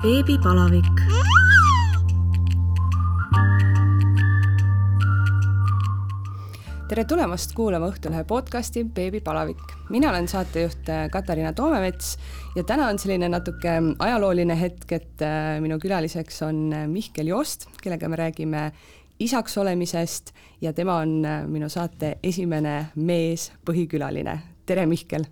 beebipalavik. tere tulemast kuulama Õhtulehe podcasti Beebipalavik. mina olen saatejuht äh, Katariina Toomemets ja täna on selline natuke ajalooline hetk, et äh, minu külaliseks on äh, Mihkel Joost, kellega me räägime isaks olemisest ja tema on minu saate esimene mees põhikülaline. tere, Mihkel!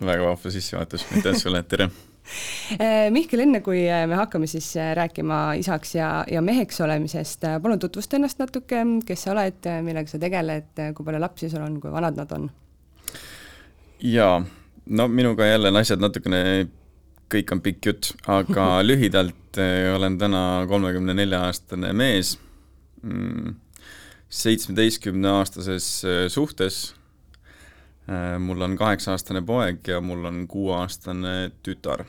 väga vahva sissejuhatus, aitäh sulle, tere! Mihkel, enne kui me hakkame siis rääkima isaks ja, ja meheks olemisest, palun tutvusta ennast natuke, kes sa oled, millega sa tegeled, kui palju lapsi sul on, kui vanad nad on? jaa, no minuga jälle asjad natukene, kõik on pikk jutt, aga lühidalt eh, olen täna kolmekümne nelja aastane mees, mm, seitsmeteistkümneaastases eh, suhtes mul on kaheksa-aastane poeg ja mul on kuueaastane tütar.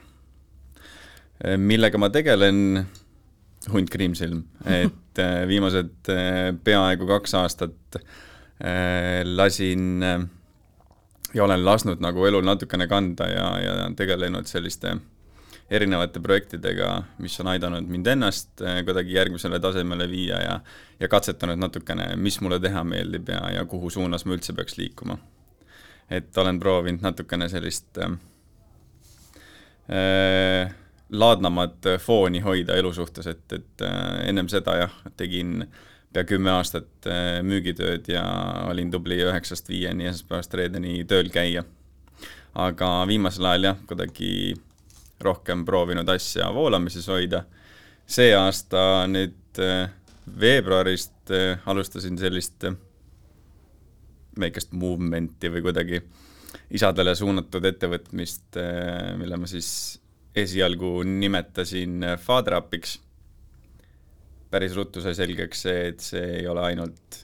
Äh, millega ma tegelen, hunt Kriimsilm, et äh, viimased peaaegu kaks aastat lasin ja olen lasknud nagu elul natukene kanda ja, ja tegelenud selliste erinevate projektidega, mis on aidanud mind ennast kuidagi järgmisele tasemele viia ja ja katsetanud natukene, mis mulle teha meeldib ja, ja kuhu suunas ma üldse peaks liikuma. Et olen proovinud natukene sellist äh, äh, laadnamat fooni hoida elu suhtes, et, et äh, ennem seda jah, tegin pea kümme aastat äh, müügitööd ja olin tubli üheksast viieni esmaspäevast reedeni tööl käia. aga viimasel ajal jah, kuidagi rohkem proovinud asja voolamises hoida. see aasta nüüd äh, veebruarist äh, alustasin sellist äh, väikest movement'i või kuidagi isadele suunatud ettevõtmist, mille ma siis esialgu nimetasin Father Upiks. päris ruttu sai selgeks see, et see ei ole ainult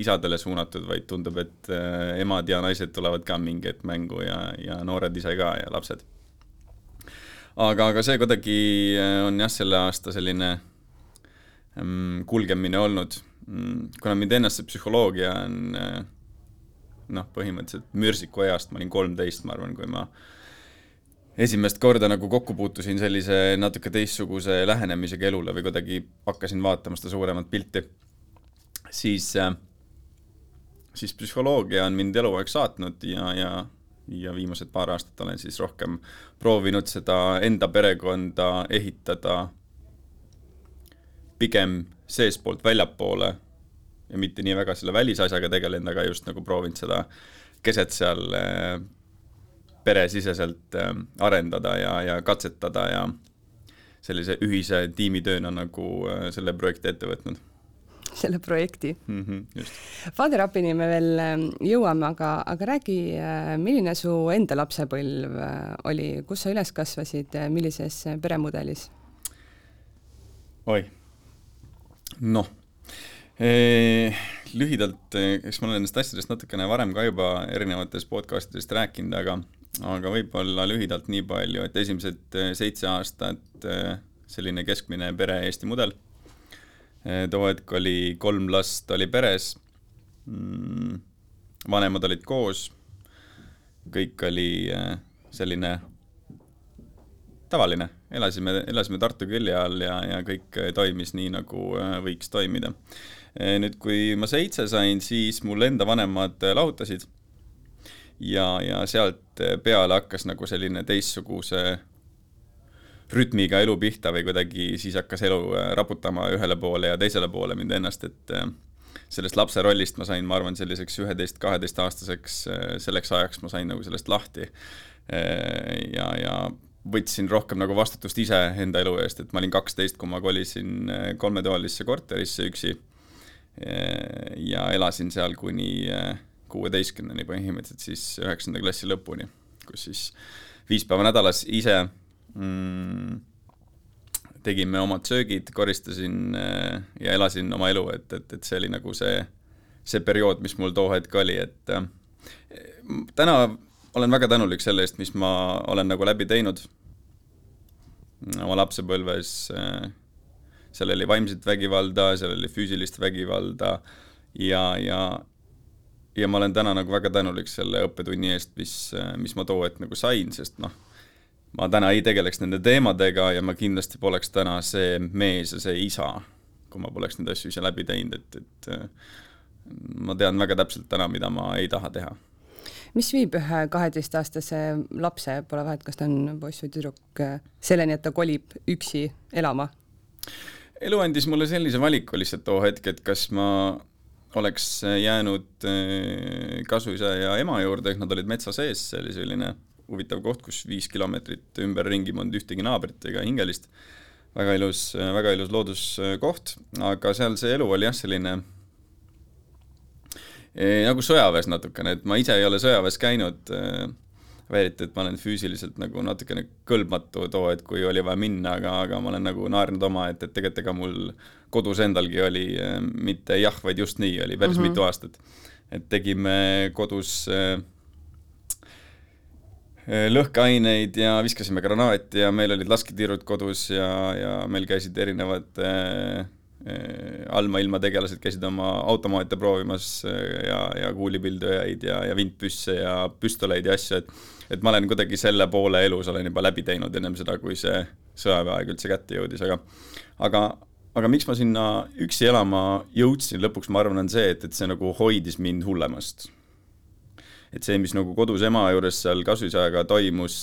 isadele suunatud, vaid tundub, et eh, emad ja naised tulevad ka mingi hetk mängu ja, ja noored ise ka ja lapsed. aga, aga see kuidagi eh, on jah, selle aasta selline mm, kulgemine olnud, mm, kuna mind ennast see psühholoogia on noh, põhimõtteliselt mürsiku east, ma olin kolmteist, ma arvan, kui ma esimest korda nagu kokku puutusin sellise natuke teistsuguse lähenemisega elule või kuidagi hakkasin vaatama seda suuremat pilti, siis, äh, siis psühholoogia on mind eluaeg saatnud ja, ja ja viimased paar aastat olen siis rohkem proovinud seda enda perekonda ehitada pigem seestpoolt väljapoole ja mitte nii väga selle välisasjaga tegelenud, aga just nagu proovinud seda keset seal äh, peresiseselt äh, arendada ja, ja katsetada ja sellise ühise tiimitööna nagu äh, selle projekti ette võtnud selle projekti mm. -hmm, just. Father Upini me veel jõuame, aga, aga räägi, milline su enda lapsepõlv oli, kus sa üles kasvasid, millises peremudelis? oi, noh lühidalt, eks ma olen nendest asjadest natukene varem ka juba erinevates podcastidest rääkinud, aga aga võib-olla lühidalt nii palju, et esimesed seitse aastat selline keskmine pere Eesti mudel. too hetk oli kolm last oli peres, mm, vanemad olid koos, kõik oli selline tavaline, elasime, elasime Tartu külje all ja, ja kõik toimis nii, nagu võiks toimida. Eh, nüüd, kui ma seitse sain, siis mul enda vanemad eh, lahutasid ja, ja sealt eh, peale hakkas nagu selline teistsuguse rütmiga elu pihta või kuidagi siis hakkas elu raputama ühele poole ja teisele poole mind ennast, et sellest lapse rollist ma sain, ma arvan, selliseks üheteist-kaheteistaastaseks, selleks ajaks ma sain nagu sellest lahti. ja, ja võtsin rohkem nagu vastutust ise enda elu eest, et ma olin kaksteist, kui ma kolisin kolmetoalisse korterisse üksi ja elasin seal kuni äh, kuueteistkümneni põhimõtteliselt siis üheksanda klassi lõpuni, kus siis viis päeva nädalas ise mm, tegime omad söögid, koristasin äh, ja elasin oma elu, et, et, et see oli nagu see, see periood, mis mul too hetk oli, et äh, täna olen väga tänulik selle eest, mis ma olen nagu läbi teinud oma lapsepõlves äh, seal oli vaimset vägivalda, seal oli füüsilist vägivalda ja, ja ja ma olen täna nagu väga tänulik selle õppetunni eest, mis, mis ma too hetk nagu sain, sest noh, ma täna ei tegeleks nende teemadega ja ma kindlasti poleks täna see mees ja see isa, kui ma poleks neid asju ise läbi teinud, et, et äh, ma tean väga täpselt täna, mida ma ei taha teha. mis viib ühe kaheteistaastase lapse, pole vahet, kas ta on poiss või tüdruk, selleni, et ta kolib üksi elama? elu andis mulle sellise valiku lihtsalt too hetk, et kas ma oleks jäänud äh, kasuisa ja ema juurde, nad olid metsa sees, see oli selline huvitav koht, kus viis kilomeetrit ümberringi polnud ühtegi naabrit ega hingelist. väga ilus, väga ilus looduskoht, aga seal see elu oli jah, selline eh, nagu sõjaväes natukene, et ma ise ei ole sõjaväes käinud eh,, väideti, et ma olen füüsiliselt nagu natukene kõlbmatu too hetk, kui oli vaja minna, aga, aga ma olen nagu naernud oma, et, et tegelikult ega mul kodus endalgi oli eh, mitte jah, vaid just nii, oli päris mm -hmm. mitu aastat. et tegime kodus äh, Äh, lõhkeaineid ja viskasime granaati ja meil olid lasketiirud kodus ja, ja meil käisid erinevad äh, äh allmaailma tegelased käisid oma automaate proovimas äh, ja, ja kuulipildujäid ja, ja vintpüsse ja püstoleid ja asju, et et ma olen kuidagi selle poole elus olen juba läbi teinud ennem seda, kui see sõjaväeaeg üldse kätte jõudis, aga aga aga miks ma sinna üksi elama jõudsin lõpuks, ma arvan, on see, et, et see nagu hoidis mind hullemast. Et see, mis nagu kodus ema juures seal kasuisajaga toimus,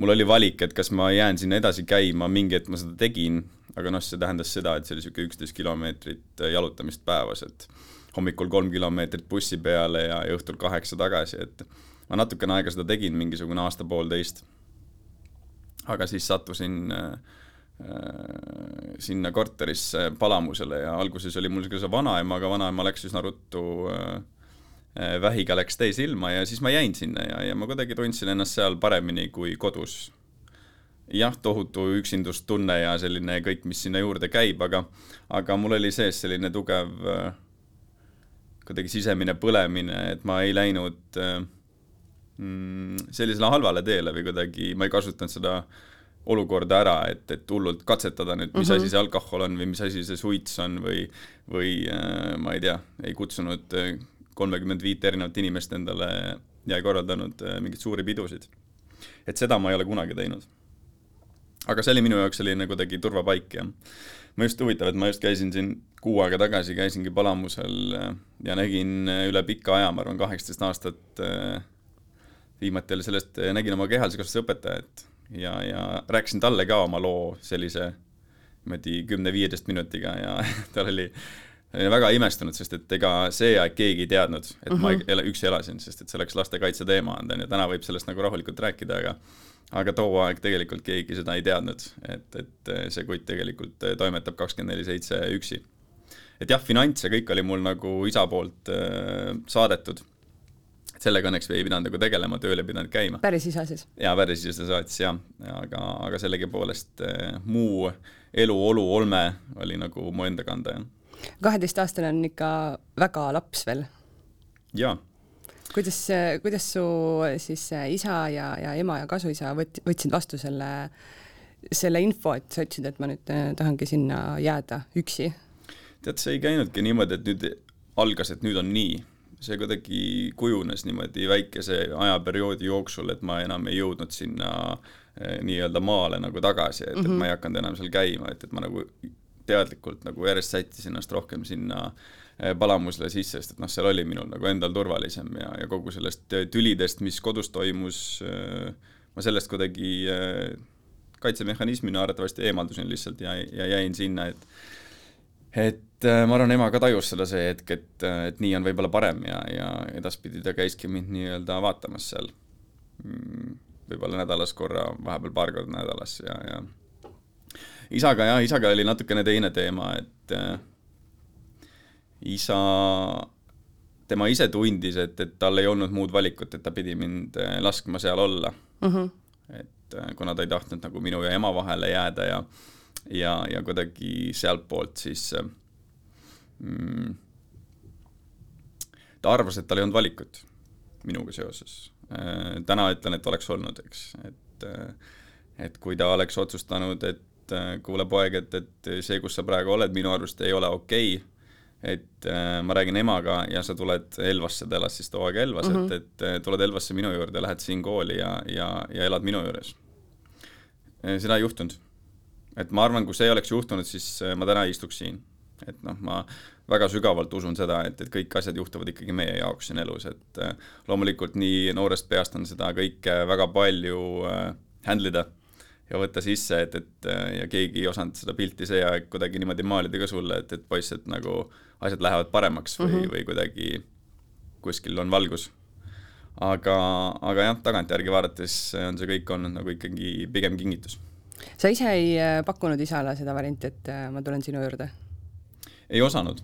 mul oli valik, et kas ma jään sinna edasi käima, mingi hetk ma seda tegin, aga noh, see tähendas seda, et see oli niisugune üksteist kilomeetrit jalutamist päevas, et hommikul kolm kilomeetrit bussi peale ja, õhtul kaheksa tagasi, et ma natukene aega seda tegin, mingisugune aasta-poolteist. aga siis sattusin äh, sinna korterisse Palamusele ja alguses oli mul see vanaema, aga vanaema läks üsna ruttu äh, Äh, vähiga läks täis ilma ja siis ma jäin sinna ja, ja ma kuidagi tundsin ennast seal paremini kui kodus. jah, tohutu üksindustunne ja selline kõik, mis sinna juurde käib, aga, aga mul oli sees selline tugev äh, kuidagi sisemine põlemine, et ma ei läinud äh, mm, sellisele halvale teele või kuidagi ma ei kasutanud seda olukorda ära, et, et hullult katsetada nüüd, mis mm -hmm. asi see alkohol on või mis asi see suits on või, või ma ei tea, ei kutsunud kolmekümmend viit erinevat inimest endale ja korraldanud äh, mingeid suuri pidusid. et seda ma ei ole kunagi teinud. aga see oli minu jaoks selline kuidagi turvapaik ja ma just huvitav, et ma just käisin siin kuu aega tagasi, käisingi Palamusel äh, ja nägin äh, üle pika aja, ma arvan, kaheksateist aastat viimati oli sellest, nägin oma kehalise kasvatuse õpetajat ja, ja rääkisin talle ka oma loo sellise niimoodi kümne-viieteist minutiga ja tal oli väga imestunud, sest et ega see aeg keegi ei teadnud, et mm -hmm. ma mhm. üksi elasin, sest et see oleks lastekaitse teema olnud, on ju, täna võib sellest nagu rahulikult rääkida, aga aga too aeg tegelikult keegi seda ei teadnud, et, et see kutt tegelikult toimetab kakskümmend neli seitse üksi. et jah, finants ja kõik oli mul nagu isa poolt äh, saadetud, et sellega õnneks ei pidanud nagu tegelema, tööl ei pidanud käima. päris isa siis? jaa, päris isa saatis jah, aga, aga sellegipoolest äh, muu eluolu olme oli nagu mu enda kanda, jah kaheteistaastane on ikka väga laps veel. jaa. kuidas, kuidas su siis isa ja, ja ema ja kasuisa võt-, võtsid vastu selle, selle info, et sa ütlesid, et ma nüüd eh, tahangi sinna jääda üksi? tead, see ei käinudki niimoodi, et nüüd algas, et nüüd on nii. see kuidagi kujunes niimoodi väikese ajaperioodi jooksul, et ma enam ei jõudnud sinna eh, nii-öelda maale nagu tagasi, et mm, -hmm. et ma mhm. ei hakanud enam seal käima, et, et ma nagu teadlikult nagu järjest sättisin ennast rohkem sinna eh, palamusele sisse, sest et noh, seal oli minul nagu endal turvalisem ja, ja kogu sellest eh, tülidest, mis kodus toimus, eh, ma sellest kuidagi kaitsemehhanismina arvatavasti eemaldusin lihtsalt ja, ja jäin sinna, et et ma arvan, ema ka tajus seda see hetk, et, et nii on võib-olla parem ja, ja edaspidi ta käiski mind nii-öelda vaatamas seal mm, võib-olla nädalas korra, vahepeal paar korda nädalas ja, ja isaga jah, isaga oli natukene teine teema, et äh, isa, tema ise tundis, et, et tal ei olnud muud valikut, et ta pidi mind äh, laskma seal olla mm. -hmm. et äh, kuna ta ei tahtnud nagu minu ja ema vahele jääda ja ja, ja kuidagi sealtpoolt siis äh, mm, ta arvas, et tal ei olnud valikut minuga seoses äh,. täna ütlen, et oleks olnud, eks, et äh, et kui ta oleks otsustanud, et et äh, kuule, poeg, et, et see, kus sa praegu oled, minu arust ei ole okei okay. et äh, ma räägin emaga ja sa tuled Elvasse, ta elas siis too aeg Elvas mm, -hmm. et, et tuled Elvasse minu juurde, lähed siin kooli ja, ja, ja elad minu juures seda ei juhtunud. et ma arvan, kui see ei oleks juhtunud, siis ma täna ei istuks siin. et noh, ma väga sügavalt usun seda, et, et kõik asjad juhtuvad ikkagi meie jaoks siin elus, et äh, loomulikult nii noorest peast on seda kõike väga palju äh, handle ida ja võtta sisse, et, et äh, ja keegi ei osanud seda pilti see aeg kuidagi niimoodi maalida ka sulle, et, et poiss, et nagu asjad lähevad paremaks või mm, -hmm. või kuidagi kuskil on valgus. aga, aga jah, tagantjärgi vaadates on see kõik olnud nagu ikkagi pigem kingitus. sa ise ei äh, pakkunud isale seda varianti, et äh, ma tulen sinu juurde? ei osanud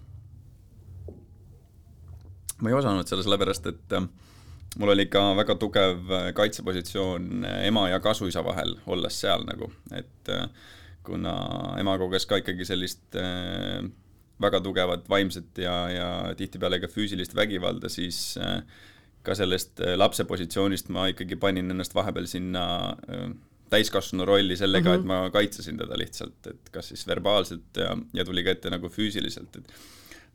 ma ei osanud seda sellepärast, et äh, mul oli ka väga tugev äh, kaitsepositsioon äh, ema ja kasuisa vahel, olles seal nagu, et kuna ema koges ka ikkagi sellist väga tugevat vaimset ja, ja tihtipeale ka füüsilist vägivalda, siis ka sellest lapse positsioonist ma ikkagi panin ennast vahepeal sinna täiskasvanu rolli sellega mm, -hmm. et ma kaitsesin teda lihtsalt, et kas siis verbaalselt ja, ja tuli ka ette nagu füüsiliselt, et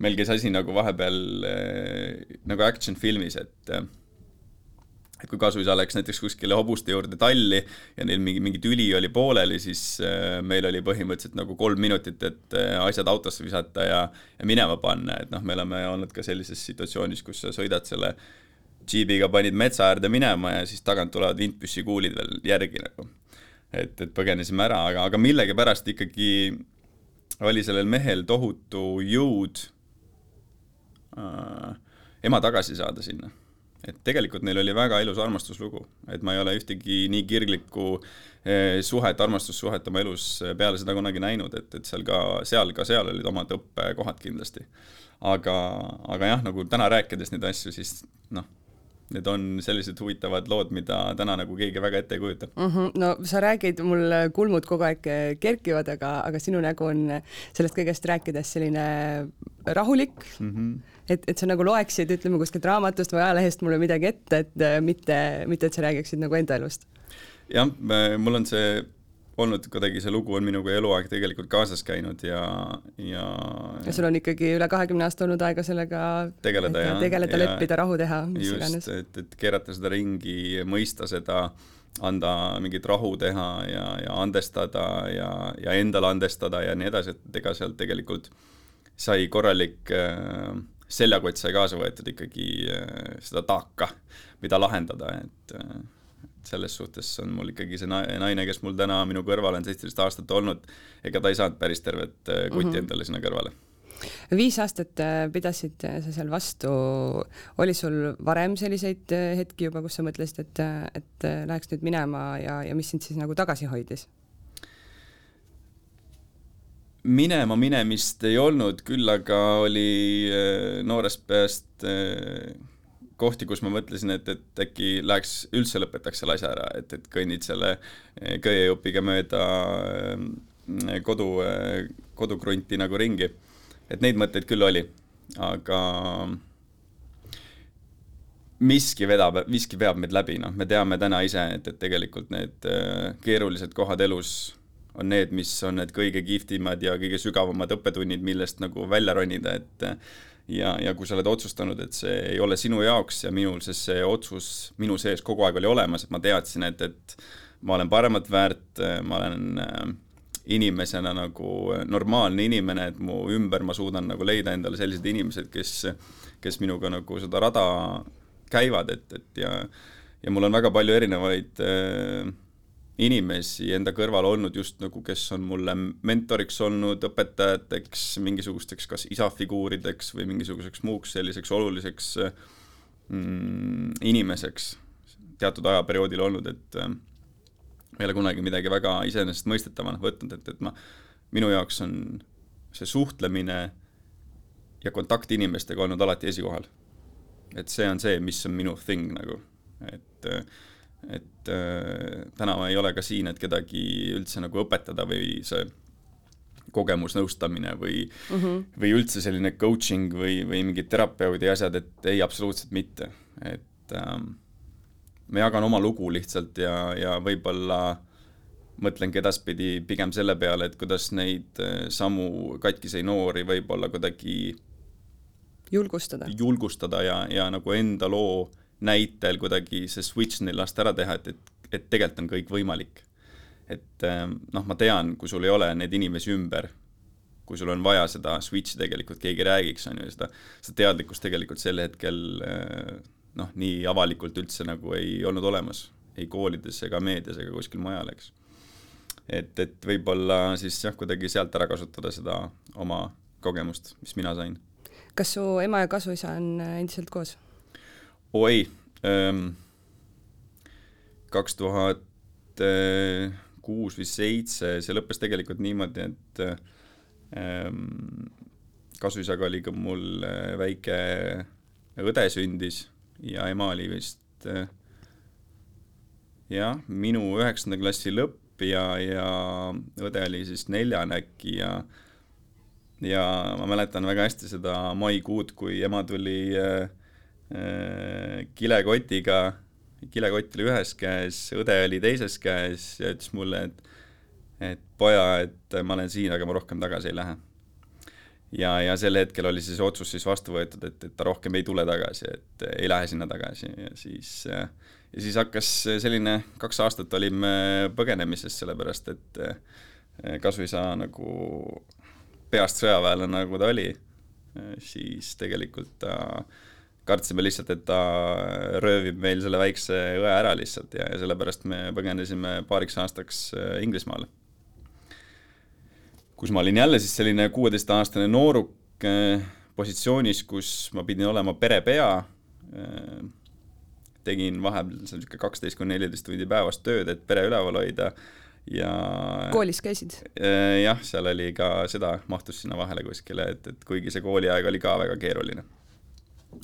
meil käis asi nagu vahepeal äh, nagu action filmis, et äh, et kui kasuisa läks näiteks kuskile hobuste juurde talli ja neil mingi, mingi tüli oli pooleli, siis äh, meil oli põhimõtteliselt nagu kolm minutit, et äh, asjad autosse visata ja, ja minema panna, et noh, me oleme olnud ka sellises situatsioonis, kus sa sõidad selle džiibiga, panid metsa äärde minema ja siis tagant tulevad vintpüssikuulid veel järgi nagu. et, et põgenesime ära, aga, aga millegipärast ikkagi oli sellel mehel tohutu jõud äh, ema tagasi saada sinna. Et tegelikult neil oli väga ilus armastuslugu, et ma ei ole ühtegi nii kirglikku äh, suhet, armastussuhet oma elus peale seda kunagi näinud, et, et seal ka, seal ka seal olid omad õppekohad kindlasti. aga, aga jah, nagu täna rääkides neid asju, siis noh need on sellised huvitavad lood, mida täna nagu keegi väga ette ei kujuta mm. -hmm. no sa räägid, mul kulmud kogu aeg kerkivad, aga, aga sinu nägu on sellest kõigest rääkides selline rahulik mm. -hmm. Et, et sa nagu loeksid, ütleme kuskilt raamatust või ajalehest mulle midagi ette, et mitte, mitte et sa räägiksid nagu enda elust. jah, mul on see olnud kuidagi, see lugu on minuga eluaeg tegelikult kaasas käinud ja, ja ja sul on ikkagi üle kahekümne aasta olnud aega sellega tegeleda, ja, tegeleda, leppida, rahu teha, mis just, iganes. et, et keerata seda ringi, mõista seda, anda mingit rahu teha ja, ja andestada ja, ja endale andestada ja nii edasi, et ega sealt tegelikult sai korralik äh, seljakott sai kaasa võetud ikkagi äh, seda taaka, mida lahendada, et äh, selles suhtes on mul ikkagi see naine, kes mul täna minu kõrval on seitseteist aastat olnud, ega ta ei saanud päris tervet äh, kuti mm -hmm. endale sinna kõrvale viis aastat pidasid sa seal vastu, oli sul varem selliseid hetki juba, kus sa mõtlesid, et, et läheks nüüd minema ja, ja mis sind siis nagu tagasi hoidis? Minema minemist ei olnud, küll aga oli noorest peast kohti, kus ma mõtlesin, et, et äkki läheks, üldse lõpetaks selle asja ära, et, et kõnnid selle eh, köiejupiga mööda kodu, kodukrunti nagu ringi. et neid mõtteid küll oli, aga miski vedab, miski veab meid läbi, noh, me teame täna ise, et, et tegelikult need keerulised kohad elus on need, mis on need kõige kihvtimad ja kõige sügavamad õppetunnid, millest nagu välja ronida, et ja, ja kui sa oled otsustanud, et see ei ole sinu jaoks ja minul see, see otsus minu sees kogu aeg oli olemas, et ma teadsin, et, et ma olen paremat väärt, ma olen äh, inimesena nagu normaalne inimene, et mu ümber ma suudan nagu leida endale sellised inimesed, kes, kes minuga nagu seda rada käivad, et, et ja ja mul on väga palju erinevaid äh, inimesi enda kõrval olnud just nagu, kes on mulle mentoriks olnud, õpetajateks, mingisugusteks kas isafiguurideks või mingisuguseks muuks selliseks oluliseks mm, inimeseks teatud ajaperioodil olnud, et äh, ei ole kunagi midagi väga iseenesestmõistetavana võtnud, et, et ma, minu jaoks on see suhtlemine ja kontakt inimestega olnud alati esikohal. et see on see, mis on minu thing nagu, et äh, et äh, täna ei ole ka siin, et kedagi üldse nagu õpetada või see kogemusnõustamine või mm, -hmm. või üldse selline coaching või, või mingid terapeudi asjad, et ei, absoluutselt mitte. et ähm, ma jagan oma lugu lihtsalt ja, ja võib-olla mõtlengi edaspidi pigem selle peale, et kuidas neid äh, samu katkiseid noori võib-olla kuidagi julgustada, julgustada ja, ja nagu enda loo näitel kuidagi see switch neil lasta ära teha, et, et, et tegelikult on kõik võimalik. et noh, ma tean, kui sul ei ole neid inimesi ümber, kui sul on vaja seda switch'i tegelikult, keegi räägiks, on ju, seda, seda teadlikkust tegelikult sel hetkel noh, nii avalikult üldse nagu ei olnud olemas, ei koolides ega meedias ega kuskil mujal, eks. et, et võib-olla siis jah, kuidagi sealt ära kasutada seda oma kogemust, mis mina sain. kas su ema ja kasuisa on endiselt koos? Oo ei, ehm, kaks tuhat kuus või seitse, see lõppes tegelikult niimoodi, et Ehm, kasuisaga oli ka mul äh, väike õde sündis ja ema oli vist äh, jah, minu üheksanda klassi lõpp ja, ja õde oli siis neljane äkki ja ja ma mäletan väga hästi seda maikuud, kui ema tuli äh, äh, kilekotiga, kilekott oli ühes käes, õde oli teises käes ja ütles mulle, et et poja, et ma olen siin, aga ma rohkem tagasi ei lähe. ja, ja sel hetkel oli siis otsus siis vastu võetud, et, et ta rohkem ei tule tagasi, et ei lähe sinna tagasi ja siis ja siis hakkas selline, kaks aastat olime põgenemises, sellepärast et kasuisa nagu peast sõjaväelane, nagu ta oli, siis tegelikult ta kartsime lihtsalt, et ta röövib meil selle väikse õe ära lihtsalt ja, ja sellepärast me põgenesime paariks aastaks Inglismaale kus ma olin jälle siis selline kuueteistaastane nooruk äh, positsioonis, kus ma pidin olema perepea äh,, tegin vahepeal seal niisugune kaksteist kuni neliteist tundi päevas tööd, et pere üleval hoida ja koolis käisid äh,? jah, seal oli ka seda, mahtus sinna vahele kuskile, et, et kuigi see kooliaeg oli ka väga keeruline.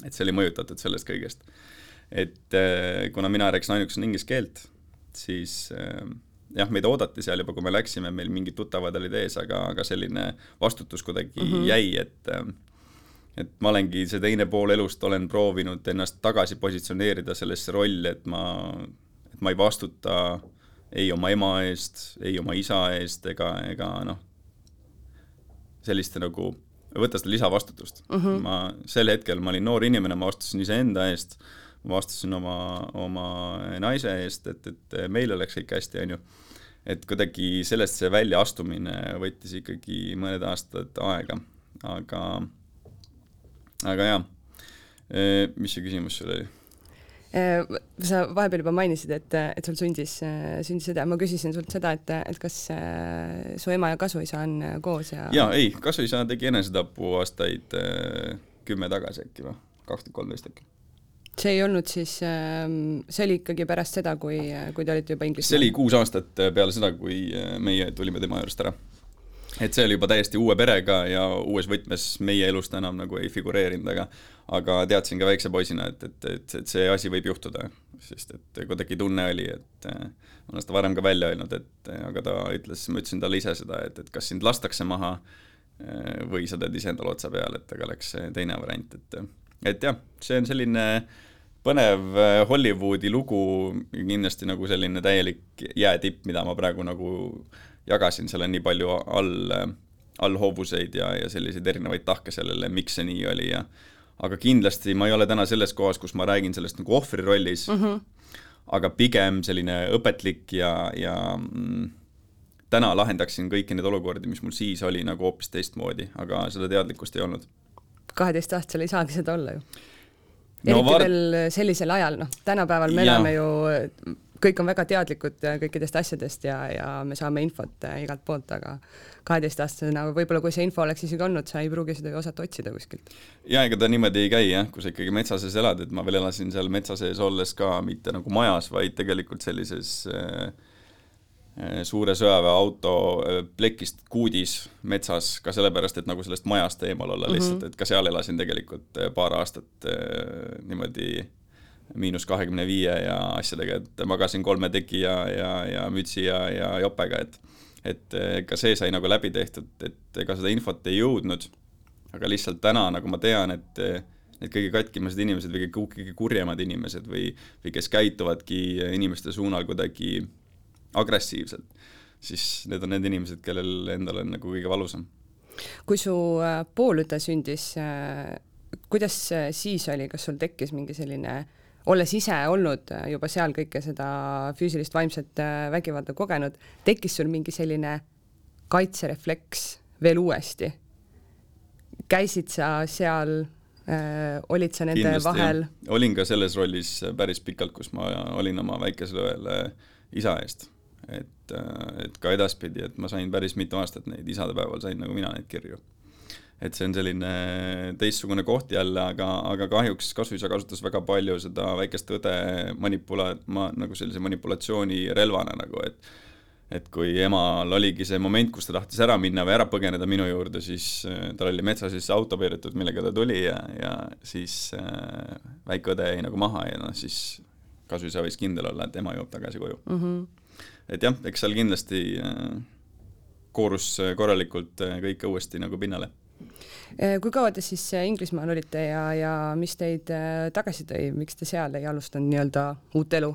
Et see oli mõjutatud sellest kõigest. et äh, kuna mina rääkisin ainukesena inglise keelt, siis äh, jah, meid oodati seal juba, kui me läksime, meil mingid tuttavad olid ees, aga, aga selline vastutus kuidagi mm -hmm. jäi, et et ma olengi see teine pool elust, olen proovinud ennast tagasi positsioneerida sellesse rolli, et ma, et ma ei vastuta ei oma ema eest, ei oma isa eest ega, ega noh, selliste nagu, võtta seda lisavastutust mm. -hmm. ma sel hetkel, ma olin noor inimene, ma vastutasin iseenda eest ma vastusin oma, oma naise eest, et, et meil oleks kõik hästi, on ju. et kuidagi sellest see väljaastumine võttis ikkagi mõned aastad aega, aga, aga jaa. mis see küsimus sul oli? Sa vahepeal juba mainisid, et, et sul sündis, sündis õde, ma küsisin sult seda, et, et kas su ema ja kasuisa on koos ja jaa, ei, kasuisa tegi enesetapu aastaid kümme tagasi äkki või, kaks tuhat kolmteist äkki see ei olnud siis, ähm, see oli ikkagi pärast seda, kui, kui te olite juba Inglismaal? see oli kuus aastat peale seda, kui äh, meie tulime tema juurest ära. Et see oli juba täiesti uue perega ja uues võtmes meie elust enam nagu ei figureerinud, aga aga teadsin ka väikse poisina, et, et, et, et see asi võib juhtuda, sest et kuidagi tunne oli, et äh, ma olen seda varem ka välja öelnud, et aga ta ütles, ma ütlesin talle ise seda, et, et kas sind lastakse maha äh, või sa teed ise endale otsa peale, et aga läks teine variant, et et jah, see on selline äh, põnev äh, Hollywoodi lugu, kindlasti nagu selline täielik jäätipp, mida ma praegu nagu jagasin, seal on nii palju all, allhoovuseid ja, ja selliseid erinevaid tahke sellele, miks see nii oli ja aga kindlasti ma ei ole täna selles kohas, kus ma räägin sellest nagu ohvri rollis mm, -hmm. aga pigem selline õpetlik ja, ja mm, täna lahendaksin kõiki neid olukordi, mis mul siis oli nagu hoopis teistmoodi, aga seda teadlikkust ei olnud. kaheteistaastasel ei saagi seda olla ju eriti no, var... veel sellisel ajal, noh, tänapäeval me elame ju, kõik on väga teadlikud kõikidest asjadest ja, ja me saame infot äh, igalt poolt, aga kaheteistaastasena võib-olla kui see info oleks isegi olnud, sa ei pruugi seda ju osata otsida kuskilt. ja ega ta niimoodi ei käi jah, kui sa ikkagi metsa sees elad, et ma veel elasin seal metsa sees olles ka mitte nagu majas, vaid tegelikult sellises äh, Eh, suure sõjaväeauto plekist kuudis metsas ka sellepärast, et nagu sellest majast eemal olla lihtsalt mm, -hmm. et ka seal elasin tegelikult paar aastat niimoodi miinus kahekümne viie ja asjadega, et magasin kolme teki ja, ja, ja mütsi ja, ja jopega, et et ka see sai nagu läbi tehtud, et ega seda infot ei jõudnud, aga lihtsalt täna nagu ma tean, et need kõige katkimased inimesed või kõige kurjemad inimesed või, või kes käituvadki inimeste suunal kuidagi agressiivselt, siis need on need inimesed, kellel endal on nagu kõige valusam. kui su äh, poolõde sündis, äh, kuidas siis oli, kas sul tekkis mingi selline olles ise olnud juba seal kõike seda füüsilist, vaimset vägivalda kogenud, tekkis sul mingi selline kaitserefleks veel uuesti? käisid sa seal äh,, olid sa nende Kindlasti, vahel? olin ka selles rollis päris pikalt, kus ma olin oma väikesele õele isa eest. et, et ka edaspidi, et ma sain päris mitu aastat neid isadepäeval, sain nagu mina neid kirju. Et see on selline teistsugune koht jälle, aga, aga kahjuks kasvuisa kasutas väga palju seda väikest õde manipula-, ma nagu sellise manipulatsiooni relvana nagu, et et kui emal oligi see moment, kus ta tahtis ära minna või ära põgeneda minu juurde, siis äh, tal oli metsa sisse auto peidetud, millega ta tuli ja, ja siis äh, väike õde jäi nagu maha ja noh, siis kasvõi võis kindel olla, et ema jõuab tagasi koju mm. -hmm. et jah, eks seal kindlasti äh, koorus korralikult äh, kõike uuesti nagu pinnale. Äh, kui kaua te siis Inglismaal olite ja, ja mis teid äh, tagasi tõi, miks te seal ei alustanud nii-öelda uut elu?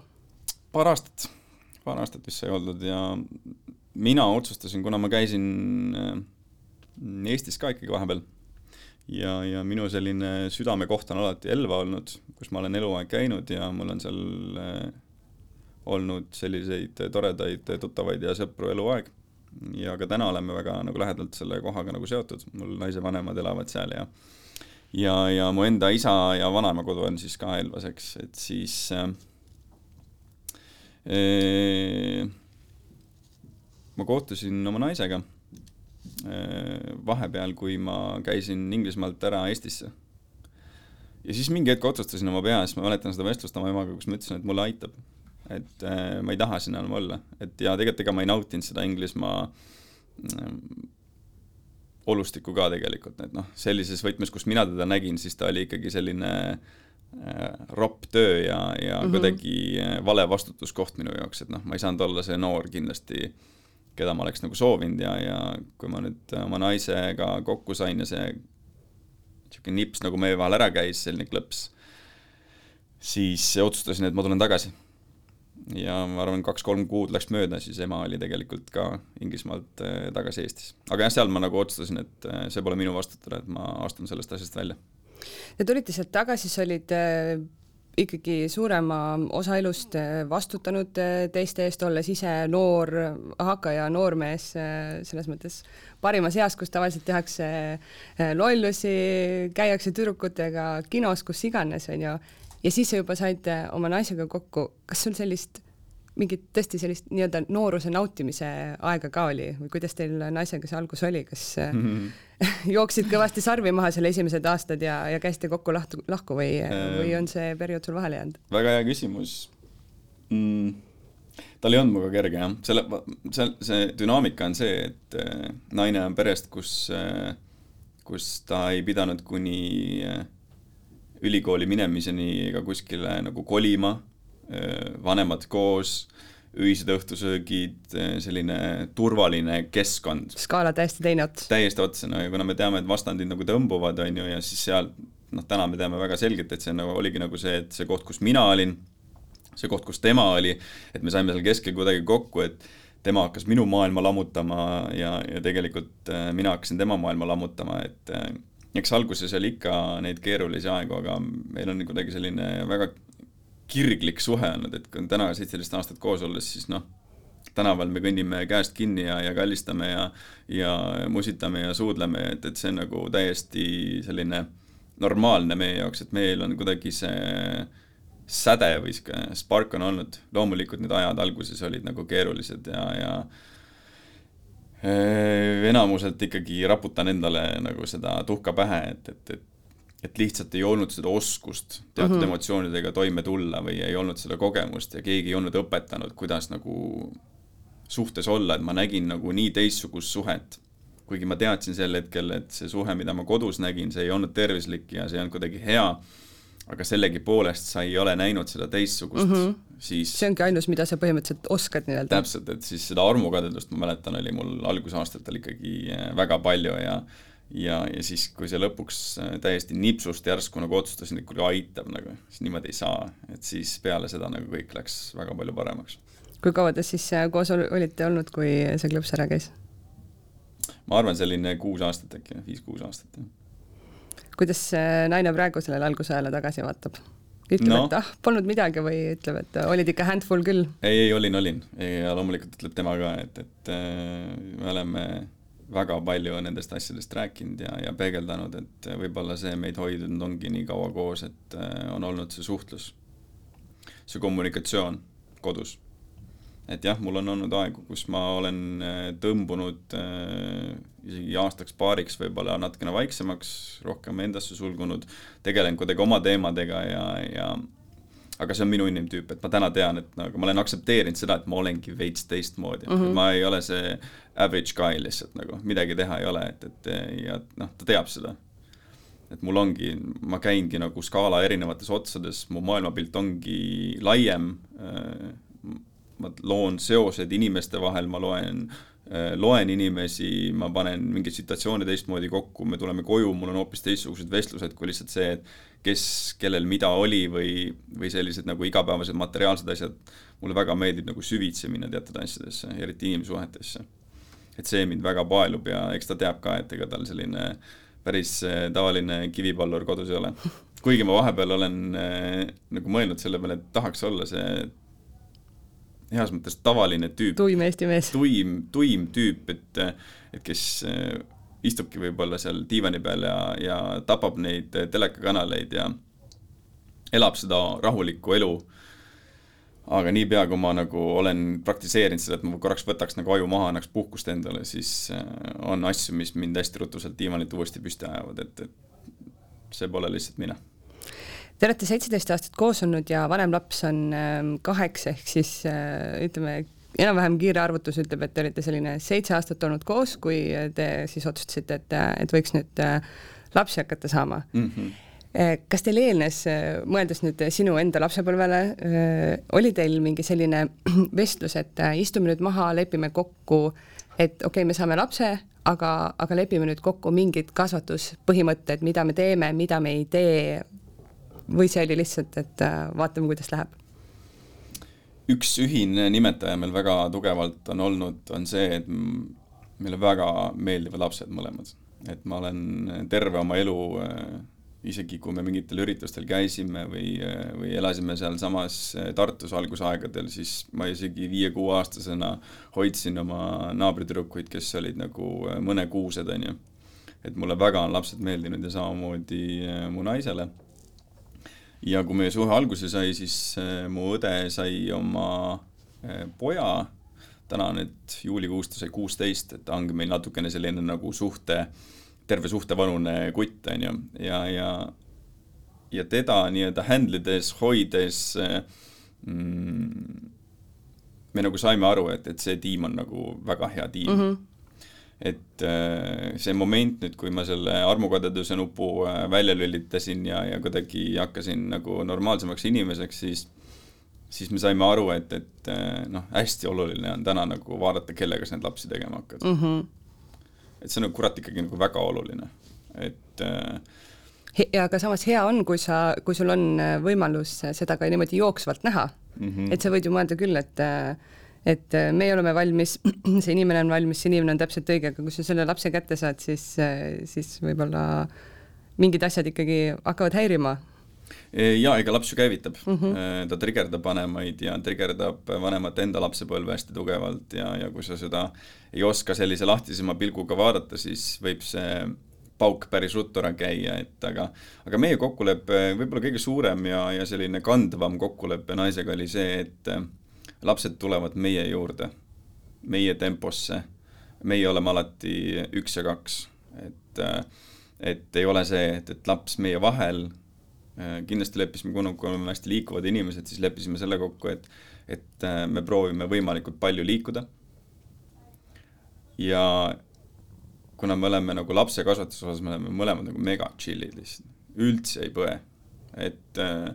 paar aastat paar aastat vist sai oldud ja mina otsustasin, kuna ma käisin äh, Eestis ka ikkagi vahepeal ja, ja minu selline südamekoht on alati Elva olnud, kus ma olen eluaeg käinud ja mul on seal äh, olnud selliseid toredaid tuttavaid ja sõpru eluaeg. Ja ka täna oleme väga nagu lähedalt selle kohaga nagu seotud, mul naise vanemad elavad seal ja ja, ja mu enda isa ja vanaema kodu on siis ka Elvas, eks, et siis äh, ma kohtusin oma naisega vahepeal, kui ma käisin Inglismaalt ära Eestisse. ja siis mingi hetk otsustasin oma peas, ma mäletan seda vestlust oma emaga, kus ma ütlesin, et mulle aitab. Et äh, ma ei taha siin enam olla, et ja tegelikult ega ma ei nautinud seda Inglismaa äh, olustikku ka tegelikult, et noh, sellises võtmes, kus mina teda nägin, siis ta oli ikkagi selline Äh, ropp töö ja, ja mm -hmm. kuidagi äh, vale vastutuskoht minu jaoks, et noh, ma ei saanud olla see noor kindlasti, keda ma oleks nagu soovinud ja, ja kui ma nüüd oma naisega kokku sain ja see niisugune nips nagu meie vahel ära käis, selline klõps, siis otsustasin, et ma tulen tagasi. Ja ma arvan, kaks-kolm kuud läks mööda, siis ema oli tegelikult ka Inglismaalt äh, tagasi Eestis. aga jah, seal ma nagu otsustasin, et see pole minu vastutada, et ma astun sellest asjast välja Te tulite sealt tagasi, sa olid äh, ikkagi suurema osa elust äh, vastutanud äh, teiste eest, olles ise noor hakkaja noormees selles mõttes parimas eas, kus tavaliselt tehakse lollusi, käiakse tüdrukutega kinos, kus iganes, on ju, ja siis sa juba said oma naisega kokku, kas sul sellist mingit tõesti sellist nii-öelda nooruse nautimise aega ka oli või kuidas teil naisega see algus oli, kas mm -hmm. jooksid kõvasti sarvi maha seal esimesed aastad ja, ja käisite kokku lahtu, lahku või ehm. või on see periood sul vahele jäänud? väga hea küsimus mm,. tal ei olnud minuga kerge jah, selle, seal see dünaamika on see, et äh, naine on perest, kus äh,, kus ta ei pidanud kuni äh, ülikooli minemiseni ega kuskile nagu kolima vanemad koos, öised õhtusöögid, selline turvaline keskkond. skaala täiesti teine ots. täiesti otsa, no ja kuna me teame, et vastandid nagu tõmbuvad, on ju, ja siis seal noh, täna me teame väga selgelt, et see nagu oligi nagu see, et see koht, kus mina olin, see koht, kus tema oli, et me saime seal keskel kuidagi kokku, et tema hakkas minu maailma lammutama ja, ja tegelikult mina hakkasin tema maailma lammutama, et eks alguses oli ikka neid keerulisi aegu, aga meil on kuidagi selline väga kirglik suhe olnud, et kui täna seitseteist aastat koos olles, siis noh, tänaval me kõnnime käest kinni ja, ja kallistame ja, ja musitame ja suudleme, et, et see on nagu täiesti selline normaalne meie jaoks, et meil on kuidagi see säde või sihuke spark on olnud, loomulikult need ajad alguses olid nagu keerulised ja, ja enamuselt ikkagi raputan endale nagu seda tuhka pähe, et, et, et et lihtsalt ei olnud seda oskust teatud mm -hmm. emotsioonidega toime tulla või ei olnud seda kogemust ja keegi ei olnud õpetanud, kuidas nagu suhtes olla, et ma nägin nagu nii teistsugust suhet. kuigi ma teadsin sel hetkel, et see suhe, mida ma kodus nägin, see ei olnud tervislik ja see ei olnud kuidagi hea, aga sellegipoolest sa ei ole näinud seda teistsugust mm, -hmm. Siis see ongi ainus, mida sa põhimõtteliselt oskad nii-öelda. täpselt, et siis seda armukadedust ma mäletan, oli mul algusaastatel ikkagi väga palju ja ja, ja siis, kui see lõpuks äh, täiesti nipsust järsku nagu otsustasin, et kuule aitab nagu, siis niimoodi ei saa, et siis peale seda nagu kõik läks väga palju paremaks. kui kaua te siis äh, koos olite olnud, kui see klõps ära käis? ma arvan, selline kuus aastat äkki, viis-kuus aastat, jah. kuidas naine praegu sellele algusajale tagasi vaatab? Ütleb no., et ah, polnud midagi või ütleb, et olid ikka handful küll? ei, ei olin, olin ja loomulikult ütleb tema ka, et, et äh, me oleme väga palju nendest asjadest rääkinud ja, ja peegeldanud, et võib-olla see meid hoidnud ongi nii kaua koos, et äh, on olnud see suhtlus, see kommunikatsioon kodus. Et jah, mul on olnud aegu, kus ma olen äh, tõmbunud äh, isegi aastaks-paariks võib-olla natukene vaiksemaks, rohkem endasse sulgunud, tegelen kuidagi oma teemadega ja, ja aga see on minu inimtüüp, et ma täna tean, et nagu ma olen aktsepteerinud seda, et ma olengi veits teistmoodi mm, -hmm. ma ei ole see average guy lihtsalt nagu, midagi teha ei ole, et, et ja noh, ta teab seda. et mul ongi, ma käingi nagu skaala erinevates otsades, mu maailmapilt ongi laiem, ma loon seosed inimeste vahel, ma loen loen inimesi, ma panen mingeid situatsioone teistmoodi kokku, me tuleme koju, mul on hoopis teistsugused vestlused kui lihtsalt see, et kes, kellel mida oli või, või sellised nagu igapäevased materiaalsed asjad, mulle väga meeldib nagu süvitsi minna teatud asjadesse, eriti inimsuhetesse. et see mind väga paelub ja eks ta teab ka, et ega tal selline päris eh, tavaline kivipallur kodus ei ole. kuigi ma vahepeal olen äh, nagu mõelnud selle peale, et tahaks olla see heas mõttes tavaline tüüp. tuim Eesti mees. tuim, tuim tüüp, et, et kes äh, istubki võib-olla seal diivani peal ja, ja tapab neid telekakanaleid ja elab seda rahulikku elu. aga niipea, kui ma nagu olen praktiseerinud seda, et ma korraks võtaks nagu aju maha, annaks puhkust endale, siis äh, on asju, mis mind hästi ruttu sealt diivanilt uuesti püsti ajavad, et, et see pole lihtsalt mina Te olete seitseteist aastat koos olnud ja vanem laps on ähm, kaheksa, ehk siis äh, ütleme, enam-vähem kiire arvutus ütleb, et te olite selline seitse aastat olnud koos, kui te siis otsustasite, et, et võiks nüüd äh, lapsi hakata saama mm. -hmm kas teil eelnes, mõeldes nüüd sinu enda lapsepõlvele, oli teil mingi selline vestlus, et istume nüüd maha, lepime kokku, et okei okay,, me saame lapse, aga, aga lepime nüüd kokku mingid kasvatuspõhimõtted, mida me teeme, mida me ei tee või see oli lihtsalt, et vaatame, kuidas läheb? üks ühine nimetaja meil väga tugevalt on olnud, on see, et meile väga meeldivad lapsed mõlemad. et ma olen terve oma elu, äh, isegi kui me mingitel üritustel käisime või, äh, või elasime sealsamas äh, Tartus algusaegadel, siis ma isegi viie-kuueaastasena hoidsin oma naabritüdrukuid, kes olid nagu mõnekuused, on ju. et mulle väga on lapsed meeldinud ja samamoodi mu naisele ja kui meie suhe alguse sai, siis äh, mu õde sai oma äh, poja, täna nüüd juulikuus ta sai kuusteist, et ta ongi meil natukene selline nagu suhte, terve suhtevanune kutt, on ju, ja, ja ja teda nii-öelda handle ides, hoides mm, me nagu saime aru, et, et see tiim on nagu väga hea tiim. Mm. -hmm et äh, see moment nüüd, kui ma selle armukadeduse nupu äh, välja lülitasin ja, ja kuidagi hakkasin nagu normaalsemaks inimeseks, siis siis me saime aru, et, et äh, noh, hästi oluline on täna nagu vaadata, kellega sa neid lapsi tegema hakkad mm. -hmm. et see on nagu kurat ikkagi nagu väga oluline, et ja aga samas hea on, kui sa, kui sul on võimalus seda ka niimoodi jooksvalt näha mm. -hmm. et sa võid ju mõelda küll, et äh, et äh, meie oleme valmis, see inimene on valmis, see inimene on täpselt õige, aga kui sa selle lapse kätte saad, siis, äh, siis võib-olla mingid asjad ikkagi hakkavad häirima. E, ja ega laps ju käivitab mm, -hmm. ta trigerdab vanemaid ja trigerdab vanemate enda lapsepõlve hästi tugevalt ja, ja kui sa seda ei oska sellise lahtisema pilguga vaadata, siis võib see pauk päris ruttu ära käia, et aga, aga meie kokkulepe, võib-olla kõige suurem ja, ja selline kandvam kokkulepe naisega oli see, et lapsed tulevad meie juurde, meie temposse, meie oleme alati üks ja kaks, et et ei ole see, et, et laps meie vahel, kindlasti leppisime, kuna, oleme hästi liikuvad inimesed, siis leppisime selle kokku, et et me proovime võimalikult palju liikuda. Ja kuna me oleme nagu lapse kasvatuse osas, me oleme mõlemad nagu mega chill'id lihtsalt, üldse ei põe, et äh,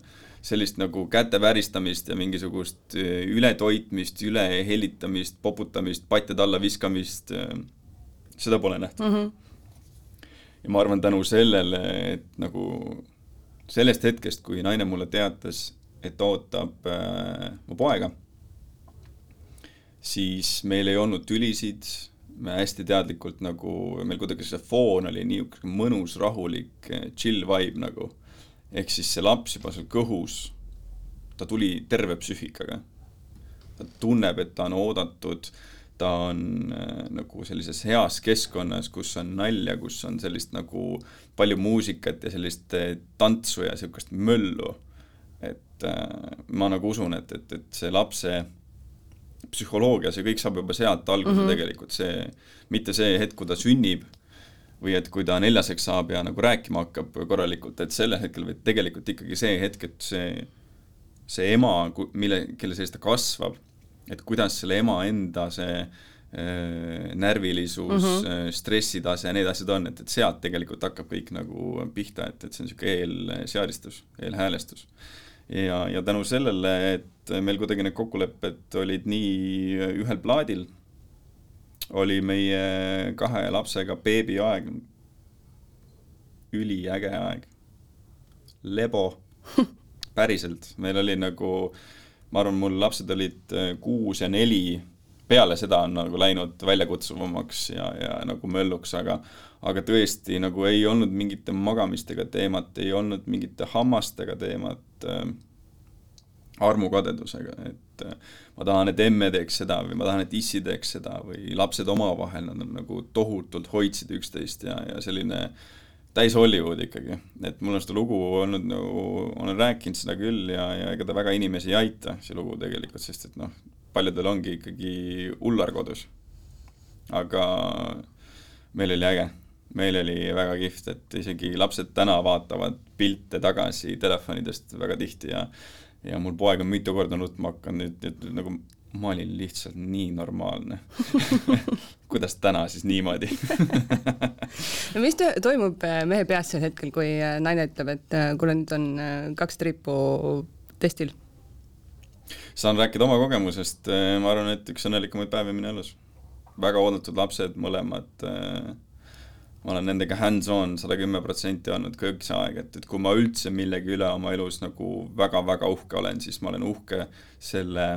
sellist nagu käte väristamist ja mingisugust äh, ületoitmist, ülehellitamist, poputamist, patjade alla viskamist, äh, seda pole nähtud mm. -hmm. ja ma arvan, tänu sellele, et nagu sellest hetkest, kui naine mulle teatas, et ootab äh, mu poega, siis meil ei olnud tülisid, me hästi teadlikult nagu, meil kuidagi see foon oli niisugune mõnus, rahulik, chill vibe nagu ehk siis see laps juba seal kõhus, ta tuli terve psüühikaga. ta tunneb, et ta on oodatud, ta on äh, nagu sellises heas keskkonnas, kus on nalja, kus on sellist nagu palju muusikat ja sellist äh, tantsu ja niisugust möllu. et äh, ma nagu usun, et, et, et see lapse psühholoogia, see kõik saab juba sealt alguse mm -hmm. tegelikult, see, mitte see hetk, kui ta sünnib, või et kui ta neljaseks saab ja nagu rääkima hakkab korralikult, et sellel hetkel, vaid tegelikult ikkagi see hetk, et see, see ema, mille, kelle sees ta kasvab, et kuidas selle ema enda see äh, närvilisus mm, -hmm. stressitase ja need asjad on, et, et sealt tegelikult hakkab kõik nagu pihta, et, et see on niisugune eelseadistus, eelhäälestus. ja, ja tänu sellele, et meil kuidagi need kokkulepped olid nii ühel plaadil, oli meie kahe lapsega beebiaeg. Üliäge aeg. lebo, päriselt, meil oli nagu, ma arvan, mul lapsed olid äh, kuus ja neli, peale seda on nagu läinud väljakutsuvamaks ja, ja nagu mölluks, aga aga tõesti nagu ei olnud mingite magamistega teemat, ei olnud mingite hammastega teemat äh,, armukadedusega, et äh, ma tahan, et emme teeks seda või ma tahan, et issi teeks seda või lapsed omavahel, nad on nagu tohutult hoidsid üksteist ja, ja selline täis Hollywood ikkagi, et mul on seda lugu olnud nagu, olen rääkinud seda küll ja, ja ega ta väga inimesi ei aita, see lugu tegelikult, sest et noh, paljudel ongi ikkagi ullar kodus. aga meil oli äge, meil oli väga kihvt, et isegi lapsed täna vaatavad pilte tagasi telefonidest väga tihti ja ja mul poeg on mitu korda nutma hakanud, et, et nagu ma olin lihtsalt nii normaalne kuidas täna siis niimoodi no mis toimub äh, mehe peas sel hetkel, kui äh, naine ütleb, et äh, kuule, nüüd on kaks trippu testil? saan rääkida oma kogemusest, ma arvan, et üks õnnelikumaid päevi minu elus. väga oodatud lapsed, mõlemad äh, ma olen nendega hands-on sada kümme protsenti olnud kõik see aeg, et, et kui ma üldse millegi üle oma elus nagu väga-väga uhke olen, siis ma olen uhke selle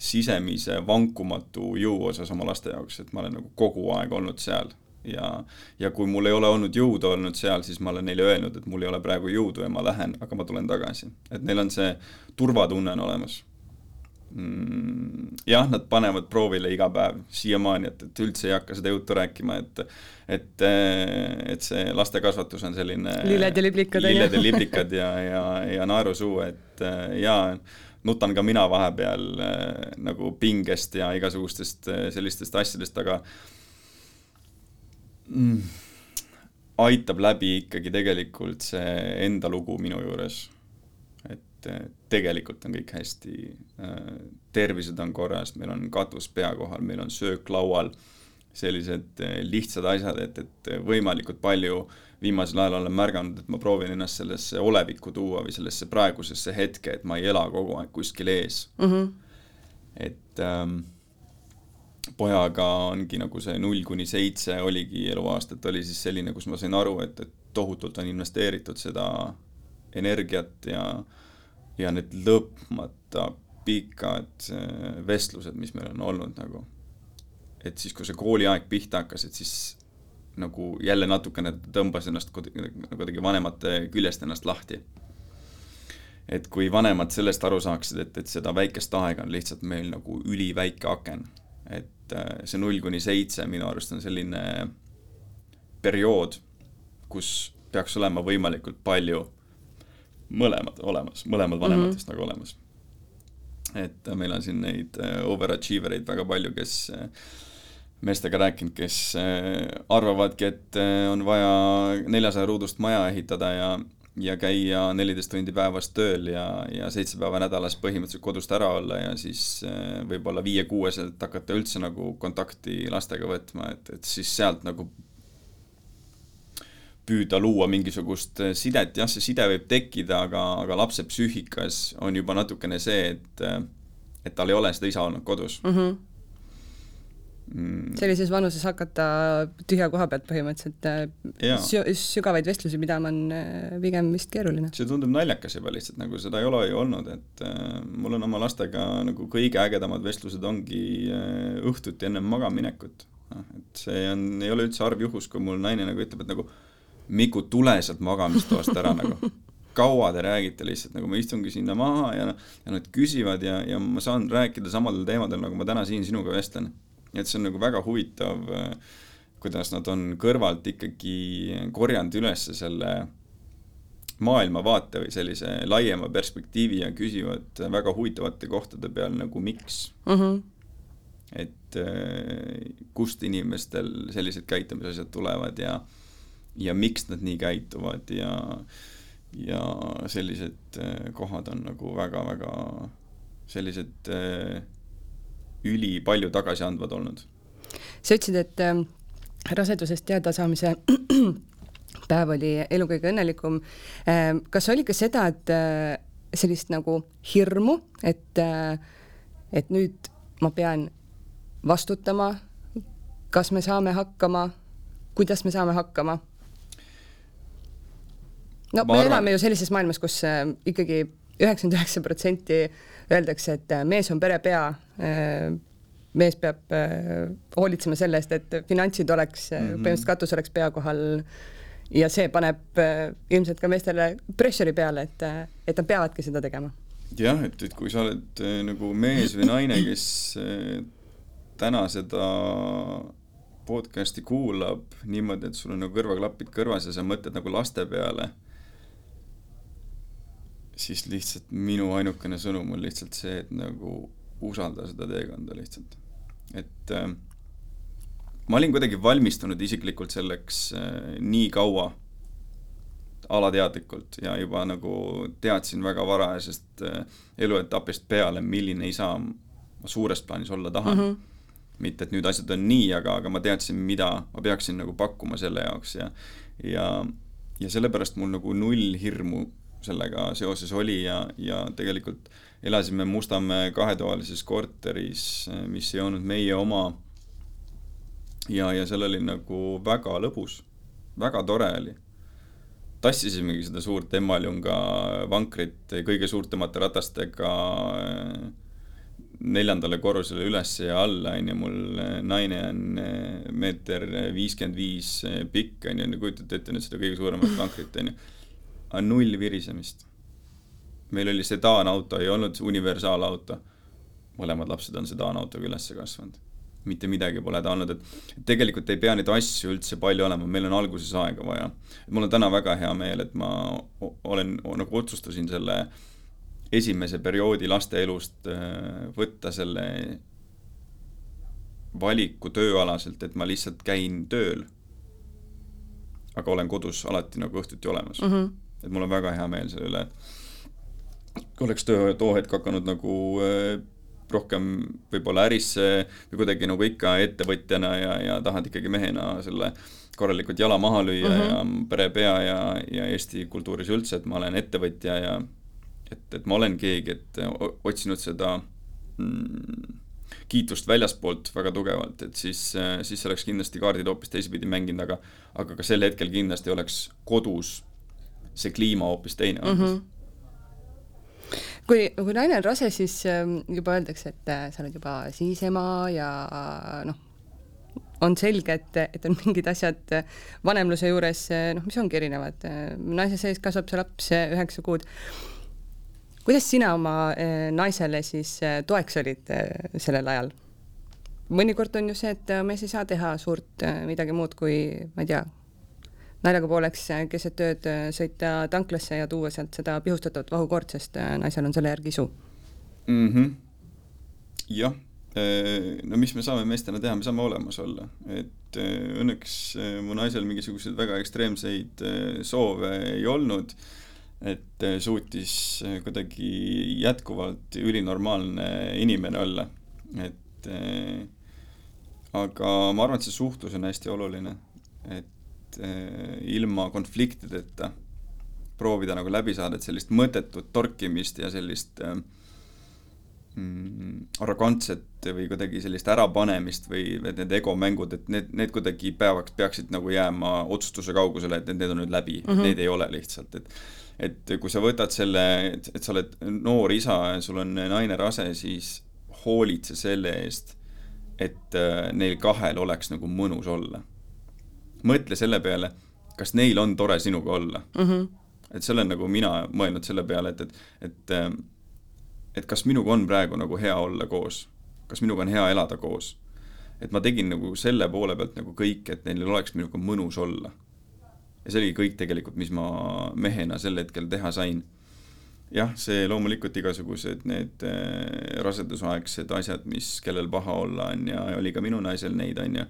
sisemise vankumatu jõu osas oma laste jaoks, et ma olen nagu kogu aeg olnud seal ja, ja kui mul ei ole olnud jõudu olnud seal, siis ma olen neile öelnud, et mul ei ole praegu jõudu ja ma lähen, aga ma tulen tagasi. et neil on see turvatunne on olemas jah, nad panevad proovile iga päev siiamaani, et, et üldse ei hakka seda juttu rääkima, et et, et see lastekasvatus on selline lilled ja liblikad, lilled ja liblikad ja, ja, ja naerusuu, et jaa, nutan ka mina vahepeal nagu pingest ja igasugustest sellistest asjadest, aga mm, aitab läbi ikkagi tegelikult see enda lugu minu juures et tegelikult on kõik hästi, äh, tervised on korras, meil on katus pea kohal, meil on söök laual, sellised äh, lihtsad asjad, et, et võimalikult palju viimasel ajal olen märganud, et ma proovin ennast sellesse olevikku tuua või sellesse praegusesse hetke, et ma ei ela kogu aeg kuskil ees mm. -hmm. et ähm, pojaga ongi nagu see null kuni seitse oligi eluaastat, oli siis selline, kus ma sain aru, et, et tohutult on investeeritud seda energiat ja äh, ja need lõpmata pikad äh, vestlused, mis meil on olnud nagu, et siis, kui see kooliaeg pihta hakkas, et siis nagu jälle natukene tõmbas ennast kuidagi, kuidagi vanemate küljest ennast lahti. et kui vanemad sellest aru saaksid, et, et seda väikest aega on lihtsalt meil nagu üliväike aken, et äh, see null kuni seitse minu arust on selline periood, kus peaks olema võimalikult palju mõlemad olemas, mõlemad vanematest mm -hmm. nagu olemas. et meil on siin neid äh, overachiever eid väga palju, kes äh, meestega rääkinud, kes äh, arvavadki, et on vaja neljasaja ruudust maja ehitada ja ja käia neliteist tundi päevas tööl ja, ja seitse päeva nädalas põhimõtteliselt kodust ära olla ja siis võib-olla viie-kuueselt hakata üldse nagu kontakti lastega võtma, et, et siis sealt nagu püüda luua mingisugust äh, sidet, jah, see side võib tekkida, aga, aga lapse psüühikas on juba natukene see, et äh, et tal ei ole seda isa olnud kodus mm. -hmm. Mm. sellises vanuses hakata tühja koha pealt põhimõtteliselt äh, sü sügavaid vestlusi pidama on pigem vist keeruline. see tundub naljakas juba lihtsalt, nagu seda ei ole ju olnud, et äh, mul on oma lastega nagu kõige ägedamad vestlused ongi äh, õhtuti enne magamaminekut. noh, et see on, ei ole üldse harv juhus, kui mul naine nagu ütleb, et nagu Miku, tule sealt magamistoast ära nagu. kaua te räägite lihtsalt, nagu ma istungi sinna maha ja ja nad küsivad ja, ja ma saan rääkida samadel teemadel, nagu ma täna siin sinuga vestlen. et see on nagu väga huvitav, kuidas nad on kõrvalt ikkagi korjanud üles selle maailmavaate või sellise laiema perspektiivi ja küsivad väga huvitavate kohtade peal nagu miks mm. -hmm. et äh, kust inimestel sellised käitumisasjad tulevad ja, ja miks nad nii käituvad ja, ja sellised äh, kohad on nagu väga-väga sellised äh, ülipalju tagasiandvad olnud. sa ütlesid, et äh, rasedusest teadasaamise päev oli elu kõige õnnelikum. Kas oli ka seda, et sellist nagu hirmu, et, et nüüd ma pean vastutama, kas me saame hakkama, kuidas me saame hakkama? No ma me arvan... elame ju sellises maailmas, kus äh, ikkagi üheksakümmend üheksa protsenti öeldakse, et mees on pere pea mees peab hoolitsema selle eest, et finantsid oleks mm, -hmm. põhimõtteliselt katus oleks pea kohal ja see paneb äh, ilmselt ka meestele pressure'i peale, et, äh, et nad peavadki seda tegema. jah, et, et kui sa oled äh, nagu mees või naine, kes täna seda podcast'i kuulab niimoodi, et sul on nagu kõrvaklapid kõrvas ja sa mõtled nagu laste peale, siis lihtsalt minu ainukene sõnum on lihtsalt see, et nagu usalda seda teekonda lihtsalt. et äh, ma olin kuidagi valmistunud isiklikult selleks äh, nii kaua alateadlikult ja juba nagu teadsin väga varajasest äh, eluetapist peale, milline isa ma suures plaanis olla tahan mm. -hmm. mitte, et nüüd asjad on nii, aga, aga ma teadsin, mida ma peaksin nagu pakkuma selle jaoks ja ja, ja sellepärast mul nagu null hirmu sellega seoses oli ja, ja tegelikult elasime Mustamäe kahetoalises korteris, mis ei olnud meie oma ja, ja seal oli nagu väga lõbus, väga tore oli. tassisimegi seda suurt Emmaljunga vankrit kõige suurtemate ratastega neljandale korrusele üles ja alla, on ju, mul naine on meeter viiskümmend viis pikk, on ju, kujutate ette nüüd seda kõige suuremat vankrit, on ju. Aga null virisemist. meil oli sedaanauto, ei olnud universaalauto. mõlemad lapsed on sedaanautoga üles kasvanud mitte midagi pole ta andnud, et tegelikult ei pea neid asju üldse palju olema, meil on alguses aega vaja. mul on täna väga hea meel, et ma olen, nagu otsustasin selle esimese perioodi laste elust äh, võtta selle valiku tööalaselt, et ma lihtsalt käin tööl. aga olen kodus alati nagu õhtuti olemas mm. -hmm. Et mul on väga hea meel selle üle, oleks töö too hetk hakanud nagu äh, rohkem võib-olla ärisse või kuidagi nagu ikka ettevõtjana ja, ja tahad ikkagi mehena selle korralikult jala maha lüüa mm -hmm. ja pere pea ja, ja Eesti kultuuris üldse, et ma olen ettevõtja ja et, et ma olen keegi, et otsinud seda mm, kiitust väljaspoolt väga tugevalt, et siis, siis oleks kindlasti kaardid hoopis teisipidi mänginud, aga aga ka sel hetkel kindlasti oleks kodus see kliima hoopis teine olnud mm. -hmm kui, kui naine on rase, siis ähm, juba öeldakse, et äh, sa oled juba siis ema ja noh, on selge, et, et on mingid asjad äh, vanemluse juures, äh, noh, mis ongi erinevad. naise sees kasvab see laps üheksa kuud. kuidas sina oma naisele siis toeks olid sellel ajal? mõnikord on ju see, et mees ei saa teha suurt midagi muud kui, ma ei tea, naljaga pooleks keset ööd äh, sõita tanklasse ja tuua sealt seda pihustatavat vahukoort, sest äh, naisel on selle järgi isu mm. -hmm. jah, äh, no mis me saame meestena teha, me saame olemas olla, et õnneks mu naisel mingisuguseid väga ekstreemseid soove ei olnud, et suutis kuidagi jätkuvalt ülinormaalne inimene olla, et aga ma arvan, et see suhtlus on hästi oluline, et Eh, ilma konfliktideta proovida nagu läbi saada, et sellist mõttetut torkimist ja sellist äh, mm, arrogantset või kuidagi sellist ärapanemist või need egomängud, et need, need kuidagi peavaks, peaksid nagu jääma otsustuse kaugusele, et need, on nüüd läbi mm, -hmm. need ei ole lihtsalt, et et kui sa võtad selle, et, et sa oled noor isa ja sul on naine rase, siis hoolitse selle eest, et äh, neil kahel oleks nagu mõnus olla mõtle selle peale, kas neil on tore sinuga olla mm. -hmm. et selle olen nagu mina mõelnud selle peale, et, et, et et kas minuga on praegu nagu hea olla koos, kas minuga on hea elada koos. et ma tegin nagu selle poole pealt nagu kõik, et neil oleks minuga mõnus olla. ja see oligi kõik tegelikult, mis ma mehena sel hetkel teha sain jah, see loomulikult igasugused need äh, rasedusaegsed asjad, mis kellel paha olla on ja oli ka minu naisel neid, on ju,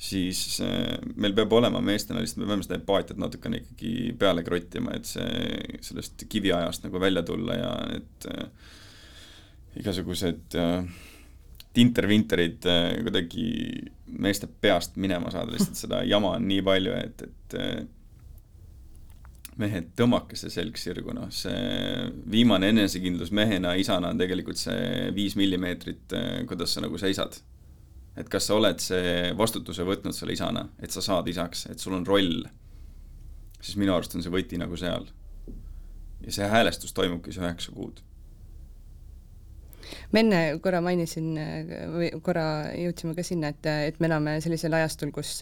siis äh, meil peab olema meestena lihtsalt, me peame seda empaatiat natukene ikkagi peale krottima, et see, sellest kiviajast nagu välja tulla ja need äh, igasugused äh, tinter-vinterid äh, kuidagi meeste peast minema saada, lihtsalt seda jama on nii palju, et, et äh, mehed, tõmmake see selg sirgu, noh, see viimane enesekindlus mehena, isana on tegelikult see viis millimeetrit, eh, kuidas sa nagu seisad. Et kas sa oled see vastutuse võtnud selle isana, et sa saad isaks, et sul on roll, siis minu arust on see võti nagu seal. ja see häälestus toimubki see üheksa kuud ma enne korra mainisin või korra jõudsime ka sinna, et, et me elame sellisel ajastul, kus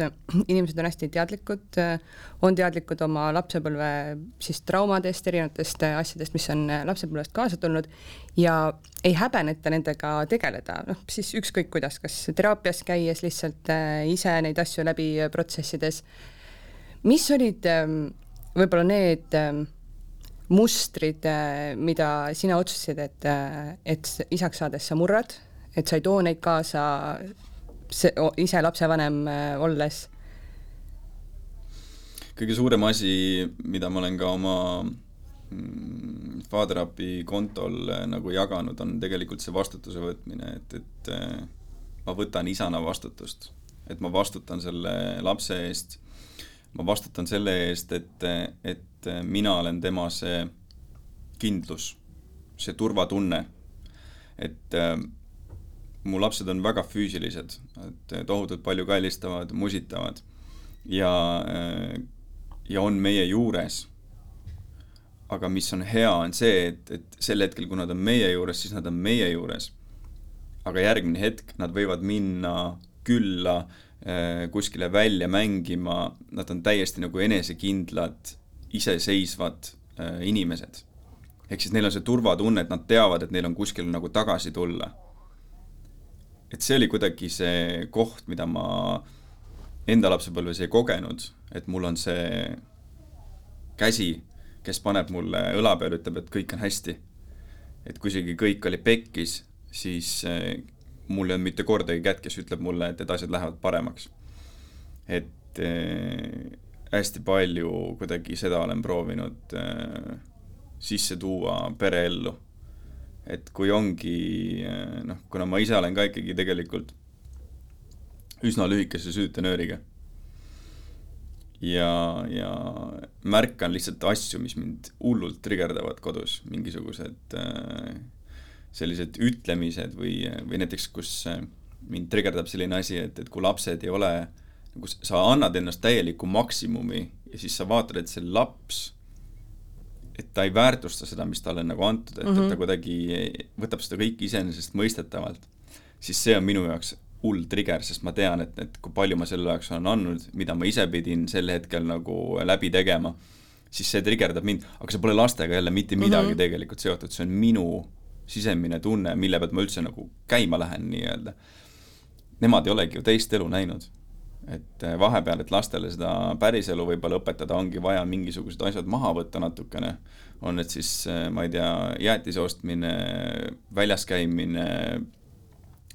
inimesed on hästi teadlikud, on teadlikud oma lapsepõlve siis traumadest, erinevatest asjadest, mis on lapsepõlvest kaasa tulnud ja ei häbeneta nendega tegeleda, noh siis ükskõik kuidas, kas teraapias käies lihtsalt äh, ise neid asju läbi protsessides. mis olid ähm, võib-olla need ähm, mustrid, äh, mida sina otsustasid, et, äh, et isaks saades sa murrad, et sa ei too neid kaasa see, ise lapsevanem äh, olles? kõige suurem asi, mida ma olen ka oma mm, Fatherapi kontol nagu jaganud, on tegelikult see vastutuse võtmine, et, et ma võtan isana vastutust. et ma vastutan selle lapse eest, ma vastutan selle eest, et, et mina olen tema see kindlus, see turvatunne. et äh, mu lapsed on väga füüsilised, et äh, tohutult palju kallistavad, musitavad ja äh,, ja on meie juures. aga mis on hea, on see, et, et sel hetkel, kui nad on meie juures, siis nad on meie juures. aga järgmine hetk nad võivad minna külla äh, kuskile välja mängima, nad on täiesti nagu enesekindlad iseseisvad äh, inimesed. ehk siis neil on see turvatunne, et nad teavad, et neil on kuskile nagu tagasi tulla. et see oli kuidagi see koht, mida ma enda lapsepõlves ei kogenud, et mul on see käsi, kes paneb mulle õla peale, ütleb, et kõik on hästi. et kui isegi kõik oli pekkis, siis äh, mul ei olnud mitte kordagi kätt, kes ütleb mulle, et, et asjad lähevad paremaks. et äh, hästi palju kuidagi seda olen proovinud äh, sisse tuua pereellu. et kui ongi äh, noh, kuna ma ise olen ka ikkagi tegelikult üsna lühikese süütenööriga ja, ja märkan lihtsalt asju, mis mind hullult trigerdavad kodus, mingisugused äh, sellised ütlemised või, või näiteks, kus äh, mind trigerdab selline asi, et, et kui lapsed ei ole nagu sa annad ennast täieliku maksimumi ja siis sa vaatad, et see laps, et ta ei väärtusta seda, mis talle nagu antud, et mm, -hmm. et ta mhm. kuidagi võtab seda kõike iseenesestmõistetavalt, siis see on minu jaoks hull trigger, sest ma tean, et, et kui palju ma selle jaoks olen andnud, mida ma ise pidin sel hetkel nagu läbi tegema, siis see trigerdab mind, aga see pole lastega jälle mitte midagi mm -hmm. tegelikult seotud, see on minu sisemine tunne, mille pealt ma üldse nagu käima lähen nii-öelda. Nemad ei olegi ju teist elu näinud. Et äh, vahepeal, et lastele seda päriselu võib-olla õpetada, ongi vaja mingisugused asjad maha võtta natukene, on need siis, äh, ma ei tea, jäätise ostmine, väljas käimine,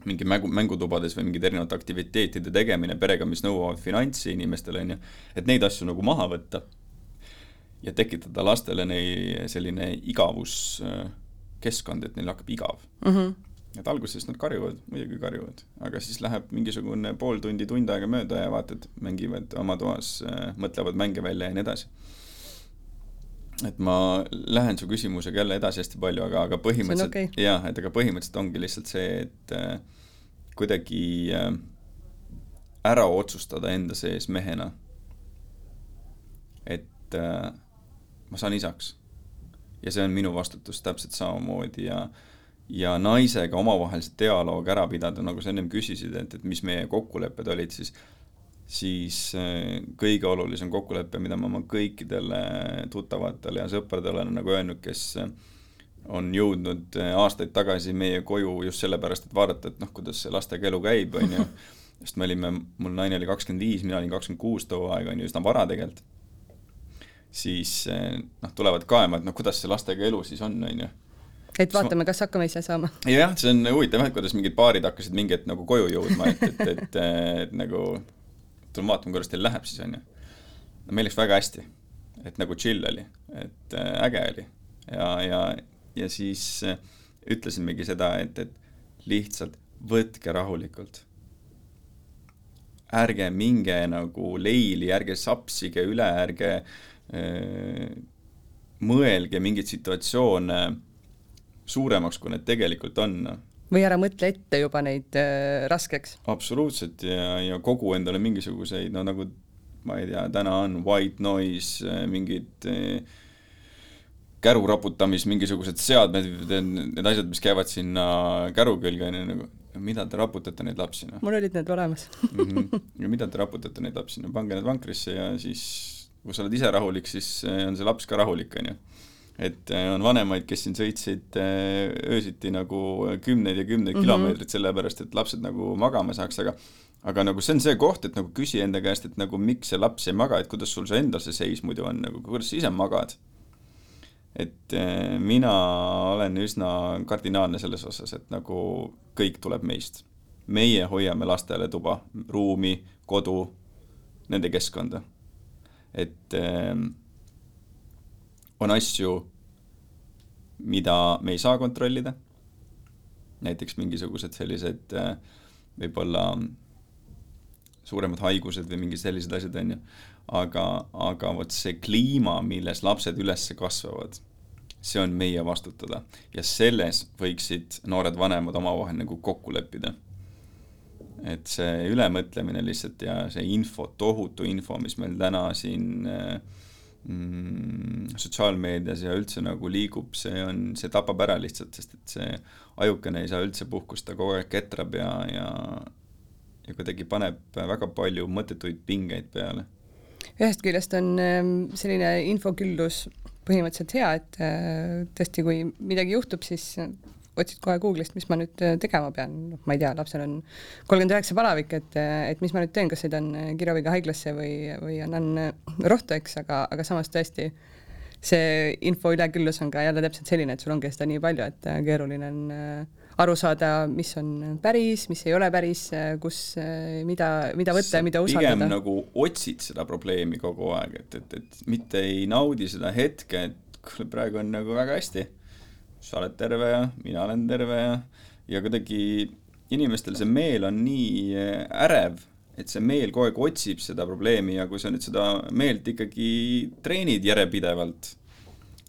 mingi mängu, mängutubades või mingite erinevate aktiviteetide tegemine perega, mis nõuavad finantsi inimestele, on ju, et neid asju nagu maha võtta ja tekitada lastele nei-, selline igavuskeskkond, et neil hakkab igav mm. -hmm et alguses nad karjuvad, muidugi karjuvad, aga siis läheb mingisugune pool tundi, tund aega mööda ja vaatad, mängivad oma toas, äh, mõtlevad mänge välja ja nii edasi. et ma lähen su küsimusega jälle edasi hästi palju, aga, aga põhimõtteliselt okay. jah, et aga põhimõtteliselt ongi lihtsalt see, et äh, kuidagi äh, ära otsustada enda sees mehena, et äh, ma saan isaks. Ja see on minu vastutus täpselt samamoodi ja äh, ja naisega omavahelist dialoogi ära pidada, nagu sa ennem küsisid, et, et mis meie kokkulepped olid, siis siis kõige olulisem kokkulepe, mida ma oma kõikidele tuttavatele ja sõpradele olen nagu öelnud, kes on jõudnud aastaid tagasi meie koju just sellepärast, et vaadata, et noh, kuidas see lastega elu käib, on ju, sest me olime, mul naine oli kakskümmend viis, mina olin kakskümmend kuus too aeg, on ju, üsna vara tegelikult siis eh, noh, tulevad kaema, et noh, kuidas see lastega elu siis on, on ju. et vaatame, kas hakkame ise saama. jah, see on huvitav jah, et kuidas mingid paarid hakkasid mingi hetk nagu koju jõudma, et, et, et, et, et nagu tuleme vaatame, kuidas teil läheb siis, on ju. no meil läks väga hästi. et nagu chill oli, et äh, äge oli. ja, ja, ja siis äh, ütlesimegi seda, et, et lihtsalt võtke rahulikult ärge minge nagu leili, ärge sapsige üle, ärge Äh, mõelge mingeid situatsioone suuremaks, kui need tegelikult on. või ära mõtle ette juba neid äh, raskeks. absoluutselt ja, ja kogu endale mingisuguseid, no nagu ma ei tea, täna on white noise, äh, mingid äh, käru raputamis mingisugused seadmed, need asjad, mis käivad sinna käru külge, on ju, nagu mida te raputate neid lapsi, noh. mul olid need olemas mm. -hmm. ja mida te raputate neid lapsi, no pange need vankrisse ja siis kui sa oled ise rahulik, siis eh, on see laps ka rahulik, on ju. et eh, on vanemaid, kes siin sõitsid eh, öösiti nagu kümneid ja kümneid mm -hmm. kilomeetreid, sellepärast et lapsed nagu magama saaks, aga aga nagu see on see koht, et nagu küsi enda käest, et nagu miks see laps ei maga, et kuidas sul see endal see seis muidu on, nagu kuidas sa ise magad. et mina olen üsna kardinaalne selles osas, et nagu kõik tuleb meist. meie hoiame lastele tuba, ruumi, kodu, nende keskkonda et äh, on asju, mida me ei saa kontrollida, näiteks mingisugused sellised äh, võib-olla suuremad haigused või mingid sellised asjad, on ju, aga, aga vot see kliima, milles lapsed üles kasvavad, see on meie vastutada. Ja selles võiksid noored vanemad omavahel nagu kokku leppida et see ülemõtlemine lihtsalt ja see info, tohutu info, mis meil täna siin mm, sotsiaalmeedias ja üldse nagu liigub, see on, see tapab ära lihtsalt, sest et see ajukene ei saa üldse puhkust, ta kogu aeg ketrab ja, ja ja kuidagi paneb väga palju mõttetuid pingeid peale. ühest küljest on ähm, selline infoküllus põhimõtteliselt hea, et äh, tõesti, kui midagi juhtub, siis otsid kohe Google'ist, mis ma nüüd äh, tegema pean, noh, ma ei tea, lapsel on kolmkümmend üheksa palavik, et, äh, et mis ma nüüd teen, kas sõidan äh, kiirabiga haiglasse või, või annan rohtu, eks, aga, aga samas tõesti see info üleküllus on ka jälle täpselt selline, et sul ongi seda nii palju, et keeruline on aru saada, mis on päris, mis ei ole päris, kus, mida, mida võtta ja mida usaldada. pigem nagu otsid seda probleemi kogu aeg, et, et, et mitte ei naudi seda hetke, et kuule, praegu on nagu väga hästi sa oled terve ja mina olen terve ja, ja kuidagi inimestel see meel on nii ärev, et see meel kogu aeg otsib seda probleemi ja kui sa nüüd seda meelt ikkagi treenid järjepidevalt,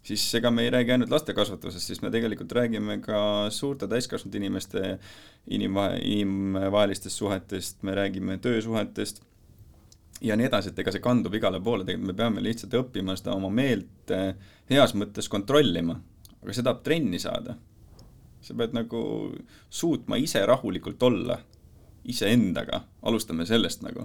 siis ega me ei räägi ainult laste kasvatusest, siis me tegelikult räägime ka suurte täiskasvanud inimeste inimvahe, inimvahelistest suhetest, me räägime töösuhetest ja nii edasi, et ega see kandub igale poole, tegelikult me peame lihtsalt õppima seda oma meelt heas mõttes kontrollima aga see tahab trenni saada. sa pead nagu suutma ise rahulikult olla, iseendaga, alustame sellest nagu.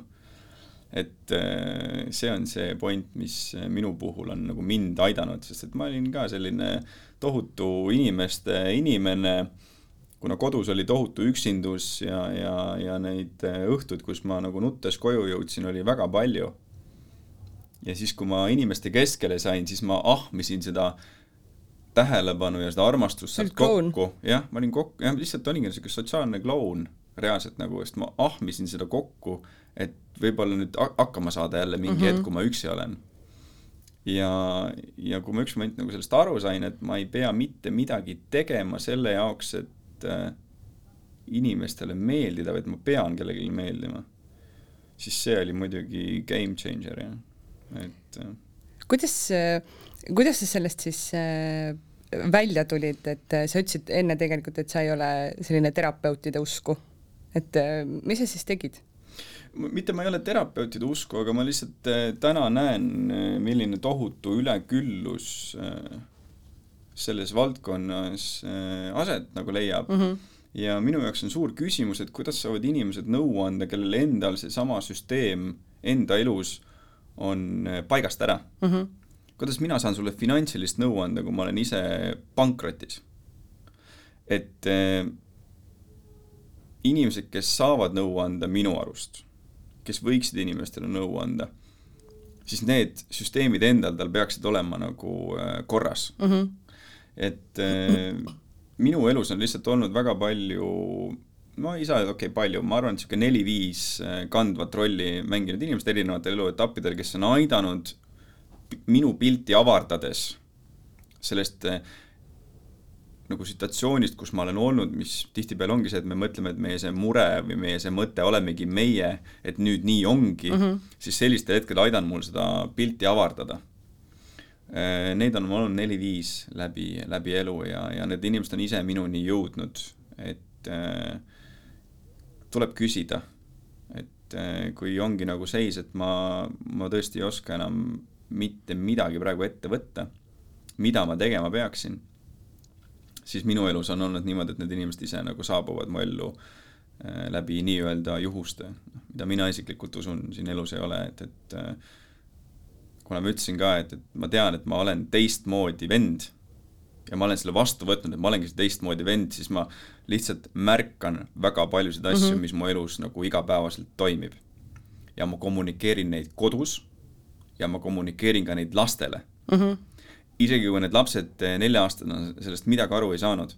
et äh, see on see point, mis minu puhul on nagu mind aidanud, sest et ma olin ka selline tohutu inimeste inimene, kuna kodus oli tohutu üksindus ja, ja, ja neid äh, õhtuid, kus ma nagu nuttes koju jõudsin, oli väga palju. ja siis, kui ma inimeste keskele sain, siis ma ahmisin seda äh, tähelepanu ja seda armastust sealt kokku, jah, ma olin kokku, jah, lihtsalt olingi niisugune sotsiaalne kloun reaalselt nagu, sest ma ahmisin seda kokku, et võib-olla nüüd hakkama saada jälle mingi mm -hmm. hetk, kui ma üksi olen. ja, ja kui ma üks moment nagu sellest aru sain, et ma ei pea mitte midagi tegema selle jaoks, et äh, inimestele meeldida, vaid ma pean kellelegi meeldima, siis see oli muidugi game changer, jah, et äh, kuidas, kuidas sa sellest siis äh, välja tulid, et äh, sa ütlesid enne tegelikult, et sa ei ole selline terapeutide usku. et äh, mis sa siis tegid? mitte ma ei ole terapeutide usku, aga ma lihtsalt täna näen, milline tohutu üleküllus selles valdkonnas aset nagu leiab mm. -hmm. ja minu jaoks on suur küsimus, et kuidas saavad inimesed nõu anda, kellel endal seesama süsteem enda elus on paigast ära mm. -hmm. Kuidas mina saan sulle finantsilist nõu anda, kui ma olen ise pankrotis? et äh, inimesed, kes saavad nõu anda minu arust, kes võiksid inimestele nõu anda, siis need süsteemid endal tal peaksid olema nagu äh, korras mm. -hmm. et äh, minu elus on lihtsalt olnud väga palju ma ei saa öelda, okei okay,, palju, ma arvan, et niisugune neli-viis kandvat rolli mänginud inimest erinevatel eluetappidel, kes on aidanud minu pilti avardades sellest äh, nagu situatsioonist, kus ma olen olnud, mis tihtipeale ongi see, et me mõtleme, et meie see mure või meie see mõte olemegi meie, et nüüd nii ongi mm, -hmm. siis sellistel hetkedel aidanud mul seda pilti avardada Äh, neid on olnud neli-viis läbi, läbi elu ja, ja need inimesed on ise minuni jõudnud, et äh, tuleb küsida, et äh, kui ongi nagu seis, et ma, ma tõesti ei oska enam mitte midagi praegu ette võtta, mida ma tegema peaksin, siis minu elus on olnud niimoodi, et need inimesed ise nagu saabuvad mu ellu äh, läbi nii-öelda juhuste, mida mina isiklikult usun siin elus ei ole, et, et äh, kuna ma ütlesin ka, et, et ma tean, et ma olen teistmoodi vend ja ma olen selle vastu võtnud, et ma olengi teistmoodi vend, siis ma lihtsalt märkan väga paljusid asju mm, -hmm. mis mu elus nagu igapäevaselt toimib. ja ma kommunikeerin neid kodus ja ma kommunikeerin ka neid lastele mm. -hmm. isegi kui need lapsed nelja-aastasena sellest midagi aru ei saanud,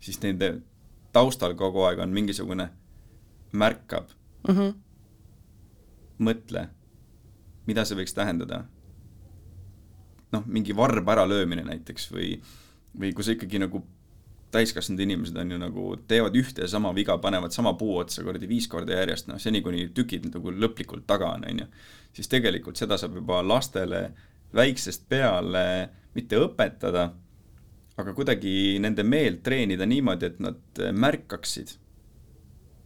siis nende taustal kogu aeg on mingisugune märkab mm, -hmm. mõtle mida see võiks tähendada? noh, mingi varba äralöömine näiteks või, või kui sa ikkagi nagu täiskasvanud inimesed on ju nagu, teevad ühte ja sama viga, panevad sama puu otsa kuradi viis korda järjest, noh, seni kuni tükid nagu lõplikult taga on, on ju. siis tegelikult seda saab juba lastele väiksest peale mitte õpetada, aga kuidagi nende meelt treenida niimoodi, et nad märkaksid,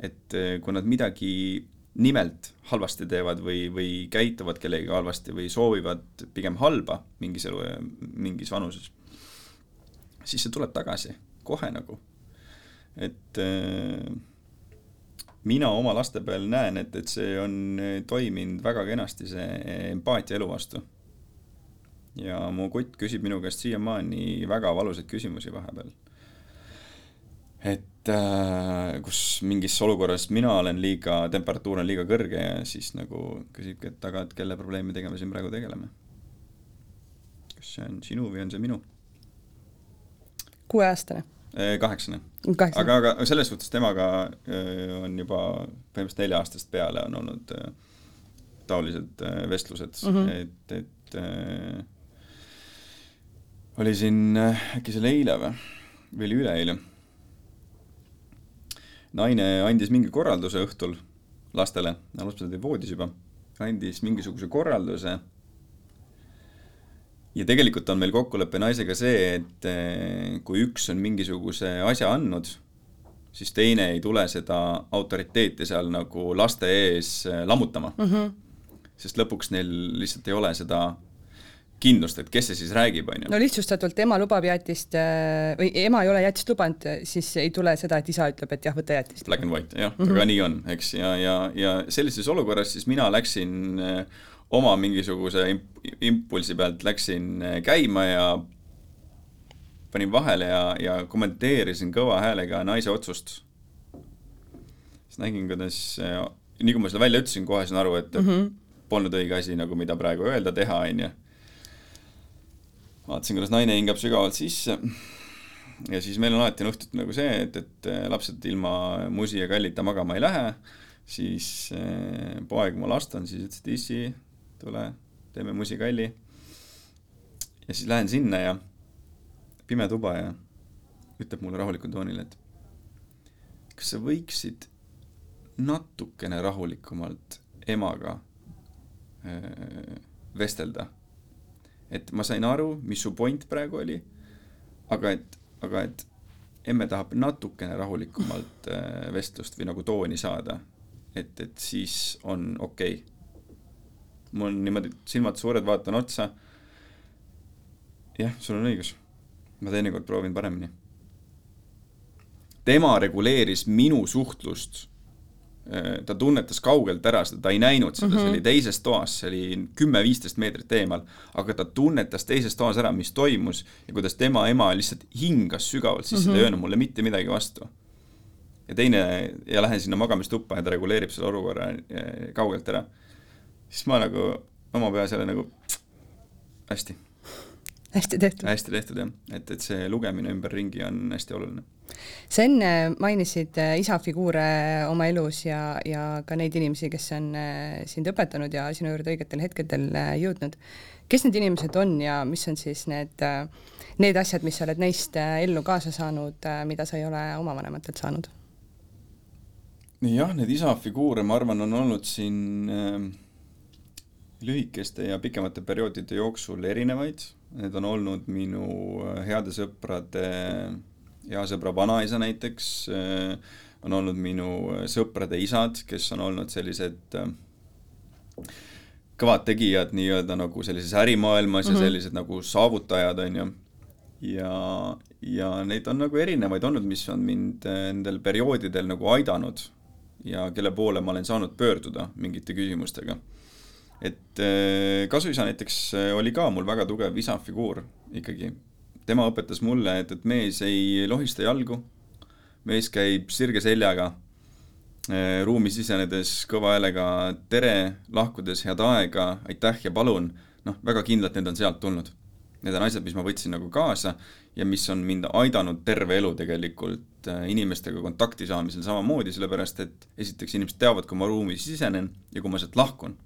et kui nad midagi nimelt halvasti teevad või, või käituvad kellegagi halvasti või soovivad pigem halba mingis elu, mingis vanuses, siis see tuleb tagasi, kohe nagu. et äh, mina oma laste peal näen, et, et see on toiminud väga kenasti, see empaatia elu vastu. ja mu kutt küsib minu käest siiamaani väga valusaid küsimusi vahepeal. et äh, kus mingis olukorras mina olen liiga, temperatuur on liiga kõrge ja siis nagu küsibki, et aga et kelle probleemidega me siin praegu tegeleme. kas see on sinu või on see minu? kuueaastane? Äh, kaheksane. aga, aga selles suhtes temaga äh, on juba põhimõtteliselt nelja-aastast peale on olnud äh, taolised vestlused. Mm, -hmm. et, et äh, oli siin äkki see oli eile või, või oli üleeile? Naine andis mingi korralduse õhtul lastele, lapsed olid voodis juba, andis mingisuguse korralduse ja tegelikult on meil kokkulepe naisega see, et eh, kui üks on mingisuguse asja andnud, siis teine ei tule seda autoriteeti seal nagu laste ees eh, lammutama mm. -hmm. sest lõpuks neil lihtsalt ei ole seda kindlust, et kes see siis räägib, on ju. no lihtsustatult ema lubab jäätist äh, või ema ei ole jäätist lubanud, siis ei tule seda, et isa ütleb, et jah, võta jäätist. Black and white, jah mm, -hmm. aga nii on, eks, ja, ja, ja sellises olukorras siis mina läksin äh, oma mingisuguse imp-, impulsi pealt läksin äh, käima ja panin vahele ja, ja kommenteerisin kõva häälega naise otsust. siis nägin, kuidas, nii kui ma selle välja ütlesin, kohe sain aru, et mm -hmm. polnud õige asi nagu, mida praegu öelda, teha, on ju vaatasin, kuidas naine hingab sügavalt sisse. ja siis meil on alati on õhtuti nagu see, et, et äh, lapsed ilma musi ja kallita magama ei lähe, siis äh, poeg mu last on, siis ütles, et issi, tule, teeme musi-kalli. ja siis lähen sinna ja pime tuba ja ütleb mulle rahulikul toonil, et kas sa võiksid natukene rahulikumalt emaga öö, vestelda et ma sain aru, mis su point praegu oli, aga et, aga et emme tahab natukene rahulikumalt äh, vestlust või nagu tooni saada, et, et siis on okei okay. Mul on niimoodi silmad suured, vaatan otsa, jah, sul on õigus. ma teinekord proovin paremini. tema reguleeris minu suhtlust ta tunnetas kaugelt ära seda, ta ei näinud seda mm, -hmm. see oli mhm. teises toas, see oli kümme-viisteist meetrit eemal, aga ta tunnetas teises toas ära, mis toimus ja kuidas tema ema lihtsalt hingas sügavalt sisse mm, -hmm. ta ei mhm. öelnud mulle mitte midagi vastu. ja teine, ja lähen sinna magamistuppa ja ta reguleerib selle olukorra eh, kaugelt ära. Siis ma nagu oma peas jälle nagu hästi hästi tehtud. hästi tehtud jah, et, et see lugemine ümberringi on hästi oluline. sa enne mainisid äh, isa figuure oma elus ja, ja ka neid inimesi, kes on äh, sind õpetanud ja sinu juurde õigetel hetkedel äh, jõudnud. kes need inimesed on ja mis on siis need, need asjad, mis sa oled neist ellu kaasa saanud, mida sa ei ole oma vanematelt saanud? jah, need isa figuure, ma arvan, on olnud siin äh, lühikeste ja pikemate perioodide jooksul erinevaid Need on olnud minu äh, heade sõprade, hea sõbra vanaisa näiteks, äh, on olnud minu äh, sõprade isad, kes on olnud sellised kõvad tegijad nii-öelda nagu sellises ärimaailmas mm -hmm. ja mhm. sellised nagu saavutajad, on ju. ja, ja neid on nagu erinevaid olnud, mis on mind nendel perioodidel nagu aidanud ja kelle poole ma olen saanud pöörduda mingite küsimustega et äh, kasuisa näiteks äh, oli ka mul väga tugev isa figuur ikkagi. tema õpetas mulle, et, et mees ei lohista jalgu, mees käib sirge seljaga, äh, ruumi sisenedes kõva häälega tere, lahkudes head aega, aitäh ja palun, noh, väga kindlalt need on sealt tulnud. Need on asjad, mis ma võtsin nagu kaasa ja mis on mind aidanud terve elu tegelikult inimestega kontakti saamisel samamoodi, sellepärast et esiteks inimesed teavad, kui ma ruumi sisenen ja kui ma sealt lahkun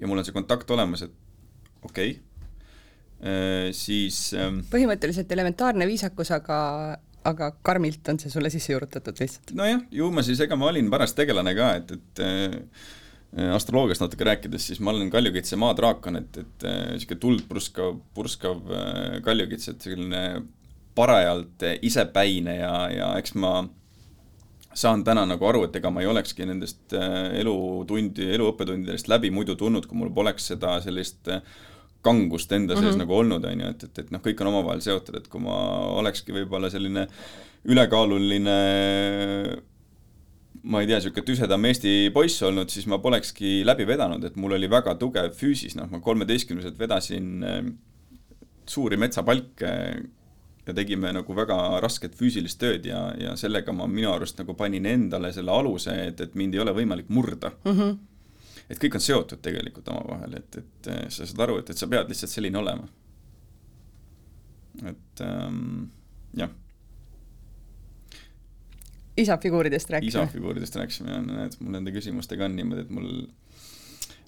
ja mul on see kontakt olemas, et okei okay., äh, siis ähm, põhimõtteliselt elementaarne viisakus, aga aga karmilt on see sulle sisse juurutatud lihtsalt? nojah, ju ma siis, ega ma olin paras tegelane ka, et, et äh, astroloogiast natuke rääkides, siis ma olen kaljukitse maadraakon, et, et niisugune äh, tuld purskav, purskav äh, kaljukits, et selline parajalt isepäine ja, ja eks ma saan täna nagu aru, et ega ma ei olekski nendest äh, elutundi, eluõppetundidest läbi muidu tulnud, kui mul poleks seda sellist äh, kangust enda sees mm -hmm. nagu olnud, on ju, et, et, et noh, kõik on omavahel seotud, et kui ma olekski võib-olla selline ülekaaluline ma ei tea, niisugune tüsedam Eesti poiss olnud, siis ma polekski läbi vedanud, et mul oli väga tugev füüsis, noh, ma kolmeteistkümneselt vedasin äh, suuri metsapalke ja tegime nagu väga rasket füüsilist tööd ja, ja sellega ma minu arust nagu panin endale selle aluse, et, et mind ei ole võimalik murda mm. -hmm. et kõik on seotud tegelikult omavahel, et, et sa saad aru, et, et sa pead lihtsalt selline olema. et ähm, jah. isafiguuridest rääkisime. isafiguuridest rääkisime ja näed, mul nende küsimustega on niimoodi, et mul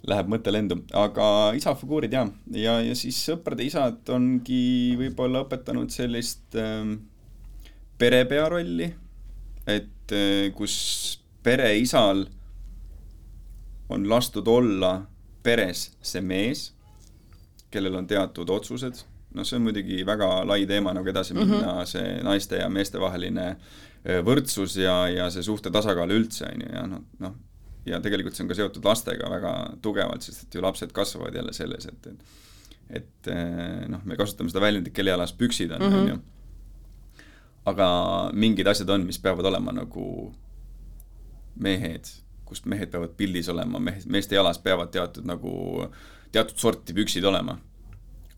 läheb mõte lendu, aga isa figuurid jaa, ja, ja siis sõprade isad ongi võib-olla õpetanud sellist ähm, perepea rolli, et äh, kus pereisal on lastud olla peres see mees, kellel on teatud otsused, noh, see on muidugi väga lai teema nagu edasi minna mm, -hmm. see naiste ja meeste vaheline äh, võrdsus ja, ja see suhte tasakaal üldse, on ju, ja noh, noh, ja tegelikult see on ka seotud lastega väga tugevalt, sest et ju lapsed kasvavad jälle selles, et, et et eh, noh, me kasutame seda väljendit, kelle jalas püksid on, on ju. Mhm. aga mingid asjad on, mis peavad olema nagu mehed, kus mehed peavad pildis olema, mehed, meeste jalas peavad teatud nagu, teatud sorti püksid olema.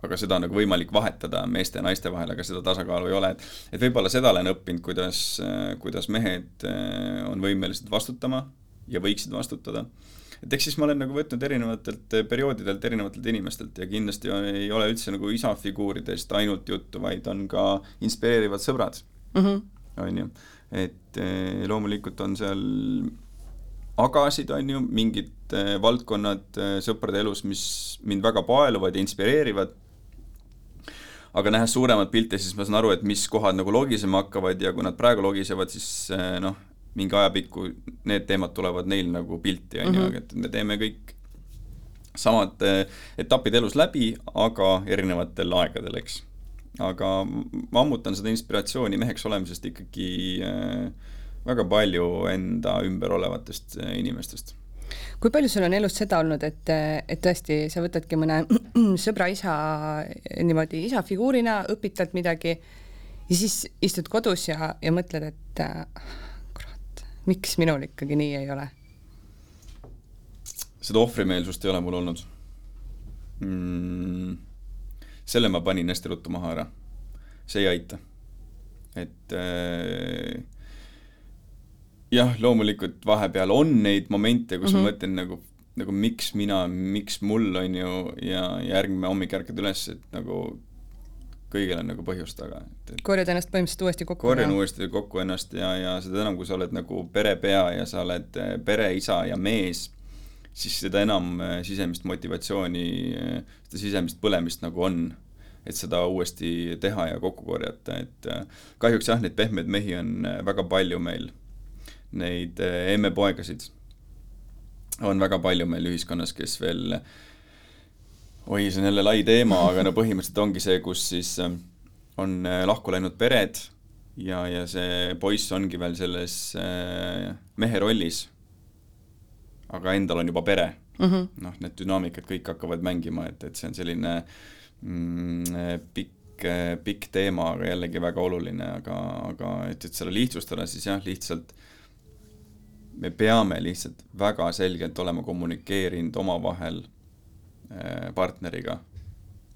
aga seda on nagu võimalik vahetada meeste ja naiste vahel, aga seda tasakaalu ei ole, et et võib-olla seda olen õppinud, kuidas, kuidas mehed eh, on võimelised vastutama ja võiksid vastutada. et eks siis ma olen nagu võtnud erinevatelt perioodidelt, erinevatelt inimestelt ja kindlasti ei ole üldse nagu isa figuuridest ainult juttu, vaid on ka inspireerivad sõbrad mm, -hmm. on ju. et eh, loomulikult on seal agasid, on ju, mingid eh, valdkonnad eh, sõprade elus, mis mind väga paeluvad ja inspireerivad, aga nähes suuremat pilti, siis ma saan aru, et mis kohad nagu logisema hakkavad ja kui nad praegu logisevad, siis noh, mingi ajapikku need teemad tulevad neil nagu pilti, on ju, mhm. et me teeme kõik samad eh, etapid elus läbi, aga erinevatel aegadel, eks. aga ma ammutan seda inspiratsiooni meheks olemisest ikkagi eh, väga palju enda ümber olevatest eh, inimestest kui palju sul on elus seda olnud, et, et tõesti, sa võtadki mõne sõbra isa niimoodi isa figuurina, õpid talt midagi ja siis istud kodus ja, ja mõtled, et miks minul ikkagi nii ei ole? seda ohvrimeelsust ei ole mul olnud mm,. selle ma panin hästi ruttu maha ära. see ei aita. et äh, jah, loomulikult vahepeal on neid momente, kus mm -hmm. ma mhm. mõtlen nagu, nagu miks mina, miks mul, on ju, ja järgmine hommik ärkad üles, et nagu kõigil on nagu põhjust taga, korjad ennast põhimõtteliselt uuesti kokku? korjan ja. uuesti kokku ennast ja, ja seda enam, kui sa oled nagu perepea ja sa oled eh, pereisa ja mees, siis seda enam eh, sisemist motivatsiooni, eh, seda sisemist põlemist nagu on, et seda uuesti teha ja kokku korjata, et kahjuks jah, neid pehmeid mehi on väga palju meil, neid emmepoegasid on väga palju meil ühiskonnas, kes veel äh, oi, see on jälle lai teema, aga no põhimõtteliselt ongi see, kus siis ähm, on äh, lahku läinud pered ja, ja see poiss ongi veel selles äh, mehe rollis. aga endal on juba pere mm -hmm.. noh, need dünaamikad kõik hakkavad mängima, et, et see on selline mm, pikk, äh, pikk teema, aga jällegi väga oluline, aga, aga et, et selle lihtsustada, siis jah, lihtsalt me peame lihtsalt väga selgelt olema kommunikeerinud omavahel partneriga,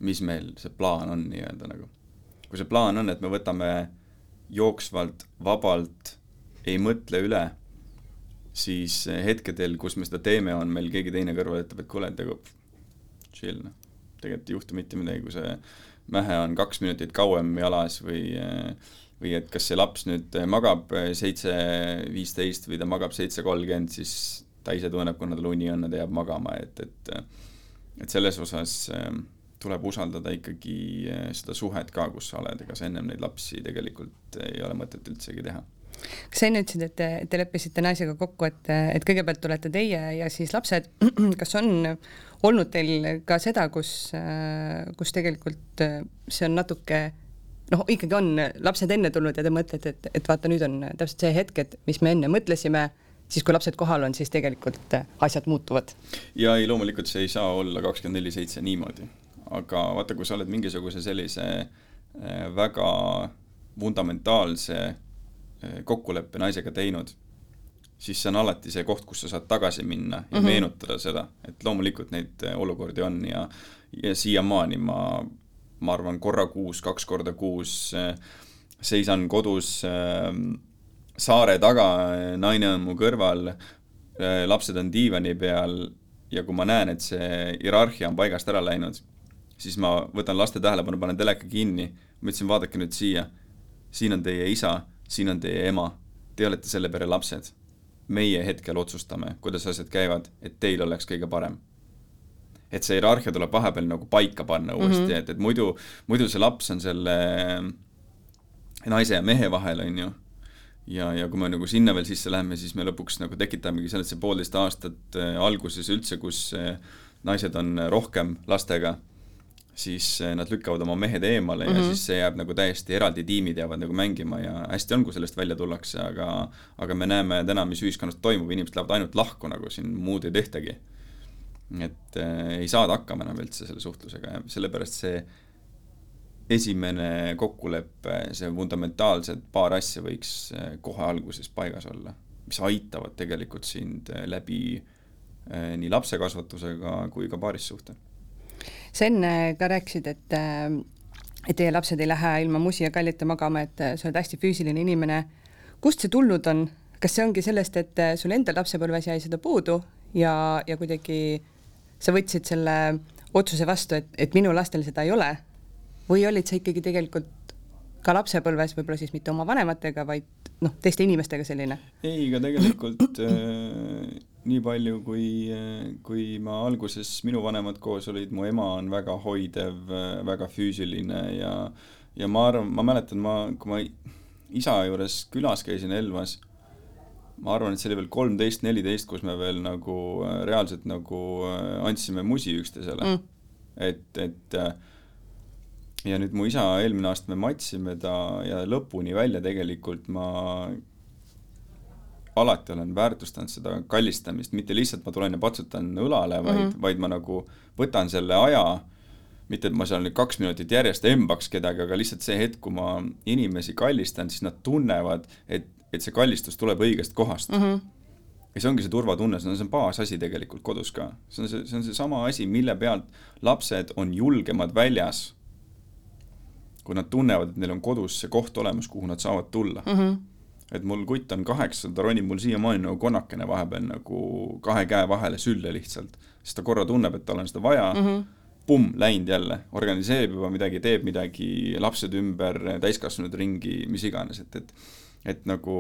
mis meil see plaan on nii-öelda nagu. kui see plaan on, et me võtame jooksvalt, vabalt, ei mõtle üle, siis hetkedel, kus me seda teeme, on meil keegi teine kõrval, ütleb, et kuule, et nagu chill, noh. tegelikult ei juhtu mitte midagi, kui see mähe on kaks minutit kauem jalas või või et kas see laps nüüd magab seitse viisteist või ta magab seitse kolmkümmend, siis ta ise tunneb, kuna tal uni on ta jääb magama, et, et et selles osas ähm, tuleb usaldada ikkagi äh, seda suhet ka, kus sa oled, ega sa ennem neid lapsi tegelikult ei ole mõtet üldsegi teha. Kas sa enne ütlesid, et te, te leppisite naisega kokku, et, et kõigepealt tulete teie ja siis lapsed, kas on olnud teil ka seda, kus, kus tegelikult see on natuke noh, ikkagi on lapsed enne tulnud ja te mõtlete, et, et vaata, nüüd on täpselt see hetk, et mis me enne mõtlesime siis kui lapsed kohal on, siis tegelikult äh, asjad muutuvad. ja ei, loomulikult see ei saa olla kakskümmend neli seitse niimoodi, aga vaata, kui sa oled mingisuguse sellise äh, väga fundamentaalse äh, kokkuleppe naisega teinud, siis see on alati see koht, kus sa saad tagasi minna ja mm -hmm. meenutada seda, et loomulikult neid olukordi on ja, ja siiamaani ma, ma arvan, korra kuus, kaks korda kuus seisan kodus äh, saare taga, naine on mu kõrval, lapsed on diivani peal ja kui ma näen, et see hierarhia on paigast ära läinud, siis ma võtan laste tähelepanu, panen teleka kinni, ma ütlesin, vaadake nüüd siia, siin on teie isa, siin on teie ema, te olete selle pere lapsed. meie hetkel otsustame, kuidas asjad käivad, et teil oleks kõige parem. et see hierarhia tuleb vahepeal nagu paika panna uuesti mm, -hmm. et, et muidu, muidu see laps on selle naise ja mehe vahel, on ju ja, ja kui me nagu sinna veel sisse läheme, siis me lõpuks nagu tekitamegi selle, et see poolteist aastat äh, alguses üldse, kus äh, naised on rohkem lastega, siis äh, nad lükkavad oma mehed eemale mm -hmm. ja mhm. siis see jääb nagu täiesti eraldi tiimid jäävad nagu mängima ja hästi on, kui sellest välja tullakse, aga aga me näeme täna, mis ühiskonnas toimub, inimesed lähevad ainult lahku nagu siin muud ei tehtagi. et äh, ei saada hakkama enam üldse selle suhtlusega ja sellepärast see esimene kokkulepe, see fundamentaalsed paar asja võiks eh, kohe alguses paigas olla, mis aitavad tegelikult sind eh, läbi eh, nii lapse kasvatusega kui ka paarissuhte. sa enne ka rääkisid, et et teie lapsed ei lähe ilma musi ja kallita magama, et sa oled hästi füüsiline inimene. kust see tulnud on, kas see ongi sellest, et sul endal lapsepõlves jäi seda puudu ja, ja kuidagi sa võtsid selle otsuse vastu, et, et minu lastel seda ei ole või olid sa ikkagi tegelikult ka lapsepõlves võib-olla siis mitte oma vanematega, vaid noh, teiste inimestega selline? ei, ka tegelikult äh, nii palju, kui, äh, kui ma alguses, minu vanemad koos olid, mu ema on väga hoidev, äh, väga füüsiline ja ja ma arvan, ma mäletan, ma, kui ma isa juures külas käisin Elvas, ma arvan, et see oli veel kolmteist, neliteist, kus me veel nagu äh, reaalselt nagu andsime musi üksteisele mm.. et, et äh, ja nüüd mu isa, eelmine aasta me matsime ta ja lõpuni välja tegelikult ma alati olen väärtustanud seda kallistamist, mitte lihtsalt ma tulen ja patsutan õlale, vaid mm, -hmm. vaid ma nagu võtan selle aja, mitte, et ma seal nüüd kaks minutit järjest embaks kedagi, aga lihtsalt see hetk, kui ma inimesi kallistan, siis nad tunnevad, et, et see kallistus tuleb õigest kohast mm. -hmm ja see ongi see turvatunne, see on see baasasi tegelikult kodus ka. see on see, see on seesama asi, mille pealt lapsed on julgemad väljas, kui nad tunnevad, et neil on kodus see koht olemas, kuhu nad saavad tulla mm. -hmm. et mul kutt on kaheksa, ta ronib mul siiamaani nagu konnakene vahepeal nagu kahe käe vahele sülle lihtsalt, sest ta korra tunneb, et tal on seda vaja mm, -hmm pumm, läinud jälle, organiseerib juba midagi, teeb midagi, lapsed ümber, täiskasvanud ringi, mis iganes, et, et et nagu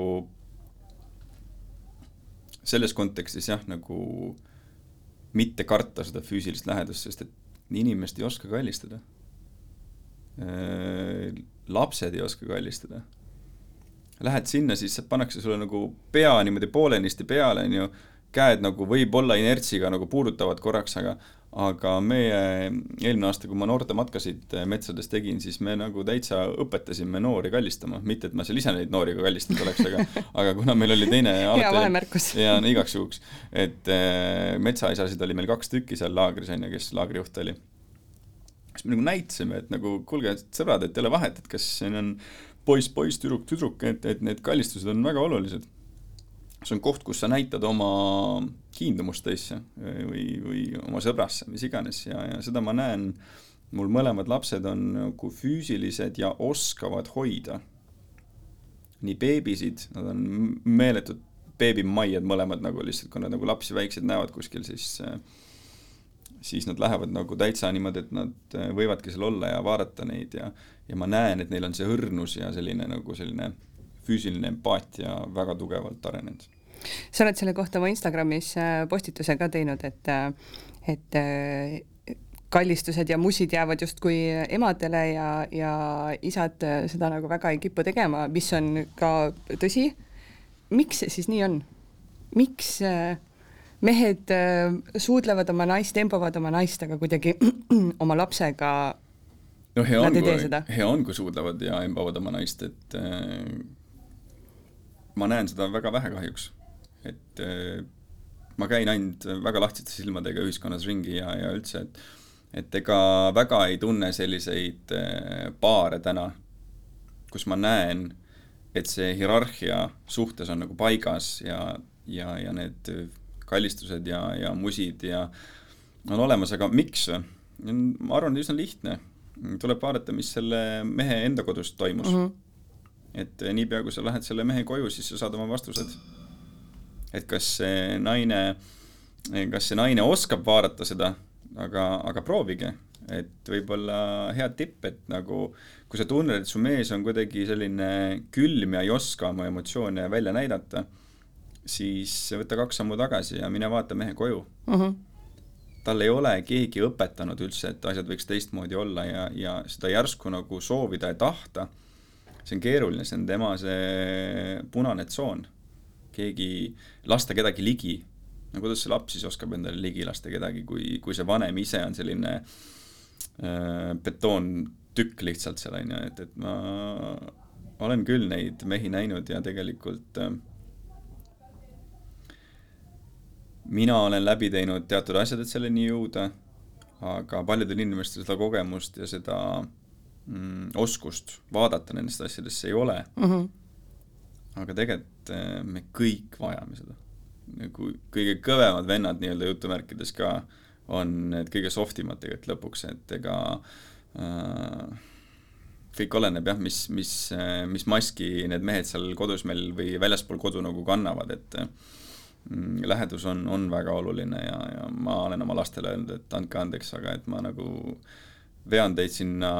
selles kontekstis jah, nagu mitte karta seda füüsilist lähedust, sest et inimest ei oska kallistada. Äh, lapsed ei oska kallistada. Lähed sinna, siis pannakse sulle nagu pea niimoodi poolenisti peale, on ju, käed nagu võib-olla inertsiga nagu puudutavad korraks, aga aga meie eelmine aasta, kui ma noortematkasid eh, metsades tegin, siis me nagu täitsa õpetasime noori kallistama, mitte et ma seal ise neid noori ka kallistanud oleks, aga aga kuna meil oli teine hea vahemärkus. ja no igaks juhuks, et äh, metsaisasid oli meil kaks tükki seal laagris, on ju, kes laagrijuht oli. Siis me nagu näitasime, et nagu kuulge, sõbrad, et ei ole vahet, et kas siin on poiss, poiss, tüdruk, tüdruk, et, et need kallistused on väga olulised see on koht, kus sa näitad oma kiindumust teisse või, või oma sõbrasse, mis iganes ja, ja seda ma näen, mul mõlemad lapsed on nagu füüsilised ja oskavad hoida. nii beebisid, nad on meeletud beebimaiad mõlemad nagu lihtsalt, kui nad nagu lapsi väikseid näevad kuskil, siis siis nad lähevad nagu täitsa niimoodi, et nad võivadki seal olla ja vaadata neid ja ja ma näen, et neil on see õrnus ja selline nagu selline füüsiline empaatia väga tugevalt arenenud sa oled selle kohta oma Instagramis äh, postituse ka teinud, et, äh, et äh, kallistused ja mussid jäävad justkui emadele ja, ja isad seda nagu väga ei kipu tegema, mis on ka tõsi. miks see siis nii on? miks mehed suudlevad oma naist, embovad oma naist, aga kuidagi oma lapsega. No hea on, kui, hea on, kui suudlevad ja embavad oma naist, et äh, ma näen seda väga vähe kahjuks. Et äh, ma käin ainult väga lahtiste silmadega ühiskonnas ringi ja, ja üldse, et et ega väga ei tunne selliseid äh, paare täna, kus ma näen, et see hierarhia suhtes on nagu paigas ja, ja, ja need kallistused ja, ja musid ja on olemas, aga miks? ma arvan, üsna lihtne. tuleb vaadata, mis selle mehe enda kodus toimus mm. -hmm. et niipea, kui sa lähed selle mehe koju, siis sa saad oma vastused et kas see naine, kas see naine oskab vaadata seda, aga, aga proovige, et võib-olla hea tipp, et nagu kui sa tunned, et su mees on kuidagi selline külm ja ei oska oma emotsioone välja näidata, siis võta kaks sammu tagasi ja mine vaata mehe koju. Mhm. -huh tal ei ole keegi õpetanud üldse, et asjad võiks teistmoodi olla ja, ja seda järsku nagu soovida ja tahta, see on keeruline, see on tema see punane tsoon keegi, lasta kedagi ligi. no kuidas see laps siis oskab endale ligi lasta kedagi, kui, kui see vanem ise on selline äh, betoontükk lihtsalt seal, on ju, et, et ma olen küll neid mehi näinud ja tegelikult äh, mina olen läbi teinud teatud asjad, et selleni jõuda, aga paljudel inimestel seda kogemust ja seda mm, oskust vaadata nendesse asjadesse ei ole mm. -hmm aga tegelikult eh, me kõik vajame seda. nagu kõige kõvemad vennad nii-öelda jutumärkides ka on need kõige soft imad tegelikult lõpuks, et ega äh, kõik oleneb jah, mis, mis, mis maski need mehed seal kodus meil või väljaspool kodu nagu kannavad, et mm, lähedus on, on väga oluline ja, ja ma olen oma lastele öelnud, et andke andeks, aga et ma nagu vean teid sinna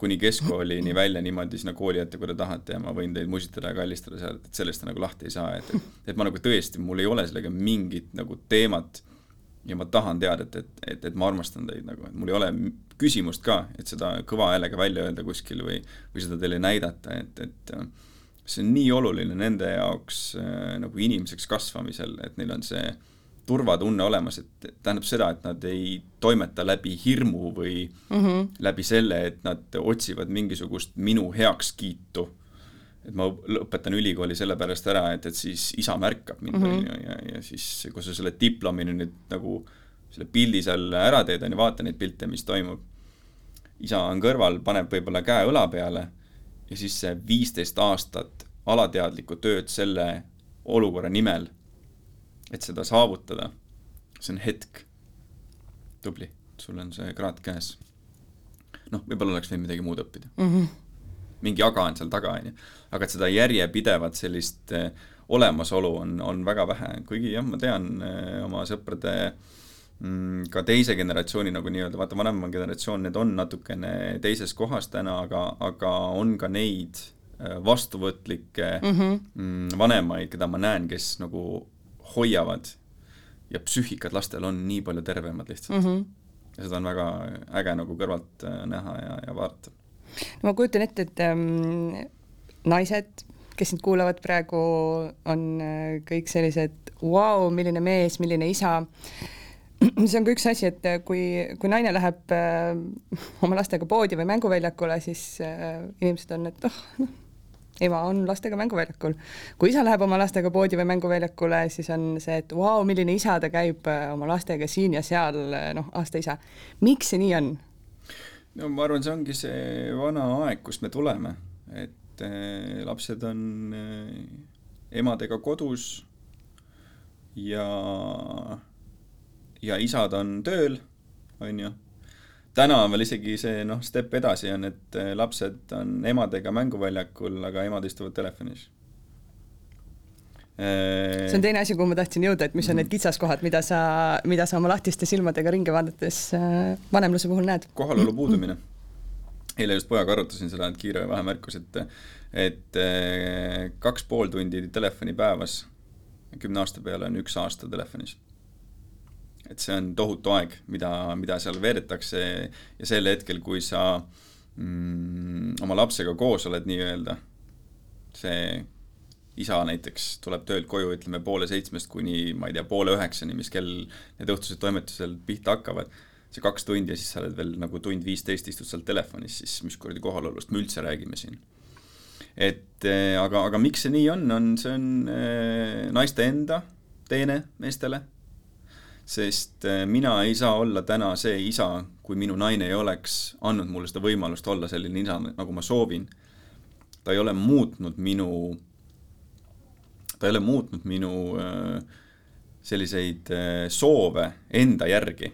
kuni keskkoolini välja niimoodi sinna kooli ette, kui te tahate ja ma võin teid musitada ja kallistada seal, et sellest te nagu lahti ei saa, et, et, et ma nagu tõesti, mul ei ole sellega mingit nagu teemat ja ma tahan teada, et, et, et, et ma armastan teid nagu, et mul ei ole küsimust ka, et seda kõva häälega välja öelda kuskil või, või seda teile näidata, et, et see on nii oluline nende jaoks äh, nagu inimeseks kasvamisel, et neil on see turvatunne olemas, et tähendab seda, et nad ei toimeta läbi hirmu või mm -hmm. läbi selle, et nad otsivad mingisugust minu heakskiitu. et ma lõpetan ülikooli sellepärast ära, et, et siis isa märkab mind, mhm. on ju, ja, ja siis, kui sa selle diplomi nüüd nagu selle pildi seal ära teed, on ju, vaata neid pilte, mis toimub, isa on kõrval, paneb võib-olla käe õla peale ja siis see viisteist aastat alateadlikku tööd selle olukorra nimel, et seda saavutada, see on hetk. tubli, sul on see kraad käes. noh, võib-olla oleks võinud midagi muud õppida mm. -hmm. mingi aga on seal taga, on ju. aga et seda järjepidevat sellist äh, olemasolu on, on väga vähe, kuigi jah, ma tean äh, oma sõprade mm, ka teise generatsiooni nagu nii-öelda, vaata vanema generatsioon, need on natukene teises kohas täna, aga, aga on ka neid äh, vastuvõtlikke mm -hmm. vanemaid, keda ma näen, kes nagu hoiavad ja psüühikad lastel on nii palju tervemad lihtsalt mm. -hmm. ja seda on väga äge nagu kõrvalt äh, näha ja, ja vaadata. no ma kujutan ette, et ähm, naised, kes sind kuulavad praegu, on äh, kõik sellised, vau, milline mees, milline isa see on ka üks asi, et äh, kui, kui naine läheb äh, oma lastega poodi või mänguväljakule, siis äh, inimesed on, et oh, noh, ema on lastega mänguväljakul. kui isa läheb oma lastega poodi või mänguväljakule, siis on see, et vau, milline isa, ta käib äh, oma lastega siin ja seal, äh, noh, aasta isa. miks see nii on? no ma arvan, see ongi see vana aeg, kust me tuleme, et äh, lapsed on äh, emadega kodus ja, ja isad on tööl, on ju täna on veel isegi see noh, step edasi on, et eh, lapsed on emadega mänguväljakul, aga emad istuvad telefonis see on teine asi, kuhu ma tahtsin jõuda, et mis on need mhm. kitsaskohad, mida sa, mida sa oma lahtiste silmadega ringi vaadates eh, vanemluse puhul näed? kohalolu puudumine. eile just pojaga arutasin seda, et kiire vahemärkus, et et eh, kaks pool tundi telefoni päevas kümne aasta peale on üks aasta telefonis et see on tohutu aeg, mida, mida seal veedetakse ja sel hetkel, kui sa mm, oma lapsega koos oled nii-öelda, see isa näiteks tuleb töölt koju, ütleme poole seitsmest kuni ma ei tea, poole üheksani, mis kell need õhtused toimetused pihta hakkavad, see kaks tundi ja siis sa oled veel nagu tund viisteist istud seal telefonis, siis mis kuradi kohalolust me üldse räägime siin. et eh, aga, aga miks see nii on, on, see on eh, naiste enda teene meestele sest äh, mina ei saa olla täna see isa, kui minu naine ei oleks andnud mulle seda võimalust olla selline isa, nagu ma soovin. ta ei ole muutnud minu, ta ei ole muutnud minu äh, selliseid äh, soove enda järgi.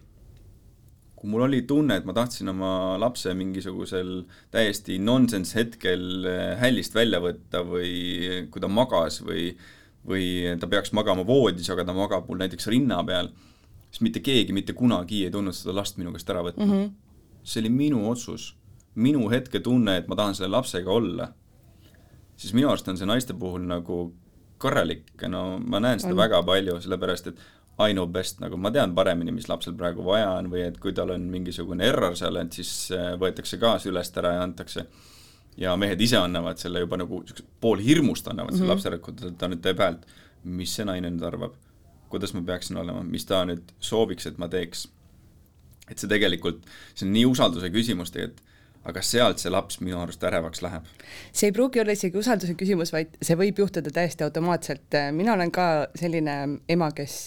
kui mul oli tunne, et ma tahtsin oma lapse mingisugusel täiesti nonsense hetkel hällist välja võtta või kui ta magas või, või ta peaks magama voodis, aga ta magab mul näiteks rinna peal siis mitte keegi mitte kunagi ei tulnud seda last minu käest ära võtma mm. -hmm. see oli minu otsus, minu hetketunne, et ma tahan selle lapsega olla. siis minu arust on see naiste puhul nagu korralik, no ma näen seda on. väga palju, sellepärast et I know best, nagu ma tean paremini, mis lapsel praegu vaja on või et kui tal on mingisugune error seal, et siis äh, võetakse ka sülest ära ja antakse. ja mehed ise annavad selle juba nagu pool hirmust annavad mm -hmm. selle mhm. lapsele, kui ta nüüd teeb häält, mis see naine nüüd arvab kuidas ma peaksin olema, mis ta nüüd sooviks, et ma teeks. et see tegelikult, see on nii usalduse küsimus tegelikult, aga sealt see laps minu arust ärevaks läheb. see ei pruugi olla isegi usalduse küsimus, vaid see võib juhtuda täiesti automaatselt. mina olen ka selline ema, kes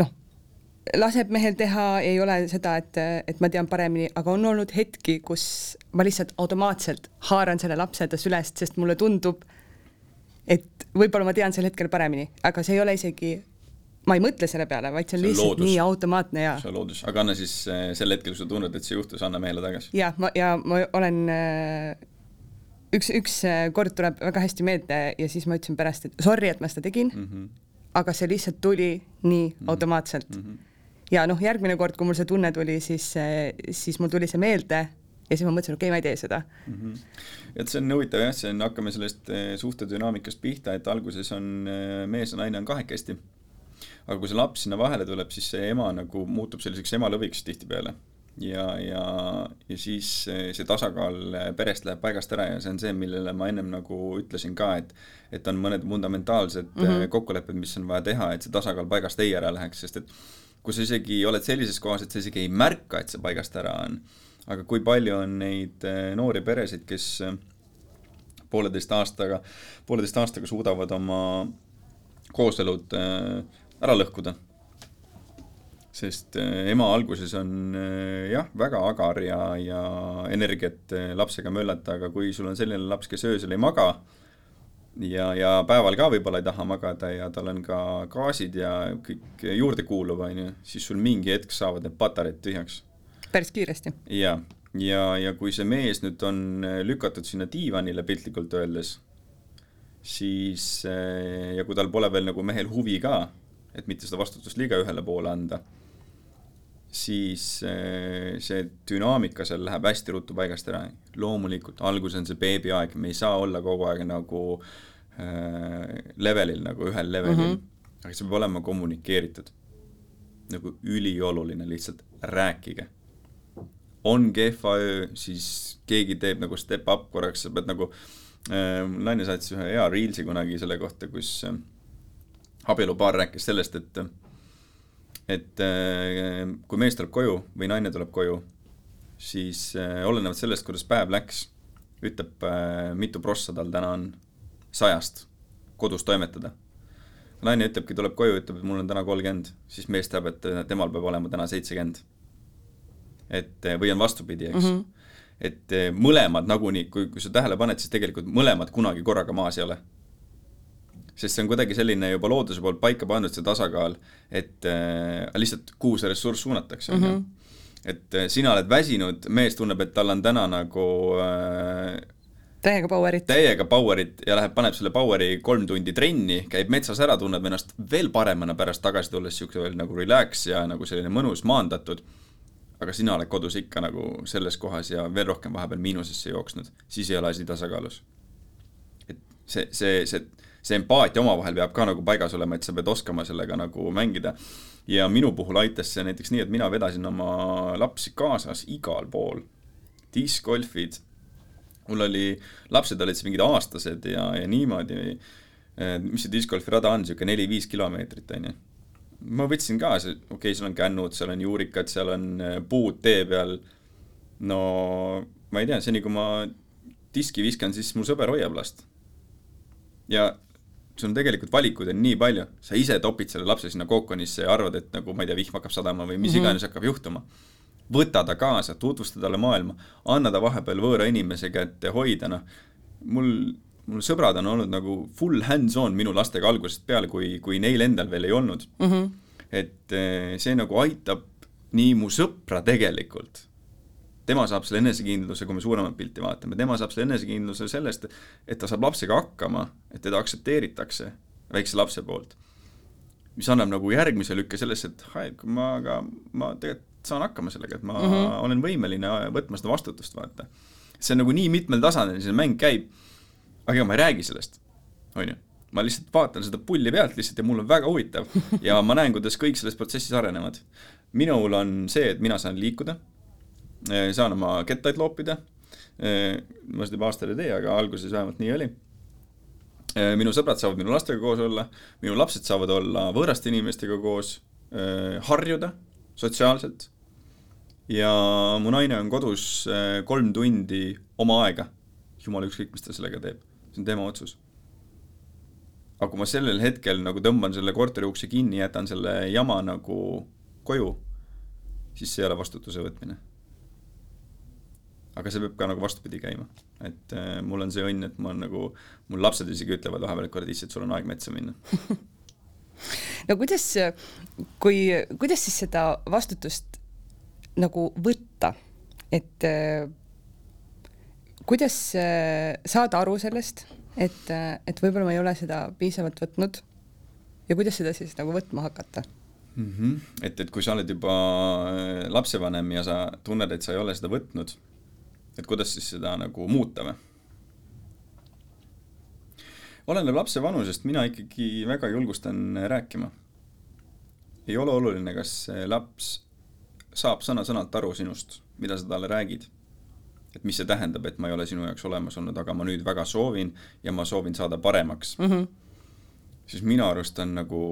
noh, laseb mehel teha, ei ole seda, et, et ma tean paremini, aga on olnud hetki, kus ma lihtsalt automaatselt haaran selle lapse ta sülest, sest mulle tundub, et võib-olla ma tean sel hetkel paremini, aga see ei ole isegi, ma ei mõtle selle peale, vaid see on, see lihtsalt loodus. nii automaatne ja. see on loodus, aga anna siis äh, sel hetkel, kui sa tunned, et see juhtus, anna mehele tagasi. ja ma, ja ma olen äh, üks, üks äh, kord tuleb väga hästi meelde ja siis ma ütlesin pärast, et sorry, et ma seda tegin mm, -hmm. aga see lihtsalt tuli nii mm -hmm. automaatselt mm. -hmm. ja noh, järgmine kord, kui mul see tunne tuli, siis, siis mul tuli see meelde ja siis ma mõtlesin, okei okay,, ma ei tee seda mm. -hmm. et see on huvitav jah, see on, hakkame sellest eh, suhte dünaamikast pihta, et alguses on eh, mees ja naine on kahekesti. aga kui see laps sinna vahele tuleb, siis see ema nagu muutub selliseks emalõviks tihtipeale ja, ja, ja siis eh, see tasakaal perest läheb paigast ära ja see on see, millele ma ennem nagu ütlesin ka, et et on mõned fundamentaalsed mm -hmm. kokkulepped, mis on vaja teha, et see tasakaal paigast ei ära läheks, sest et kui sa isegi oled sellises kohas, et sa isegi ei märka, et see paigast ära on, aga kui palju on neid eh, noori peresid, kes eh, pooleteist aastaga, pooleteist aastaga suudavad oma kooselud eh, ära lõhkuda. sest ema alguses on jah, väga agar ja, ja energiat lapsega möllata, aga kui sul on selline laps, kes öösel ei maga ja, ja päeval ka võib-olla ei taha magada ja tal on ka gaasid ja kõik juurdekuuluv, on ju, siis sul mingi hetk saavad need patareid tühjaks. Päris kiiresti? ja, ja, ja kui see mees nüüd on lükatud sinna diivanile piltlikult öeldes, siis ja kui tal pole veel nagu mehel huvi ka, et mitte seda vastutust liiga ühele poole anda siis eh, see dünaamika seal läheb hästi ruttu paigast ära. loomulikult, alguses on see beebiaeg, me ei saa olla kogu aeg nagu äh, levelil, nagu ühel levelil mm, -hmm. aga see peab olema kommunikeeritud. nagu ülioluline, lihtsalt rääkige. On kehva öö, siis keegi teeb nagu step up korraks, sa pead nagu äh,, naine saatis ühe hea reelsi kunagi selle kohta, kus äh, abielupaar rääkis sellest, et äh, et äh, kui mees tuleb koju või naine tuleb koju, siis äh, olenevalt sellest, kuidas päev läks, ütleb, äh, mitu prossa tal täna on sajast kodus toimetada. naine ütlebki, tuleb koju, ütleb, et mul on täna kolmkümmend, siis mees teab, et temal peab olema täna seitsekümmend. Et või on vastupidi, eks mm. -hmm. et mõlemad nagunii, kui, kui sa tähele paned, siis tegelikult mõlemad kunagi korraga maas ei ole sest see on kuidagi selline juba looduse poolt paika pandud, see tasakaal, et äh, lihtsalt kuhu see ressurss suunatakse, on ju. Mhm. et äh, sina oled väsinud, mees tunneb, et tal on täna nagu äh, täiega power'it. täiega power'it ja läheb, paneb selle power'i kolm tundi trenni, käib metsas ära, tunneb ennast veel paremana pärast tagasi tulles, niisugune veel nagu relax ja nagu selline mõnus, maandatud, aga sina oled kodus ikka nagu selles kohas ja veel rohkem vahepeal miinusesse jooksnud, siis ei ole asi tasakaalus. et see, see, see see empaatia omavahel peab ka nagu paigas olema, et sa pead oskama sellega nagu mängida. ja minu puhul aitas see näiteks nii, et mina vedasin oma lapsi kaasas igal pool. diskgolfid, mul oli, lapsed olid siis mingid aastased ja, ja niimoodi, mis see diskgolfi rada on, niisugune neli-viis kilomeetrit, on ju ma võtsin ka, see, okei okay,, seal on kännud, seal on juurikad, seal on äh, puud tee peal, no ma ei tea, seni kui ma diski viskan, siis mu sõber hoiab last. ja sul on tegelikult valikuid on nii palju, sa ise topid selle lapse sinna kookonisse ja arvad, et nagu ma ei tea, vihm hakkab sadama või mis mm -hmm. iganes hakkab juhtuma. võta ta kaasa, tutvusta talle maailma, anna ta vahepeal võõra inimese kätte hoida, noh, mul, mul sõbrad on olnud nagu full hands-on minu lastega algusest peale, kui, kui neil endal veel ei olnud mm. -hmm. et eh, see nagu aitab nii mu sõpra tegelikult tema saab selle enesekindluse, kui me suuremat pilti vaatame, tema saab selle enesekindluse sellest, et ta saab lapsega hakkama, et teda aktsepteeritakse väikse lapse poolt. mis annab nagu järgmise lükke sellesse, et hai, ma, aga ma tegelikult saan hakkama sellega, et ma mm -hmm. olen võimeline võtma seda vastutust, vaata. see on nagu nii mitmel tasandil, see mäng käib, aga ma ei räägi sellest, on ju ma lihtsalt vaatan seda pulli pealt lihtsalt ja mul on väga huvitav ja ma näen, kuidas kõik selles protsessis arenevad. minul on see, et mina saan liikuda Äh, saan oma kettaid loopida. Äh, ma seda juba aastaid ei tee, aga alguses vähemalt nii oli. Äh, minu sõbrad saavad minu lastega koos olla, minu lapsed saavad olla võõraste inimestega koos, harjuda sotsiaalselt. ja mu naine on kodus kolm tundi oma aega. jumala ükskõik, mis ta sellega teeb, see on tema otsus. aga kui ma sellel hetkel nagu tõmban selle korteri ukse kinni, jätan selle jama nagu koju, siis see ei ole vastutuse võtmine. aga see peab ka nagu vastupidi käima. et äh, mul on see õnn, et ma nagu, mul lapsed isegi ütlevad vahepeal, et kurat, issand, sul on aeg metsa minna. No kuidas, kui, kuidas siis seda vastutust nagu võtta, et äh, kuidas äh, saada aru sellest, et, äh, et võib-olla ma ei ole seda piisavalt võtnud ja kuidas seda siis nagu võtma hakata? Mm -hmm. et, et kui sa oled juba äh, lapsevanem ja sa tunned, et sa ei ole seda võtnud et kuidas siis seda nagu muuta või? oleneb lapse vanusest, mina ikkagi väga julgustan rääkima. ei ole oluline, kas laps saab sõna-sõnalt aru sinust, mida sa talle räägid. Et mis see tähendab, et ma ei ole sinu jaoks olemas olnud, aga ma nüüd väga soovin ja ma soovin saada paremaks mm. -hmm. siis minu arust on nagu,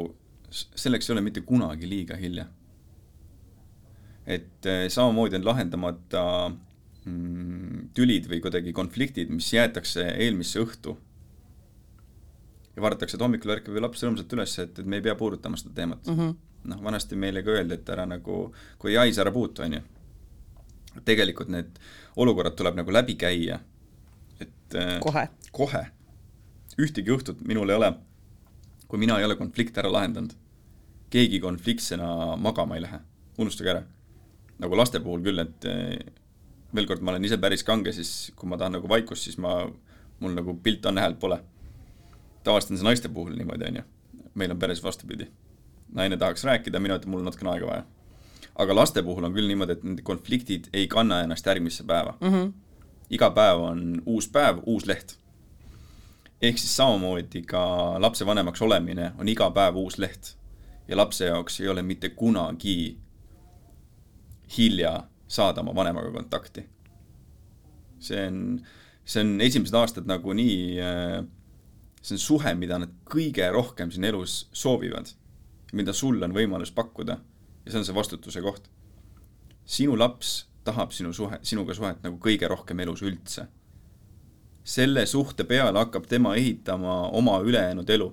selleks ei ole mitte kunagi liiga hilja. et eh, samamoodi on lahendamata mm, tülid või kuidagi konfliktid, mis jäetakse eelmisse õhtu. ja vaadatakse, et hommikul ärkab ju laps rõõmsalt üles, et, et me ei pea puudutama seda teemat mm. -hmm. noh, vanasti meile ka öeldi, et ära nagu, kui haise, ära puutu, on ju. tegelikult need olukorrad tuleb nagu läbi käia, et äh, kohe, kohe. ühtegi juhtut minul ei ole, kui mina ei ole konflikte ära lahendanud. keegi konfliktsena magama ei lähe, unustage ära. nagu laste puhul küll, et äh, veel kord, ma olen ise päris kange, siis kui ma tahan nagu vaikust, siis ma, mul nagu pilt on, häält pole. tavaliselt on see naiste puhul niimoodi, on ju. meil on peres vastupidi. naine tahaks rääkida, mina ütlen, mul on natukene aega vaja. Aga laste puhul on küll niimoodi, et need konfliktid ei kanna ennast järgmisse päeva mm. -hmm. iga päev on uus päev, uus leht. ehk siis samamoodi ka lapsevanemaks olemine on iga päev uus leht. ja lapse jaoks ei ole mitte kunagi hilja saada oma vanemaga kontakti. see on, see on esimesed aastad nagunii, äh, see on suhe, mida nad kõige rohkem siin elus soovivad, mida sul on võimalus pakkuda ja see on see vastutuse koht. sinu laps tahab sinu suhe, sinuga suhet nagu kõige rohkem elus üldse. selle suhte peale hakkab tema ehitama oma ülejäänud elu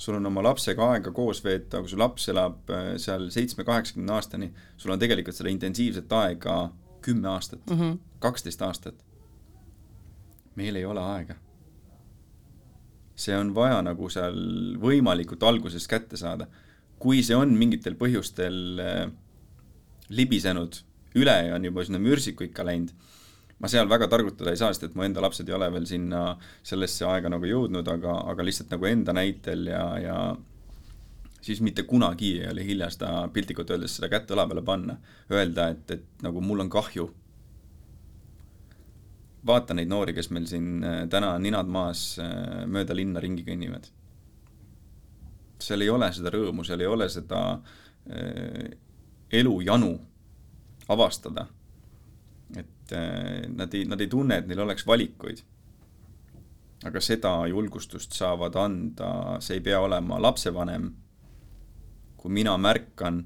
sul on oma lapsega aega koos veeta, kui su laps elab äh, seal seitsme-kaheksakümne aastani, sul on tegelikult seda intensiivset aega kümme aastat mm, -hmm. kaksteist aastat. meil ei ole aega. see on vaja nagu seal võimalikult algusest kätte saada. Kui see on mingitel põhjustel äh, libisenud üle ja on juba sinna mürsiku ikka läinud ma seal väga targutada ei saa, sest et mu enda lapsed ei ole veel sinna sellesse aega nagu jõudnud, aga, aga lihtsalt nagu enda näitel ja, ja siis mitte kunagi ei ole hilja seda piltlikult öeldes seda kätt õla peale panna. Öelda, et, et nagu mul on kahju. vaata neid noori, kes meil siin äh, täna ninad maas äh, mööda linna ringi kõnnivad. Seal ei ole seda rõõmu, seal ei ole seda äh, elujanu avastada et äh, nad ei, nad ei tunne, et neil oleks valikuid. aga seda julgustust saavad anda, see ei pea olema lapsevanem. kui mina märkan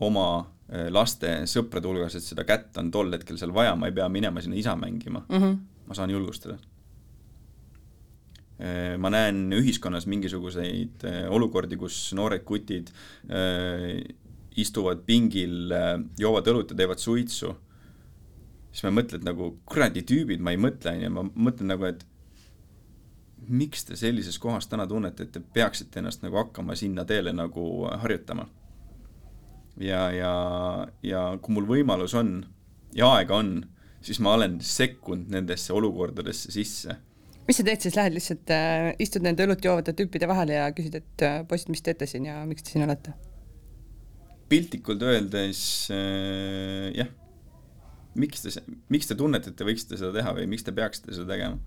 oma äh, laste sõprade hulgas, et seda kätt on tol hetkel seal vaja, ma ei pea minema sinna isa mängima mm. -hmm. ma saan julgustada. Äh, ma näen ühiskonnas mingisuguseid olukordi, kus noored kutid istuvad pingil, joovad õlut ja teevad suitsu siis ma mõtlen nagu kuradi tüübid, ma ei mõtle, on ju, ma mõtlen nagu, et miks te sellises kohas täna tunnete, et te peaksite ennast nagu hakkama sinna teele nagu harjutama. ja, ja, ja kui mul võimalus on ja aega on, siis ma olen sekkunud nendesse olukordadesse sisse. Mis sa teed siis, lähed lihtsalt äh,, istud nende õlut joovate tüüpide vahele ja küsid, et äh, poisid, mis teete siin ja miks te siin olete? piltlikult öeldes äh, jah miks te, miks te tunnete, et te võiksite seda teha või miks te peaksite seda tegema.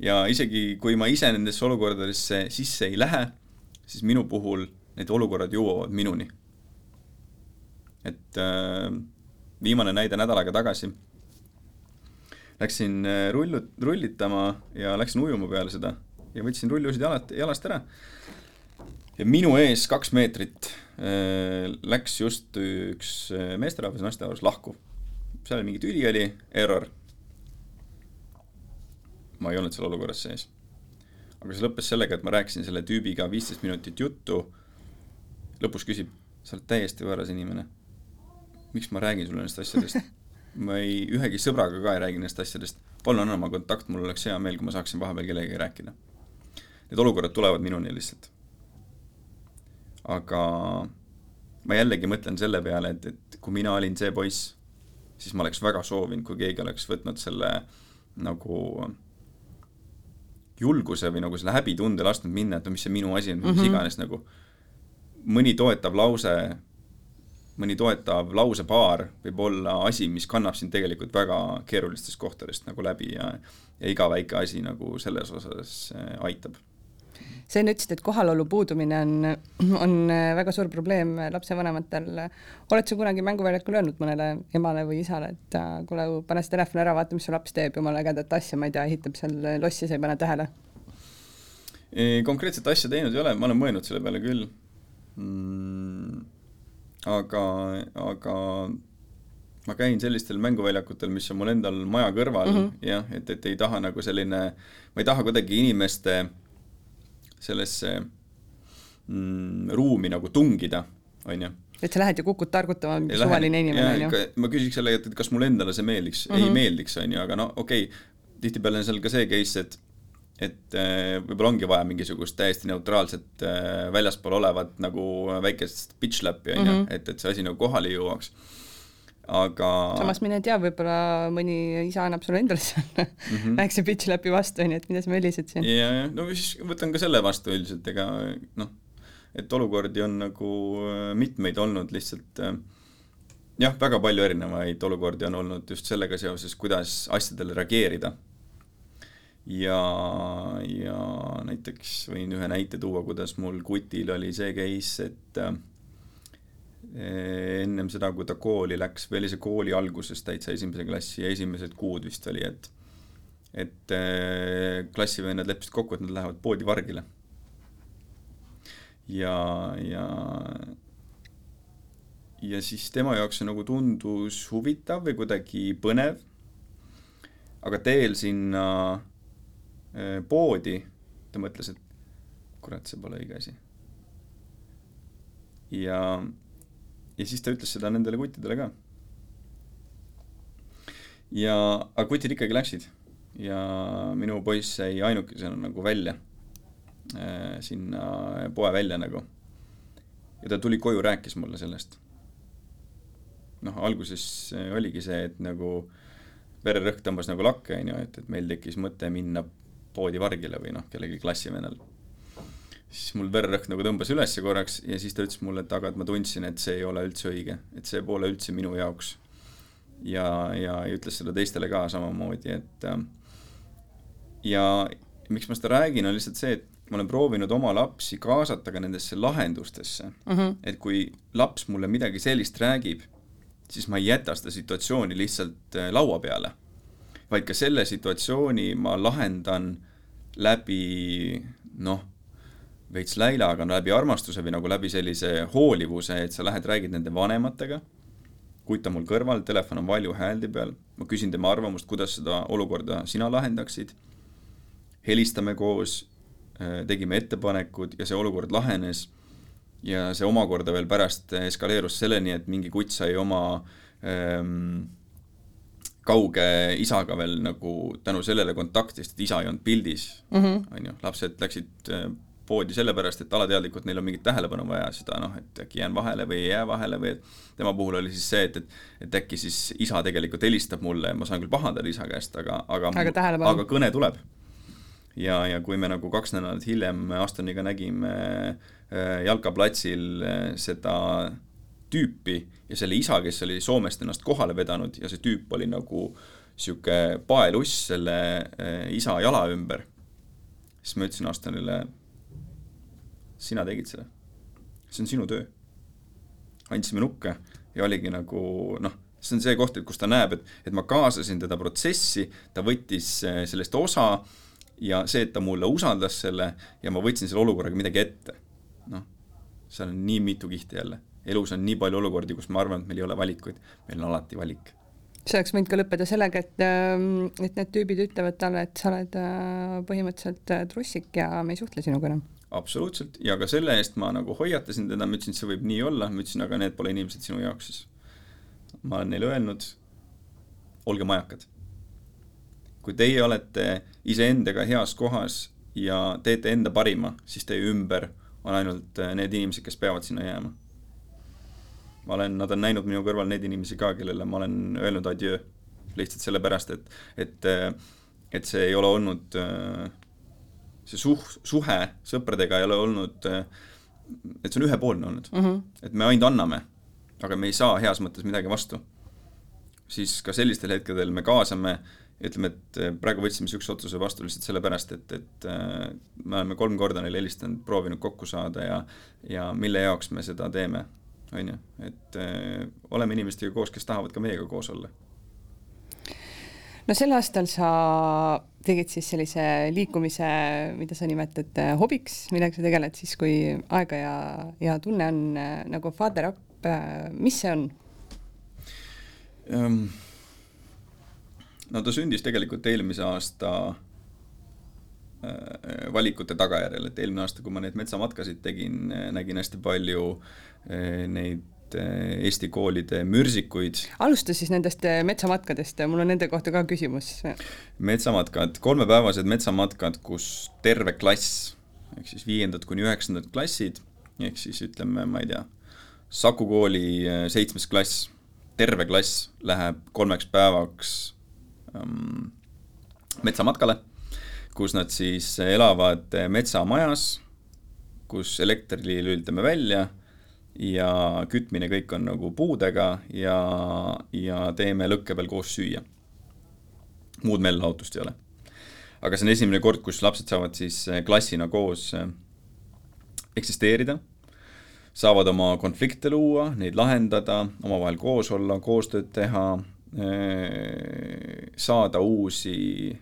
ja isegi, kui ma ise nendesse olukordadesse sisse ei lähe, siis minu puhul need olukorrad jõuavad minuni. et äh, viimane näide nädal aega tagasi, läksin äh, rullu, rullitama ja läksin ujuma peale seda ja võtsin rullusid jalad, jalast ära. ja minu ees kaks meetrit äh, läks just üks äh, meesterahvas ja naisterahvas lahku seal mingi tüli oli, error. ma ei olnud seal olukorras sees. aga see lõppes sellega, et ma rääkisin selle tüübiga viisteist minutit juttu. lõpus küsib, sa oled täiesti võõras inimene. miks ma räägin sulle nendest asjadest? ma ei, ühegi sõbraga ka ei räägi nendest asjadest. palun anna oma kontakt, mul oleks hea meel, kui ma saaksin vahepeal kellegagi rääkida. Need olukorrad tulevad minuni lihtsalt. aga ma jällegi mõtlen selle peale, et, et kui mina olin see poiss siis ma oleks väga soovinud, kui keegi oleks võtnud selle nagu julguse või nagu selle häbitunde lasknud minna, et no mis see minu asi on mm, -hmm. mis iganes nagu. mõni toetav lause, mõni toetav lausepaar võib olla asi, mis kannab sind tegelikult väga keerulistest kohtadest nagu läbi ja ja iga väike asi nagu selles osas äh, aitab sa enne ütlesid, et kohalolu puudumine on, on väga suur probleem lapsevanematel. oled sa kunagi mänguväljakul öelnud mõnele emale või isale, et äh, kuule, pane see telefon ära, vaata, mis su laps teeb, jumala ägedat asja, ma ei tea, ehitab seal lossi, sa ei pane tähele? konkreetset asja teinud ei ole, ma olen mõelnud selle peale küll mm,. Aga, aga ma käin sellistel mänguväljakutel, mis on mul endal maja kõrval mm -hmm. jah, et, et ei taha nagu selline, ma ei taha kuidagi inimeste sellesse mm, ruumi nagu tungida, on ju et sa lähed ja kukud targutama, mingi suvaline inimene, on ju. ma küsiks selle, et kas mulle endale see meeldiks mm, -hmm. ei mhm. meeldiks, on ju, aga no okei okay,, tihtipeale on seal ka see case, et et äh, võib-olla ongi vaja mingisugust täiesti neutraalset äh, väljaspool olevat nagu väikest pitch läppi, on ju, mhm. et, et see asi nagu kohale jõuaks aga samas mine tea, võib-olla mõni isa annab sulle endale seal mm -hmm. väikse pitch läpi vastu, onju, et mida sa mölised siin. ja, ja no siis võtan ka selle vastu üldiselt, ega noh, et olukordi on nagu äh, mitmeid olnud, lihtsalt jah, väga palju erinevaid olukordi on olnud just sellega seoses, kuidas asjadele reageerida. Ja, ja näiteks võin ühe näite tuua, kuidas mul kutil oli see case, et äh, ennem seda, kui ta kooli läks, või oli see kooli alguses täitsa esimese klassi esimesed kuud vist oli, et et klassivennad leppisid kokku, et nad lähevad poodi vargile. Ja, ja ja siis tema jaoks see nagu tundus huvitav või kuidagi põnev, aga teel sinna äh, poodi ta mõtles, et kurat, see pole õige asi. ja, ja siis ta ütles seda nendele kuttidele ka. ja, aga kutid ikkagi läksid ja minu poiss jäi ainukesena nagu välja Äh, sinna poe välja nagu. ja ta tuli koju, rääkis mulle sellest. noh, alguses oligi see, et nagu vererõhk tõmbas nagu lakke, on ju, et, et meil tekkis mõte minna poodi vargile või noh, kellegi klassivennal. siis mul vererõhk nagu tõmbas üles korraks ja siis ta ütles mulle, et aga et ma tundsin, et see ei ole üldse õige, et see pole üldse minu jaoks. ja, ja, ja ütles seda teistele ka samamoodi, et äh, ja miks ma seda räägin, on lihtsalt see, et ma olen proovinud oma lapsi kaasata ka nendesse lahendustesse mm, -hmm. et kui laps mulle midagi sellist räägib, siis ma ei jäta seda situatsiooni lihtsalt äh, laua peale, vaid ka selle situatsiooni ma lahendan läbi noh, veits läila, aga läbi armastuse või nagu läbi sellise hoolivuse, et sa lähed, räägid nende vanematega, kutt on mul kõrval, telefon on valju hääldi peal, ma küsin tema arvamust, kuidas seda olukorda sina lahendaksid, helistame koos Äh, tegime ettepanekud ja see olukord lahenes ja see omakorda veel pärast eskaleerus selleni, et mingi kutt sai oma ähm, kauge isaga veel nagu tänu sellele kontakti, sest isa ei olnud pildis -hmm. on ju, lapsed läksid äh, poodi sellepärast, et alateadlikult neil on mingit tähelepanu vaja, seda noh, et äkki jään vahele või ei jää vahele või et tema puhul oli siis see, et, et et äkki siis isa tegelikult helistab mulle, ma saan küll pahandada isa käest, aga, aga aga, aga kõne tuleb. Ja, ja kui me nagu kaks nädalat hiljem Astoniga nägime äh, jalkaplatsil äh, seda tüüpi ja selle isa, kes oli Soomest ennast kohale vedanud ja see tüüp oli nagu niisugune paeluss selle äh, isa jala ümber, siis ma ütlesin Astonile, sina tegid selle. see on sinu töö. andsime nukke ja oligi nagu noh, see on see koht, et kus ta näeb, et, et ma kaasasin teda protsessi, ta võttis sellest osa ja see, et ta mulle usaldas selle ja ma võtsin selle olukorraga midagi ette, noh, seal on nii mitu kihti jälle. Elus on nii palju olukordi, kus ma arvan, et meil ei ole valikuid, meil on alati valik. see oleks võinud ka lõppeda sellega, et, ähm, et need tüübid ütlevad talle, et sa oled äh, põhimõtteliselt äh, trussik ja me ei suhtle sinuga enam. absoluutselt, ja ka selle eest ma nagu hoiatasin teda, ma ütlesin, et see võib nii olla, ma ütlesin, aga need pole inimesed sinu jaoks siis. ma olen neile öelnud, olge majakad kui teie olete iseendaga heas kohas ja teete enda parima, siis teie ümber on ainult äh, need inimesed, kes peavad sinna jääma. Ma olen, nad on näinud minu kõrval neid inimesi ka, kellele ma olen öelnud adjöö. lihtsalt sellepärast, et, et, et see ei ole olnud, see suh-, suhe sõpradega ei ole olnud, et see on ühepoolne olnud mm. -hmm. et me ainult anname, aga me ei saa heas mõttes midagi vastu. siis ka sellistel hetkedel me kaasame ütleme, et praegu võtsime niisuguse otsuse vastu lihtsalt sellepärast, et, et me oleme kolm korda neile helistanud, proovinud kokku saada ja ja mille jaoks me seda teeme, on ju, et äh, oleme inimestega koos, kes tahavad ka meiega koos olla. no sel aastal sa tegid siis sellise liikumise, mida sa nimetad äh, hobiks, millega sa tegeled siis, kui aega ja, ja tunne on äh, nagu Father Up mis see on um,? no ta sündis tegelikult eelmise aasta valikute tagajärjel, et eelmine aasta, kui ma neid metsamatkasid tegin, nägin hästi palju neid Eesti koolide mürsikuid. alusta siis nendest metsamatkadest, mul on nende kohta ka küsimus. metsamatkad, kolmepäevased metsamatkad, kus terve klass, ehk siis viiendad kuni üheksandad klassid, ehk siis ütleme, ma ei tea, Saku kooli seitsmes klass, terve klass läheb kolmeks päevaks ähm, metsamatkale, kus nad siis elavad metsamajas, kus elektri lülitame välja ja kütmine kõik on nagu puudega ja, ja teeme lõkke peal koos süüa. muud meelelahutust ei ole. aga see on esimene kord, kus lapsed saavad siis klassina koos äh, eksisteerida, saavad oma konflikte luua, neid lahendada, omavahel koos olla, koostööd teha, äh, saada uusi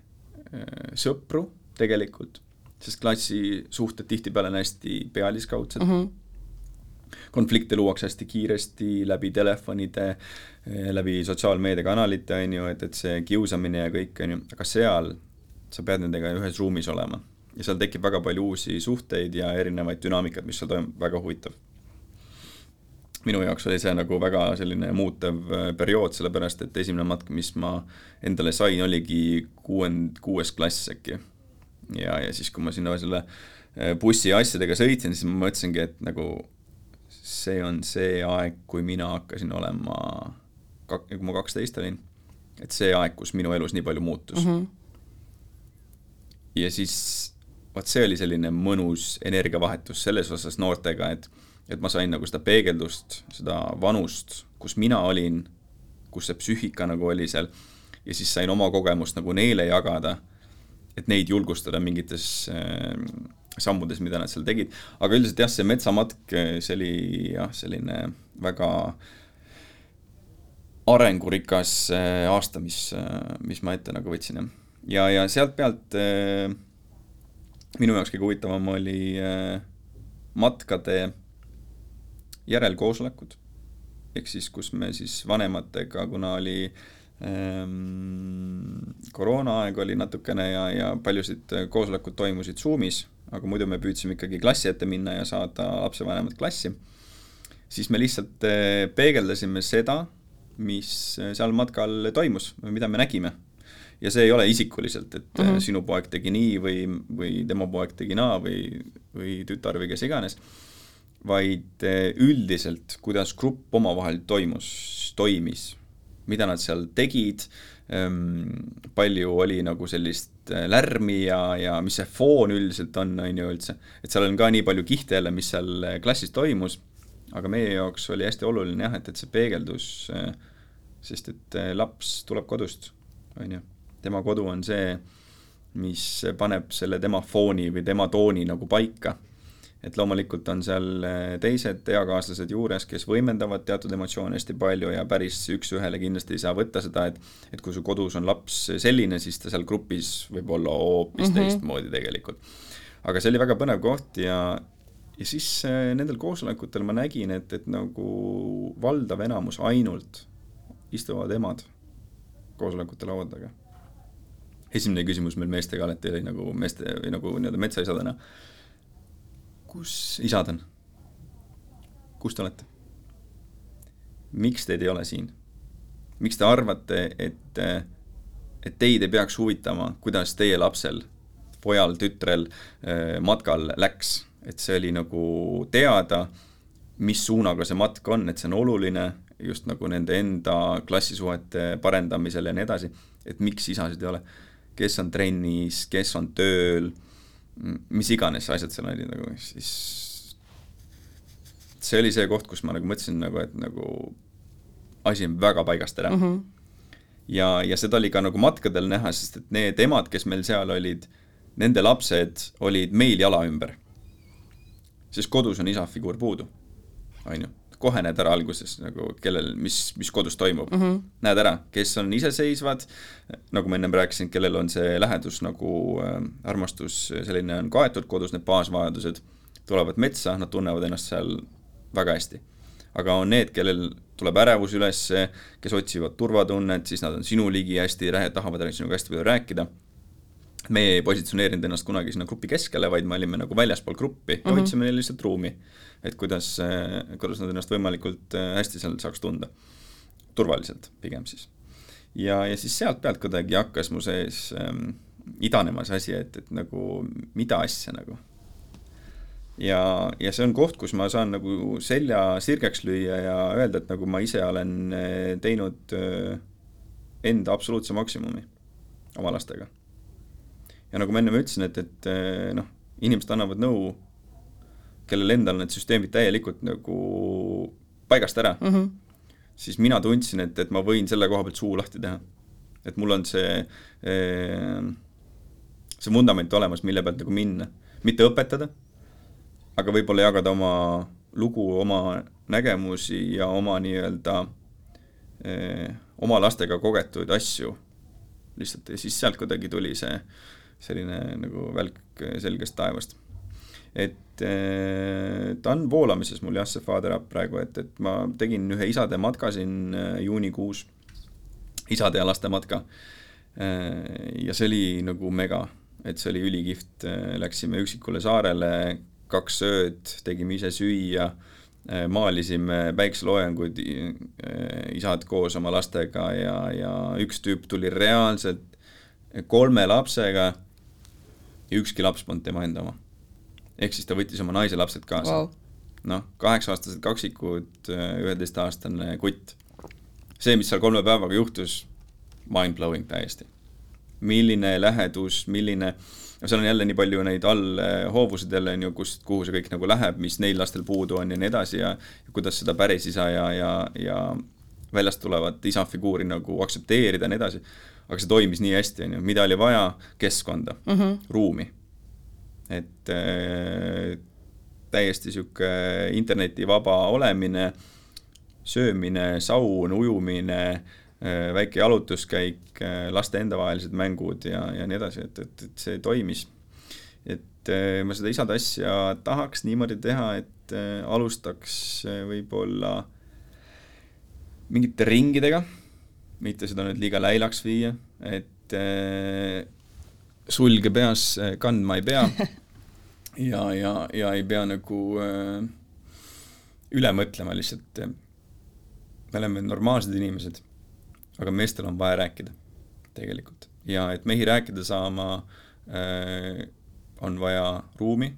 sõpru tegelikult, sest klassisuhted tihtipeale on hästi pealiskaudsed mm. -hmm. konflikte luuakse hästi kiiresti läbi telefonide, äh, läbi sotsiaalmeediakanalite, on ju, et, et see kiusamine ja kõik, on ju, aga seal sa pead nendega ühes ruumis olema. ja seal tekib väga palju uusi suhteid ja erinevaid dünaamikat, mis seal toimub, väga huvitav minu jaoks oli see nagu väga selline muutev äh, periood, sellepärast et esimene matk, mis ma endale sain, oligi kuuend-, kuues klass äkki. ja, ja siis, kui ma sinna selle äh, bussi asjadega sõitsin, siis ma mõtlesingi, et nagu see on see aeg, kui mina hakkasin olema, kui ma kaksteist olin, et see aeg, kus minu elus nii palju muutus mm. -hmm. ja siis vot see oli selline mõnus energiavahetus selles osas noortega, et et ma sain nagu seda peegeldust, seda vanust, kus mina olin, kus see psüühika nagu oli seal, ja siis sain oma kogemust nagu neile jagada, et neid julgustada mingites äh, sammudes, mida nad seal tegid, aga üldiselt jah, see metsamatk, see oli jah, selline väga arengurikas äh, aasta, mis äh,, mis ma ette nagu võtsin, jah. ja, ja sealt pealt äh, minu jaoks kõige huvitavam oli äh, matkade järelkoosolekud, ehk siis kus me siis vanematega, kuna oli ähm, koroonaaeg oli natukene ja, ja paljusid koosolekud toimusid Zoomis, aga muidu me püüdsime ikkagi klassi ette minna ja saada lapsevanemad klassi, siis me lihtsalt äh, peegeldasime seda, mis seal matkal toimus või mida me nägime. ja see ei ole isikuliselt, et mm -hmm. sinu poeg tegi nii või, või tema poeg tegi naa või, või tütar või kes iganes vaid eh, üldiselt, kuidas grupp omavahel toimus, toimis, mida nad seal tegid, ehm, palju oli nagu sellist eh, lärmi ja, ja mis see foon üldiselt on, on ju üldse, et seal on ka nii palju kihte jälle, mis seal eh, klassis toimus, aga meie jaoks oli hästi oluline jah, et, et see peegeldus, sest et laps tuleb kodust, on ju, tema kodu on see, mis paneb selle tema fooni või tema tooni nagu paika et loomulikult on seal eh, teised eakaaslased juures, kes võimendavad teatud emotsioone hästi palju ja päris üks-ühele kindlasti ei saa võtta seda, et et kui su kodus on laps selline, siis ta seal grupis võib olla hoopis mm -hmm. teistmoodi tegelikult. aga see oli väga põnev koht ja ja siis äh, nendel koosolekutel ma nägin, et, et nagu valdav enamus ainult istuvad emad koosolekute laua taga. esimene küsimus meil meestega alati oli nagu meeste või nagu nii-öelda metsaisadena kus isad on? kus te olete? miks teid ei ole siin? miks te arvate, et, et teid ei peaks huvitama, kuidas teie lapsel, pojal, tütrel matkal läks, et see oli nagu teada, mis suunaga see matk on, et see on oluline just nagu nende enda klassisuhete parendamisel ja nii edasi, et miks isasid ei ole, kes on trennis, kes on tööl mis iganes asjad seal olid nagu, siis see oli see koht, kus ma nagu mõtlesin nagu, et nagu asi on väga paigast ära mm. -hmm. ja, ja seda oli ka nagu matkadel näha, sest et need emad, kes meil seal olid, nende lapsed olid meil jala ümber. sest kodus on isa figuur puudu, on ju kohe näed ära alguses nagu kellel, mis, mis kodus toimub mm. -hmm. näed ära, kes on iseseisvad, nagu ma ennem rääkisin, kellel on see lähedus nagu äh, armastus, selline on kaetud kodus, need baasvajadused, tulevad metsa, nad tunnevad ennast seal väga hästi. aga on need, kellel tuleb ärevus üles, kes otsivad turvatunnet, siis nad on sinu ligi hästi, tahavad sinuga hästi palju rääkida meie ei positsioneerinud ennast kunagi sinna grupi keskele, vaid me olime nagu väljaspool gruppi ja mm -hmm. hoidsime neile lihtsalt ruumi. et kuidas, kuidas nad ennast võimalikult hästi seal saaks tunda. turvaliselt pigem siis. ja, ja siis sealt pealt kuidagi hakkas mu sees ähm, idanema see asi, et, et nagu mida asja nagu ja, ja see on koht, kus ma saan nagu selja sirgeks lüüa ja öelda, et nagu ma ise olen teinud enda absoluutse maksimumi oma lastega ja nagu ma ennem ütlesin, et, et eh, noh, inimesed annavad nõu, kellel endal need süsteemid täielikult nagu paigast ära mm, -hmm. siis mina tundsin, et, et ma võin selle koha pealt suu lahti teha. et mul on see, eh, see vundament olemas, mille pealt nagu minna, mitte õpetada, aga võib-olla jagada oma lugu, oma nägemusi ja oma nii-öelda eh, oma lastega kogetud asju lihtsalt ja siis sealt kuidagi tuli see selline nagu välk selgest taevast. et äh, ta on voolamises mul jah, see Father Up praegu, et, et ma tegin ühe isade matka siin äh, juunikuus, isade ja laste matka. Äh, ja see oli nagu mega, et see oli ülikihvt, läksime üksikule saarele, kaks ööd, tegime ise süüa maalisime päikseloojanguid, isad koos oma lastega ja, ja üks tüüp tuli reaalselt kolme lapsega ja ükski laps polnud tema enda oma. ehk siis ta võttis oma naise lapsed kaasa wow.. noh, kaheksa-aastased kaksikud, üheteistaastane kutt. see, mis seal kolme päevaga juhtus, mind-blowing täiesti. milline lähedus, milline, no seal on jälle nii palju neid allhoovusid jälle, on ju, kust, kuhu see kõik nagu läheb, mis neil lastel puudu on ja nii edasi ja, ja kuidas seda päris isa ja, ja, ja väljast tulevat isa figuuri nagu aktsepteerida ja nii edasi aga see toimis nii hästi, on ju, mida oli vaja, keskkonda mm, -hmm. ruumi. et äh, täiesti niisugune internetivaba olemine, söömine, saun, ujumine äh,, väike jalutuskäik äh,, laste endavahelised mängud ja, ja nii edasi, et, et, et see toimis. et äh, ma seda isade asja tahaks niimoodi teha, et äh, alustaks äh, võib-olla mingite ringidega mitte seda nüüd liiga läilaks viia, et äh, sulge peas äh, kandma ei pea ja, ja, ja ei pea nagu äh, üle mõtlema lihtsalt. me oleme normaalsed inimesed, aga meestel on vaja rääkida tegelikult ja et mehi rääkida saama äh,, on vaja ruumi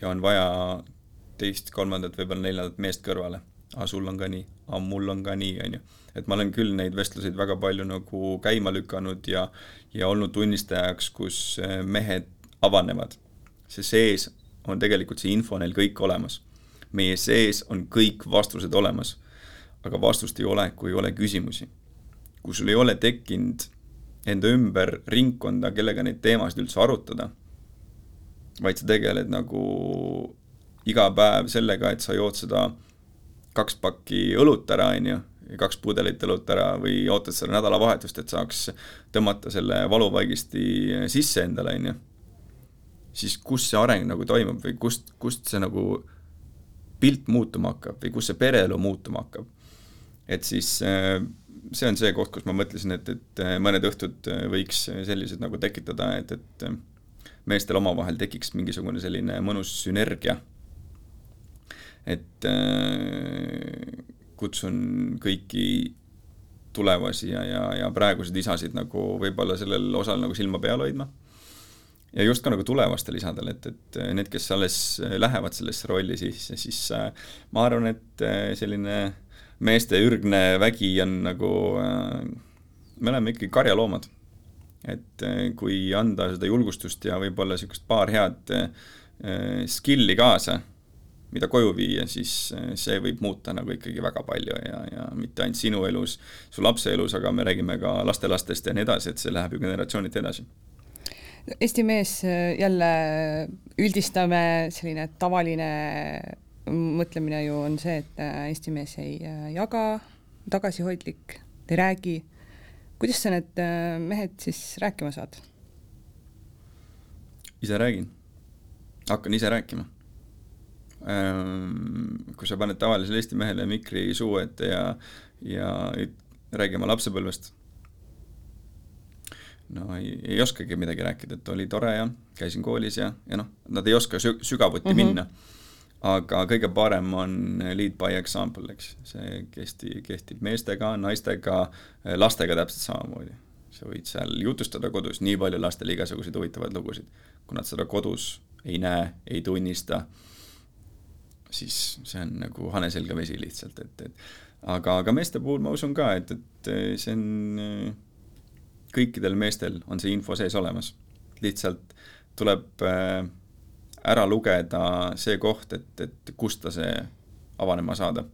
ja on vaja teist, kolmandat, võib-olla neljandat meest kõrvale. aa, sul on ka nii, aa, mul on ka nii, on ju et ma olen küll neid vestluseid väga palju nagu käima lükanud ja, ja olnud tunnistajaks, kus eh, mehed avanevad. see sees on tegelikult see info neil kõik olemas. meie sees on kõik vastused olemas. aga vastust ei ole, kui ei ole küsimusi. kui sul ei ole tekkinud enda ümber ringkonda, kellega neid teemasid üldse arutada, vaid sa tegeled nagu iga päev sellega, et sa jood seda kaks pakki õlut ära, on ju, kaks pudelit õlut ära või ootad seda nädalavahetust, et saaks tõmmata selle valuvaigisti sisse endale, on ju, siis kus see areng nagu toimub või kust, kust see nagu pilt muutuma hakkab või kus see pereelu muutuma hakkab. et siis äh, see on see koht, kus ma mõtlesin, et, et äh, mõned õhtud äh, võiks sellised nagu tekitada, et, et meestel omavahel tekiks mingisugune selline mõnus sünergia. et kutsun kõiki tulevasi ja, ja, ja praeguseid isasid nagu võib-olla sellel osal nagu silma peal hoidma. ja just ka nagu tulevastel isadel, et, et need, kes alles lähevad sellesse rolli sisse, siis äh, ma arvan, et äh, selline meeste ürgne vägi on nagu äh,, me oleme ikkagi karjaloomad. et kui anda seda julgustust ja võib-olla niisugust paar head skill'i kaasa mida koju viia, siis eh, see võib muuta nagu ikkagi väga palju ja, ja mitte ainult sinu elus, su lapse elus, aga me räägime ka lastelastest ja nii edasi, et see läheb ju generatsioonilt edasi. Eesti mees eh, jälle üldistame, selline tavaline mõtlemine ju on see, et eh, Eesti mees ei jaga, tagasihoidlik, ei räägi. kuidas sa need mehed siis rääkima saad? ise räägin, hakkan ise rääkima kui sa paned tavalisele Eesti mehele mikri suu ette ja, ja räägi oma lapsepõlvest, no ei, ei oskagi midagi rääkida, et oli tore ja käisin koolis ja, ja noh, nad ei oska sü-, sügavuti mm -hmm. minna. aga kõige parem on lead by example, eks, see kesti, kehtib meestega, naistega, lastega täpselt samamoodi. sa võid seal jutustada kodus nii palju lastele igasuguseid huvitavaid lugusid, kui nad seda kodus ei näe, ei tunnista, siis see on nagu haneselga vesi lihtsalt, et, et aga, aga meeste puhul ma usun ka, et, et see on kõikidel meestel on see info sees olemas. lihtsalt tuleb äh, ära lugeda see koht, et, et kust ta see avanema saada.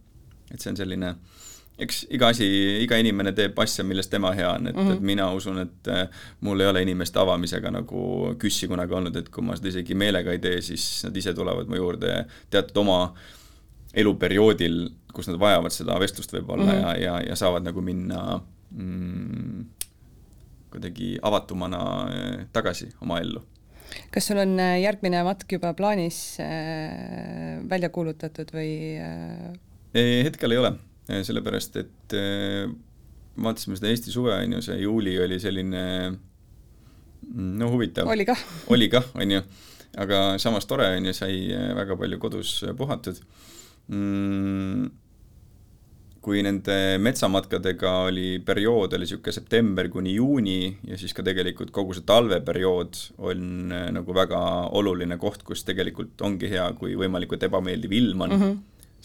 et see on selline, eks iga asi, iga inimene teeb asja, milles tema hea on, et mm, -hmm. et mhm. mina usun, et äh, mul ei ole inimeste avamisega nagu küssi kunagi olnud, et kui ma seda isegi meelega ei tee, siis nad ise tulevad mu juurde teatud oma eluperioodil, kus nad vajavad seda vestlust võib-olla mm -hmm. ja, ja, ja saavad nagu minna mm, kuidagi avatumana äh, tagasi oma ellu. kas sul on äh, järgmine matk juba plaanis äh, välja kuulutatud või äh...? hetkel ei ole, sellepärast et äh, vaatasime seda Eesti suve, on ju, see juuli oli selline no huvitav. oli kah. oli kah, on ju, aga samas tore, on ju, sai väga palju kodus puhatud mm kui nende metsamatkadega oli periood, oli niisugune september kuni juuni ja siis ka tegelikult kogu see talveperiood on äh, nagu väga oluline koht, kus tegelikult ongi hea, kui võimalikult ebameeldiv ilm on mm, -hmm.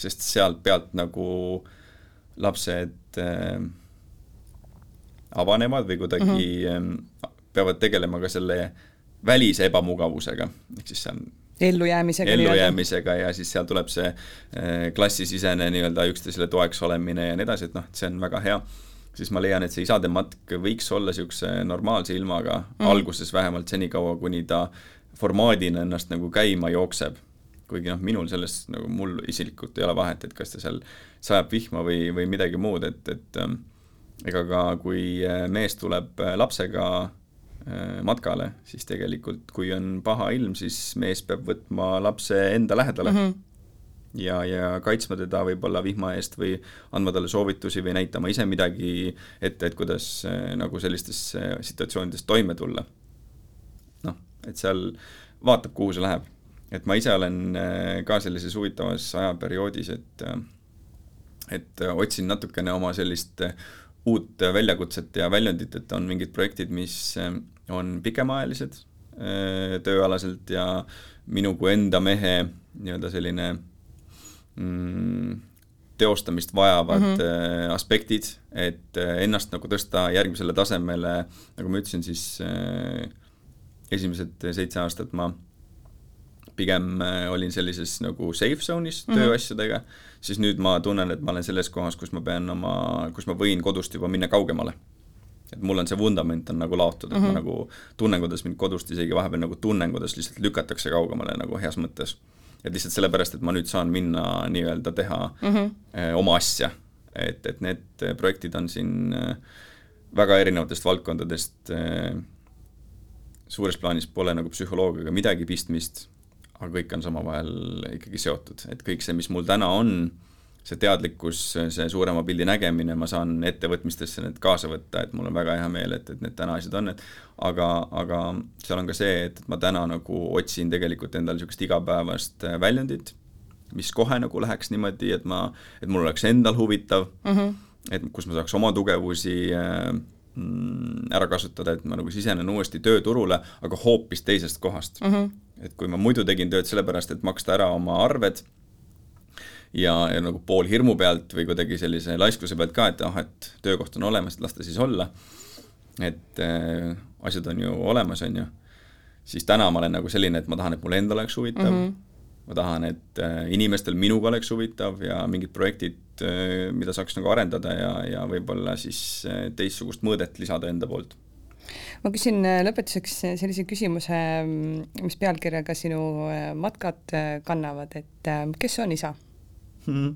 sest sealt pealt nagu lapsed äh, avanevad või kuidagi mm -hmm. peavad tegelema ka selle välise ebamugavusega, ehk siis see on ellujäämisega. ellujäämisega ja siis seal tuleb see eh, klassisisene nii-öelda üksteisele toeks olemine ja nii edasi, et noh, et see on väga hea. siis ma leian, et see isade matk võiks olla niisuguse normaalse ilmaga mm., alguses vähemalt senikaua, kuni ta formaadina ennast nagu käima jookseb. Kuigi noh, minul sellest nagu mul isiklikult ei ole vahet, et kas ta seal sajab vihma või, või midagi muud, et, et ähm, ega ka kui eh, mees tuleb eh, lapsega Äh, matkale, siis tegelikult kui on paha ilm, siis mees peab võtma lapse enda lähedale mm. -hmm ja, ja kaitsma teda võib-olla vihma eest või andma talle soovitusi või näitama ise midagi ette, et kuidas äh, nagu sellistes äh, situatsioonides toime tulla. noh, et seal vaatab, kuhu see läheb. Et ma ise olen ka sellises huvitavas ajaperioodis, et et otsin natukene oma sellist uut väljakutset ja väljundit, et on mingid projektid, mis on pikemaajalised äh, tööalaselt ja minu kui enda mehe nii-öelda selline mm, teostamist vajavad mm -hmm. aspektid, et äh, ennast nagu tõsta järgmisele tasemele, nagu ma ütlesin, siis esimesed seitse aastat ma pigem olin sellises nagu safe zone'is mm -hmm. tööasjadega, siis nüüd ma tunnen, et ma olen selles kohas, kus ma pean oma, kus ma võin kodust juba minna kaugemale et mul on see vundament on nagu laotud, et mm -hmm. ma mhm. nagu tunnen, kuidas mind kodust isegi vahepeal nagu tunnen, kuidas lihtsalt lükatakse kaugemale nagu heas mõttes. et lihtsalt sellepärast, et ma nüüd saan minna nii-öelda teha mm -hmm. oma asja. et, et need projektid on siin eh, väga erinevatest valdkondadest, suures plaanis pole nagu psühholoogiaga midagi pistmist, aga kõik on samavahel ikkagi seotud, et kõik see, mis mul täna on, see teadlikkus, see suurema pildi nägemine, ma saan ettevõtmistesse need kaasa võtta, et mul on väga hea meel, et, et need täna asjad on, et aga, aga seal on ka see, et, et ma täna nagu otsin tegelikult endale niisugust igapäevast äh, väljundit, mis kohe nagu läheks niimoodi, et ma, et mul oleks endal huvitav mm, -hmm. et kus ma saaks oma tugevusi äh, mm, ära kasutada, et ma nagu sisenen uuesti tööturule, aga hoopis teisest kohast mm. -hmm. Et kui ma muidu tegin tööd sellepärast, et maksta ära oma arved ja, ja nagu pool hirmu pealt või kuidagi sellise laiskuse pealt ka, et ah, et töökoht on olemas, et las ta siis olla. et äh, asjad on ju olemas, on ju. siis täna ma olen nagu selline, et ma tahan, et mul endal oleks huvitav mm. -hmm ma tahan, et äh, inimestel minuga oleks huvitav ja mingid projektid, äh, mida saaks nagu arendada ja, ja võib-olla siis äh, teistsugust mõõdet lisada enda poolt ma küsin lõpetuseks sellise küsimuse, mis pealkirjaga sinu matkad kannavad, et kes on isa? hmm..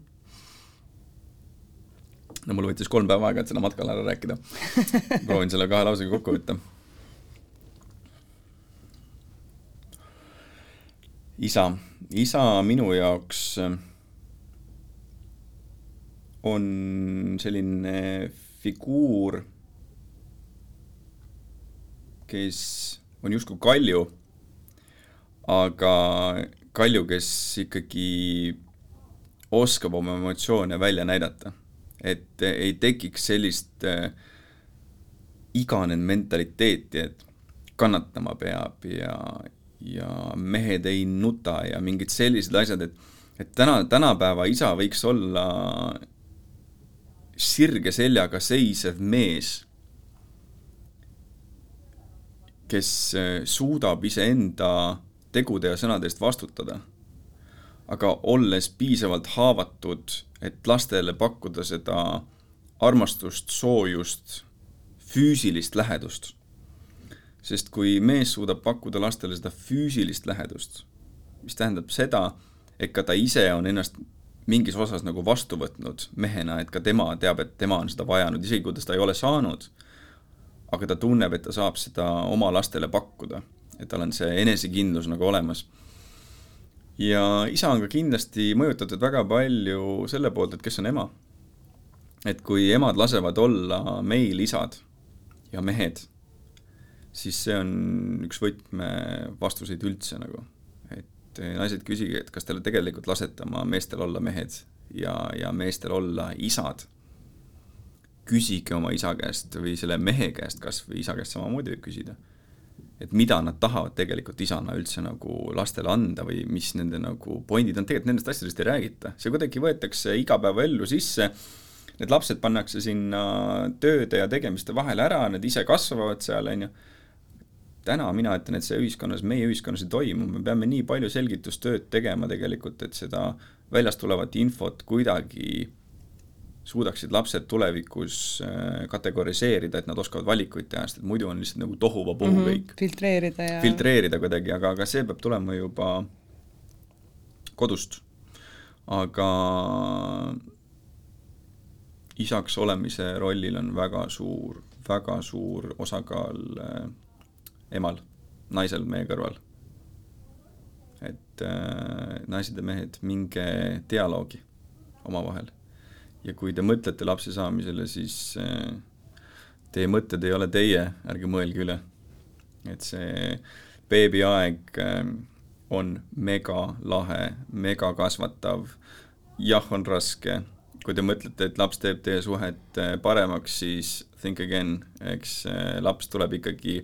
no mul võttis kolm päeva aega, et selle matkal ära rääkida. proovin selle kahe lausega kokku võtta. isa, isa minu jaoks on selline figuur, kes on justkui Kalju, aga Kalju, kes ikkagi oskab oma emotsioone välja näidata. et ei tekiks sellist äh, iganenud mentaliteeti, et kannatama peab ja, ja mehed ei nuta ja mingid sellised asjad, et et täna, tänapäeva isa võiks olla sirge seljaga seisev mees, kes äh, suudab iseenda tegude ja sõnade eest vastutada. aga olles piisavalt haavatud, et lastele pakkuda seda armastust, soojust, füüsilist lähedust. sest kui mees suudab pakkuda lastele seda füüsilist lähedust, mis tähendab seda, et ka ta ise on ennast mingis osas nagu vastu võtnud mehena, et ka tema teab, et tema on seda vajanud, isegi kui ta seda ei ole saanud, aga ta tunneb, et ta saab seda oma lastele pakkuda. et tal on see enesekindlus nagu olemas. ja isa on ka kindlasti mõjutatud väga palju selle poolt, et kes on ema. et kui emad lasevad olla meil isad ja mehed, siis see on üks võtmevastuseid üldse nagu et naised küsige, et kas te tegelikult lasete oma meestel olla mehed ja, ja meestel olla isad. Küsige oma isa käest või selle mehe käest kas või isa käest samamoodi võib küsida. et mida nad tahavad tegelikult isana üldse nagu lastele anda või mis nende nagu pointid on, tegelikult nendest asjadest ei räägita, see kuidagi võetakse igapäevaellu sisse. Need lapsed pannakse sinna tööde ja tegemiste vahele ära, nad ise kasvavad seal, on ju täna mina ütlen, et see ühiskonnas, meie ühiskonnas ei toimu, me peame nii palju selgitustööd tegema tegelikult, et seda väljast tulevat infot kuidagi suudaksid lapsed tulevikus äh, kategoriseerida, et nad oskavad valikuid teha, sest et muidu on lihtsalt nagu tohuvabohu mm -hmm. kõik. filtreerida ja filtreerida kuidagi, aga, aga see peab tulema juba kodust. aga isaks olemise rollil on väga suur, väga suur osakaal äh, emal, naisel meie kõrval. et äh, naised ja mehed, minge dialoogi omavahel. Ja kui te mõtlete lapse saamisele, siis äh, teie mõtted ei ole teie, ärge mõelge üle. et see beebiaeg äh, on mega lahe, mega kasvatav, jah, on raske, kui te mõtlete, et laps teeb teie suhet äh, paremaks, siis think again, eks laps tuleb ikkagi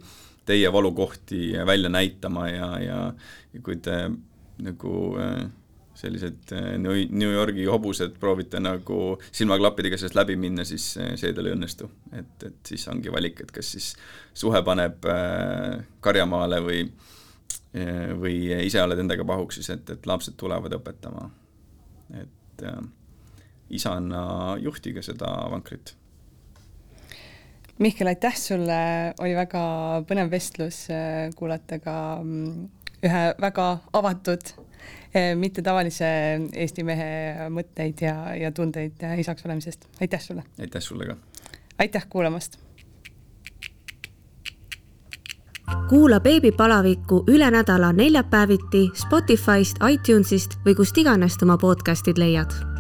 teie valukohti välja näitama ja, ja, ja kui te nagu äh, sellised äh, New Yorgi hobused proovite nagu silmaklappidega sellest läbi minna, siis äh, see teil ei õnnestu. et, et siis ongi valik, et kas siis suhe paneb karjamaale või, või ise oled endaga pahuks siis, et, et lapsed tulevad õpetama. et äh, isana juhtige seda vankrit Mihkel, aitäh sulle, oli väga põnev vestlus äh, kuulata ka mm, ühe väga avatud, äh, mitte tavalise Eesti mehe mõtteid ja, ja tundeid isaks olemisest. aitäh sulle! aitäh sulle ka! aitäh kuulamast! kuula beebipalavikku üle nädala neljapäeviti Spotify'st, iTunes'ist või kust iganes oma podcast'id leiad